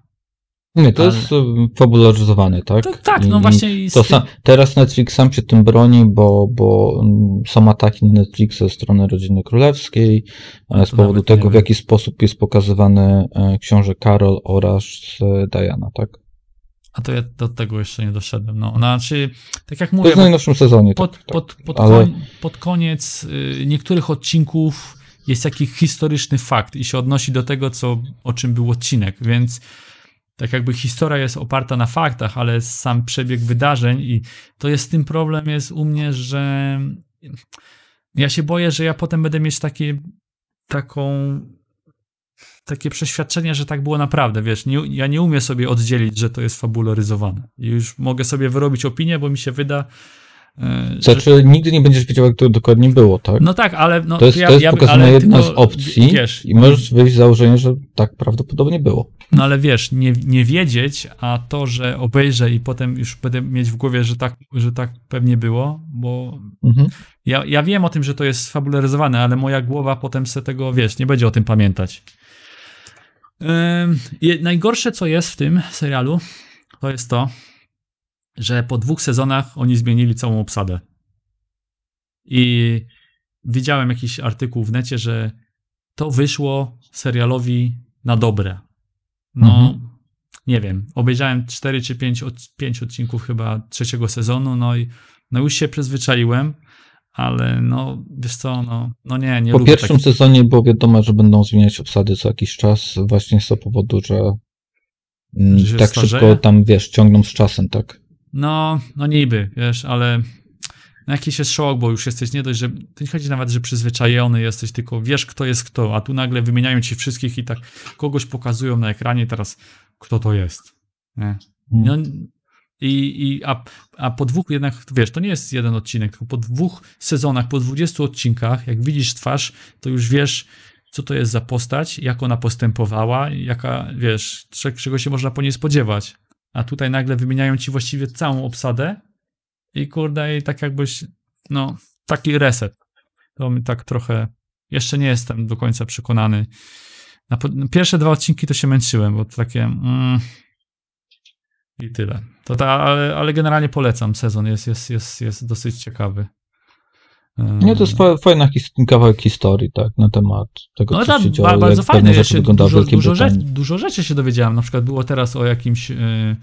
Nie, to jest um, fabularyzowane, tak? To, tak, no i właśnie. To sam, teraz Netflix sam się tym broni, bo, bo mm, są ataki na Netflix ze strony rodziny królewskiej, e, z to powodu tego, w jaki sposób jest pokazywany e, książę Karol oraz e, Diana, tak? A to ja do tego jeszcze nie doszedłem. No, znaczy, tak jak To mówię, jest w najnowszym sezonie. pod, tak, tak. pod, pod, ale- koń, pod koniec y, niektórych odcinków jest jakiś historyczny fakt i się odnosi do tego, co, o czym był odcinek, więc tak jakby historia jest oparta na faktach, ale sam przebieg wydarzeń i to jest tym problem jest u mnie, że ja się boję, że ja potem będę mieć takie taką takie przeświadczenie, że tak było naprawdę, wiesz, nie, ja nie umiem sobie oddzielić, że to jest fabularyzowane. I już mogę sobie wyrobić opinię, bo mi się wyda, e, że Znaczy, nigdy nie będziesz wiedział, jak to dokładnie było, tak? no tak, ale. No, to jest, ja, to jest ja, pokazana jedna z opcji Wiesz, i możesz wyjść z założenia, że tak prawdopodobnie było. no ale wiesz, nie, nie wiedzieć, a to, że obejrzę i potem już będę mieć w głowie, że tak, że tak pewnie było, bo Mhm. ja, ja wiem o tym, że to jest fabularyzowane, ale moja głowa potem se tego, wiesz, nie będzie o tym pamiętać. I najgorsze, co jest w tym serialu, to jest to, że po dwóch sezonach oni zmienili całą obsadę. I widziałem jakiś artykuł w necie, że to wyszło serialowi na dobre. No, Mhm. nie wiem. Obejrzałem 4 czy 5, od, 5 odcinków chyba trzeciego sezonu, no i no już się przyzwyczaiłem, ale no, wiesz co, no, no nie, nie Po pierwszym takich... sezonie było wiadomo, że będą zmieniać obsady co jakiś czas, właśnie z tego powodu, że, mm, Że tak starzeje? szybko tam, wiesz, ciągną z czasem, tak? No, no niby, wiesz, ale no jakiś jest szok, bo już jesteś nie dość, że to nie chodzi nawet, że przyzwyczajony jesteś, tylko wiesz, kto jest kto, a tu nagle wymieniają ci wszystkich i tak kogoś pokazują na ekranie teraz, kto to jest. Nie? No, i, i, a, a po dwóch jednak, wiesz, to nie jest jeden odcinek, tylko po dwóch sezonach, po 20 odcinkach, jak widzisz twarz, to już wiesz, co to jest za postać, jak ona postępowała, jaka, wiesz, cze- czego się można po niej spodziewać. A tutaj nagle wymieniają ci właściwie całą obsadę i kurde, i tak jakbyś, no, taki reset. To mi tak trochę, jeszcze nie jestem do końca przekonany. Na, po- na pierwsze dwa odcinki to się męczyłem, bo to takie, mm, i tyle. To ta, ale, ale generalnie polecam sezon, jest, jest, jest, jest dosyć ciekawy. Nie, to jest fa- fajna his- kawałek historii, tak, na temat tego, No co się działo, ba- bardzo jak fajne, ja rzeczy się dużo, dużo, rzeczy, Brytanii. dużo rzeczy się dowiedziałem. Na przykład było teraz o jakimś yy,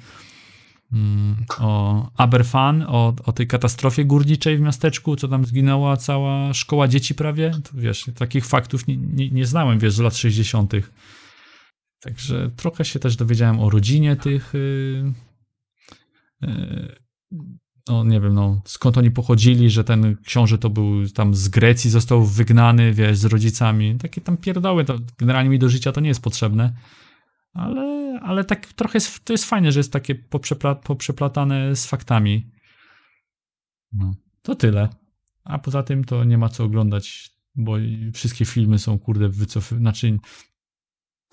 o Aberfan, o, o tej katastrofie górniczej w miasteczku, co tam zginęła cała szkoła dzieci prawie. To, wiesz, takich faktów nie, nie, nie znałem, wiesz, z lat 60. Także trochę się też dowiedziałem o rodzinie tych. Yy, no nie wiem, no, skąd oni pochodzili, że ten książę to był tam z Grecji, został wygnany, wiesz, z rodzicami. Takie tam pierdoły, to generalnie mi do życia to nie jest potrzebne. Ale, ale tak trochę jest, to jest fajne, że jest takie poprzepla, poprzeplatane z faktami. No, to tyle. A poza tym to nie ma co oglądać, bo wszystkie filmy są, kurde, wycofy, znaczy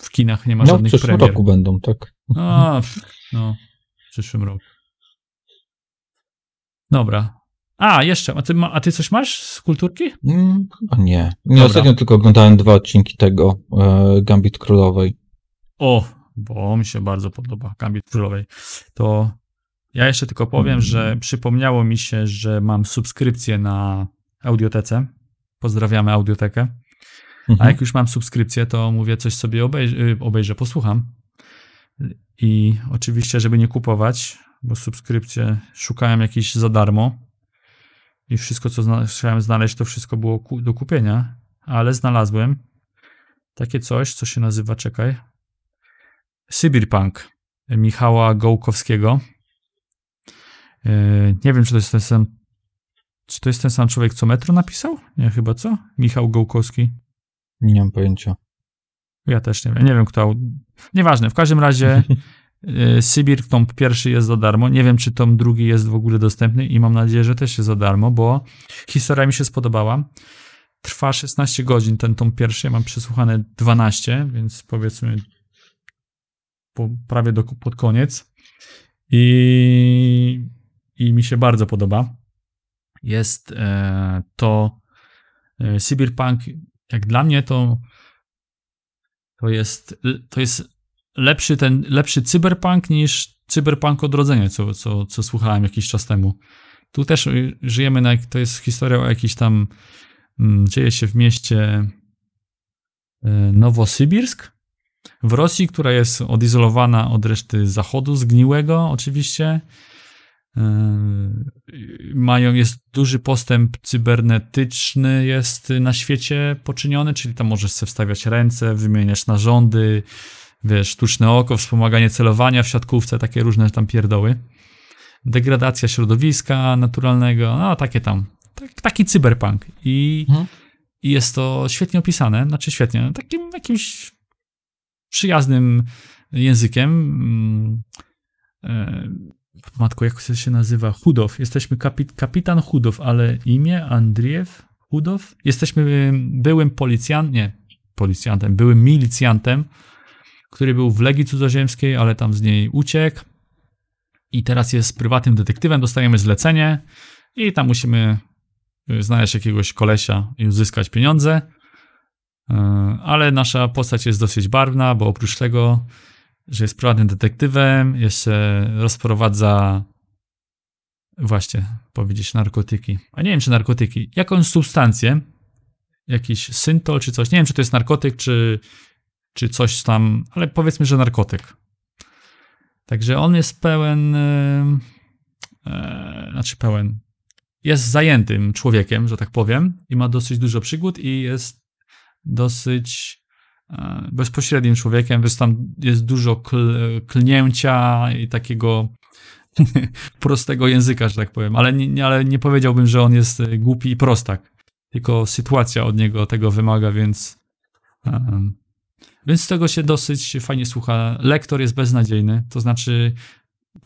w kinach nie ma No, w żadnych przyszłym premier. roku będą, tak. A, no, w przyszłym roku. Dobra. A, jeszcze, a ty, ma, a ty coś masz z kulturki? Mm, nie. Nie, Dobra. ostatnio tylko oglądałem dwa odcinki tego e, Gambit Królowej. O, bo mi się bardzo podoba Gambit Królowej. To ja jeszcze tylko powiem, że przypomniało mi się, że mam subskrypcję na Audiotece. Pozdrawiamy Audiotekę. A Mhm. jak już mam subskrypcję, to mówię, coś sobie obejrzę, y, obejrzę posłucham. I oczywiście, żeby nie kupować, bo subskrypcję szukałem jakieś za darmo i wszystko, co zna- chciałem znaleźć, to wszystko było ku- do kupienia, ale znalazłem takie coś, co się nazywa, czekaj, Sybirpunk Michała Gołkowskiego. Yy, Nie wiem, czy to jest ten sam, czy to jest ten sam człowiek, co Metro napisał? Nie, chyba co? Michał Gołkowski. Nie mam pojęcia. Ja też nie wiem. Nie wiem, kto. Nieważne. W każdym razie Sybir tom pierwszy jest za darmo. Nie wiem, czy tom drugi jest w ogóle dostępny i mam nadzieję, że też jest za darmo, bo historia mi się spodobała. Trwa 16 godzin ten tom pierwszy. Ja mam przesłuchane 12, więc powiedzmy po, prawie do, pod koniec. I, I mi się bardzo podoba. Jest e, to e, Cyberpunk, jak dla mnie to to jest, to jest lepszy ten, lepszy cyberpunk niż cyberpunk odrodzenie, co, co, co słuchałem jakiś czas temu. Tu też y, żyjemy na, to jest historia o jakiś tam, mm, dzieje się w mieście y, Nowosybirsk w Rosji, która jest odizolowana od reszty zachodu, zgniłego oczywiście. Yy, Mają, jest duży postęp cybernetyczny jest na świecie poczyniony, czyli tam możesz sobie wstawiać ręce, wymieniać narządy, wiesz, sztuczne oko, wspomaganie celowania w siatkówce, takie różne tam pierdoły. Degradacja środowiska naturalnego, no takie tam. Tak, taki cyberpunk. I, Mhm. I jest to świetnie opisane, znaczy świetnie, takim jakimś przyjaznym językiem. Mm, e, Matko, jak się nazywa? Chudow. Jesteśmy kapit kapitan Chudow, ale imię Andriew Chudow? Jesteśmy ym, byłym policjantem, nie, policjantem, byłym milicjantem, który był w Legii Cudzoziemskiej, ale tam z niej uciekł i teraz jest prywatnym detektywem, dostajemy zlecenie i tam musimy y, znaleźć jakiegoś kolesia i uzyskać pieniądze. Y, Ale nasza postać jest dosyć barwna, bo oprócz tego, że jest prywatnym detektywem, jeszcze rozprowadza właśnie, powiedzieć narkotyki. A nie wiem, czy narkotyki. Jakąś substancję, jakiś syntol czy coś. Nie wiem, czy to jest narkotyk, czy, czy coś tam, ale powiedzmy, że narkotyk. Także on jest pełen, e, e, znaczy pełen, jest zajętym człowiekiem, że tak powiem, i ma dosyć dużo przygód i jest dosyć e, bezpośrednim człowiekiem, więc tam jest dużo kl, klnięcia i takiego prostego języka, że tak powiem, ale nie, ale nie powiedziałbym, że on jest głupi i prostak, tylko sytuacja od niego tego wymaga, więc e, więc z tego się dosyć fajnie słucha. Lektor jest beznadziejny, to znaczy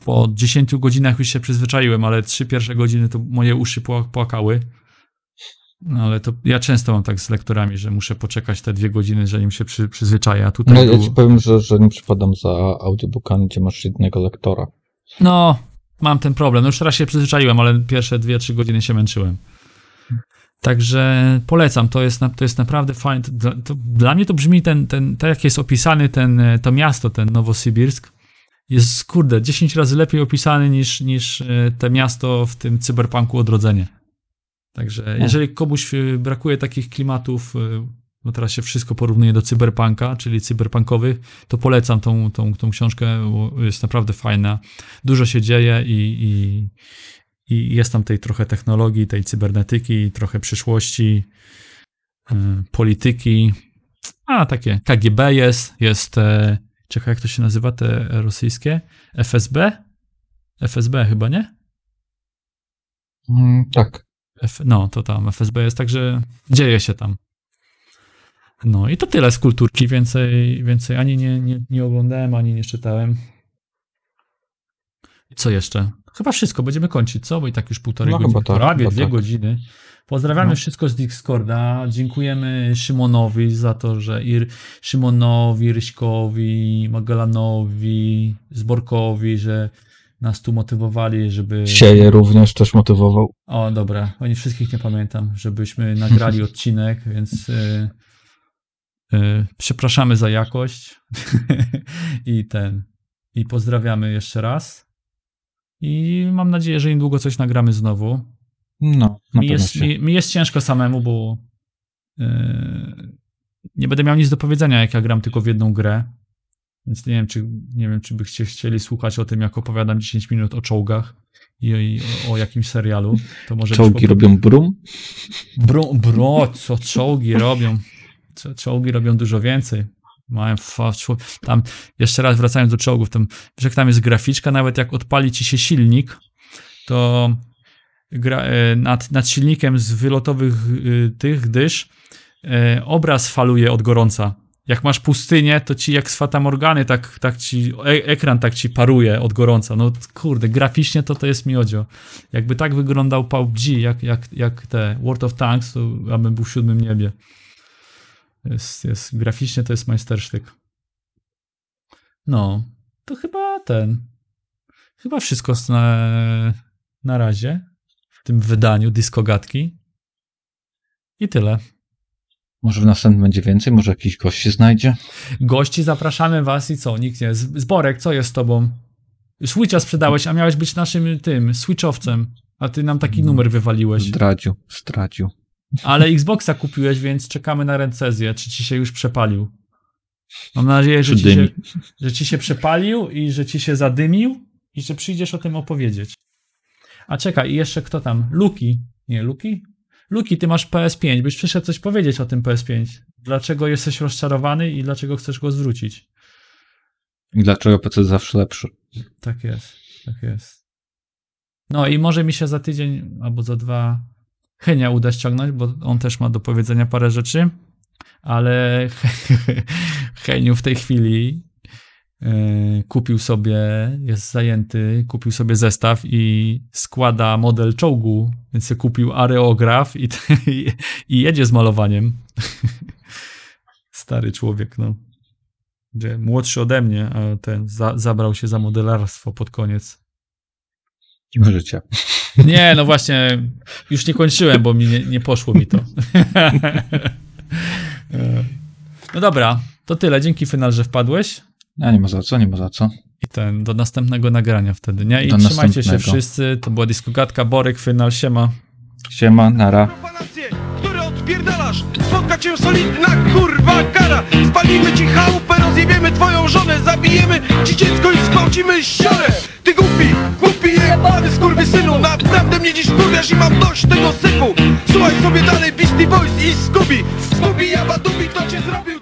po 10 godzinach już się przyzwyczaiłem, ale trzy pierwsze godziny to moje uszy pła- płakały. No ale to ja często mam tak z lektorami, że muszę poczekać te dwie godziny, zanim się przy, przyzwyczaję, a tutaj No, ja ci powiem, że, że nie przypadam za audiobookami, gdzie masz jednego lektora. No, mam ten problem. No już teraz się przyzwyczaiłem, ale pierwsze dwie, trzy godziny się męczyłem. Także polecam, to jest, to jest naprawdę fajne. To, dla- to, dla mnie to brzmi ten, ten, tak jak jest opisany ten, e, to miasto, ten Nowosybirsk, jest kurde 10 razy lepiej opisany niż, niż e, te miasto w tym cyberpunku odrodzenie. Także jeżeli komuś e, brakuje takich klimatów, bo teraz się wszystko porównuje do cyberpunka, czyli cyberpunkowych, to polecam tą, tą, tą książkę, bo jest naprawdę fajna. Dużo się dzieje i, i, i jest tam tej trochę technologii, tej cybernetyki, trochę przyszłości, y, polityki. A takie KGB jest, jest e, czekaj, jak to się nazywa, te rosyjskie? FSB? FSB chyba, nie? Mm, tak. F, no, to tam FSB jest, także dzieje się tam. No i to tyle z kulturki, więcej, więcej ani nie, nie, nie oglądałem, ani nie czytałem. Co jeszcze? Chyba wszystko, będziemy kończyć, co? Bo i tak już półtorej No, godziny, tak, prawie dwie tak. godziny. Pozdrawiamy No. wszystko z Discorda, dziękujemy Szymonowi za to, że Ir, Szymonowi, Ryśkowi, Magellanowi, Zborkowi, że nas tu motywowali, żeby... Sieje również też motywował. O, dobra, oni wszystkich nie pamiętam, żebyśmy nagrali odcinek, więc y, y, przepraszamy za jakość i ten, i pozdrawiamy jeszcze raz. I mam nadzieję, że niedługo coś nagramy znowu. No, na Mi jest, mi, mi jest ciężko samemu, bo y, nie będę miał nic do powiedzenia, jak ja gram tylko w jedną grę. Więc nie wiem, czy, nie wiem, czy byście chcieli słuchać o tym, jak opowiadam 10 minut o czołgach i, i o, o jakimś serialu. To może Czołgi robią brum? Bro, bro, co czołgi robią? Co, czołgi robią dużo więcej. Mają tam jeszcze raz wracając do czołgów, tam, tam jest graficzka, nawet jak odpali ci się silnik, to gra, e, nad, nad silnikiem z wylotowych y, tych dysz e, obraz faluje od gorąca. Jak masz pustynię, to ci jak z Fatamorgany, tak, tak ci e, ekran tak ci paruje od gorąca. No kurde, graficznie to to jest miodzio. Jakby tak wyglądał PUBG, jak, jak, jak te World of Tanks, to ja bym był w siódmym niebie. Jest, jest, graficznie to jest majstersztyk. No, to chyba ten. Chyba wszystko na, na razie w tym wydaniu Diskogatki. I tyle. Może w następnym będzie więcej, może jakiś gość się znajdzie? Gości zapraszamy was i co? Nikt nie. Zborek, co jest z tobą? Switcha sprzedałeś, a miałeś być naszym tym, switchowcem. A ty nam taki numer wywaliłeś. Zdradził, zdradził. Ale Xboxa kupiłeś, więc czekamy na recenzję, czy ci się już przepalił. Mam nadzieję, że ci, się, że ci się przepalił i że ci się zadymił i że przyjdziesz o tym opowiedzieć. A czekaj, i jeszcze kto tam? Luki. Nie, Luki? Luki, ty masz PS5, byś przyszedł coś powiedzieć o tym PS5. Dlaczego jesteś rozczarowany i dlaczego chcesz go zwrócić? I dlaczego PC zawsze lepszy? Tak jest, tak jest. No i może mi się za tydzień albo za dwa Henia uda ściągnąć, bo on też ma do powiedzenia parę rzeczy, ale Heniu w tej chwili e, kupił sobie, jest zajęty, kupił sobie zestaw i składa model czołgu, więc kupił areograf i, i, i jedzie z malowaniem. Stary człowiek, no. Młodszy ode mnie, a ten za, zabrał się za modelarstwo pod koniec. Życia. Nie, no właśnie, już nie kończyłem, bo mi nie, nie poszło mi to. No dobra, to tyle. Dzięki Final, że wpadłeś. A nie ma za co, nie ma za co. I ten, do następnego nagrania wtedy, nie? I Do trzymajcie się wszyscy. To była Diskogatka, Borek, Final, siema. Siema, nara. Odpierdalasz Spotka cię solidna kurwa kara. Spalimy ci chałupę, rozjebiemy twoją żonę Zabijemy ci dziecko i zgwałcimy ścianę Ty głupi, głupi jebany skurwysynu Naprawdę mnie dziś wkurwiasz i mam dość tego syfu. Słuchaj sobie dalej Beastie Boys i Scooby. Scooby Jabadubi to cię zrobił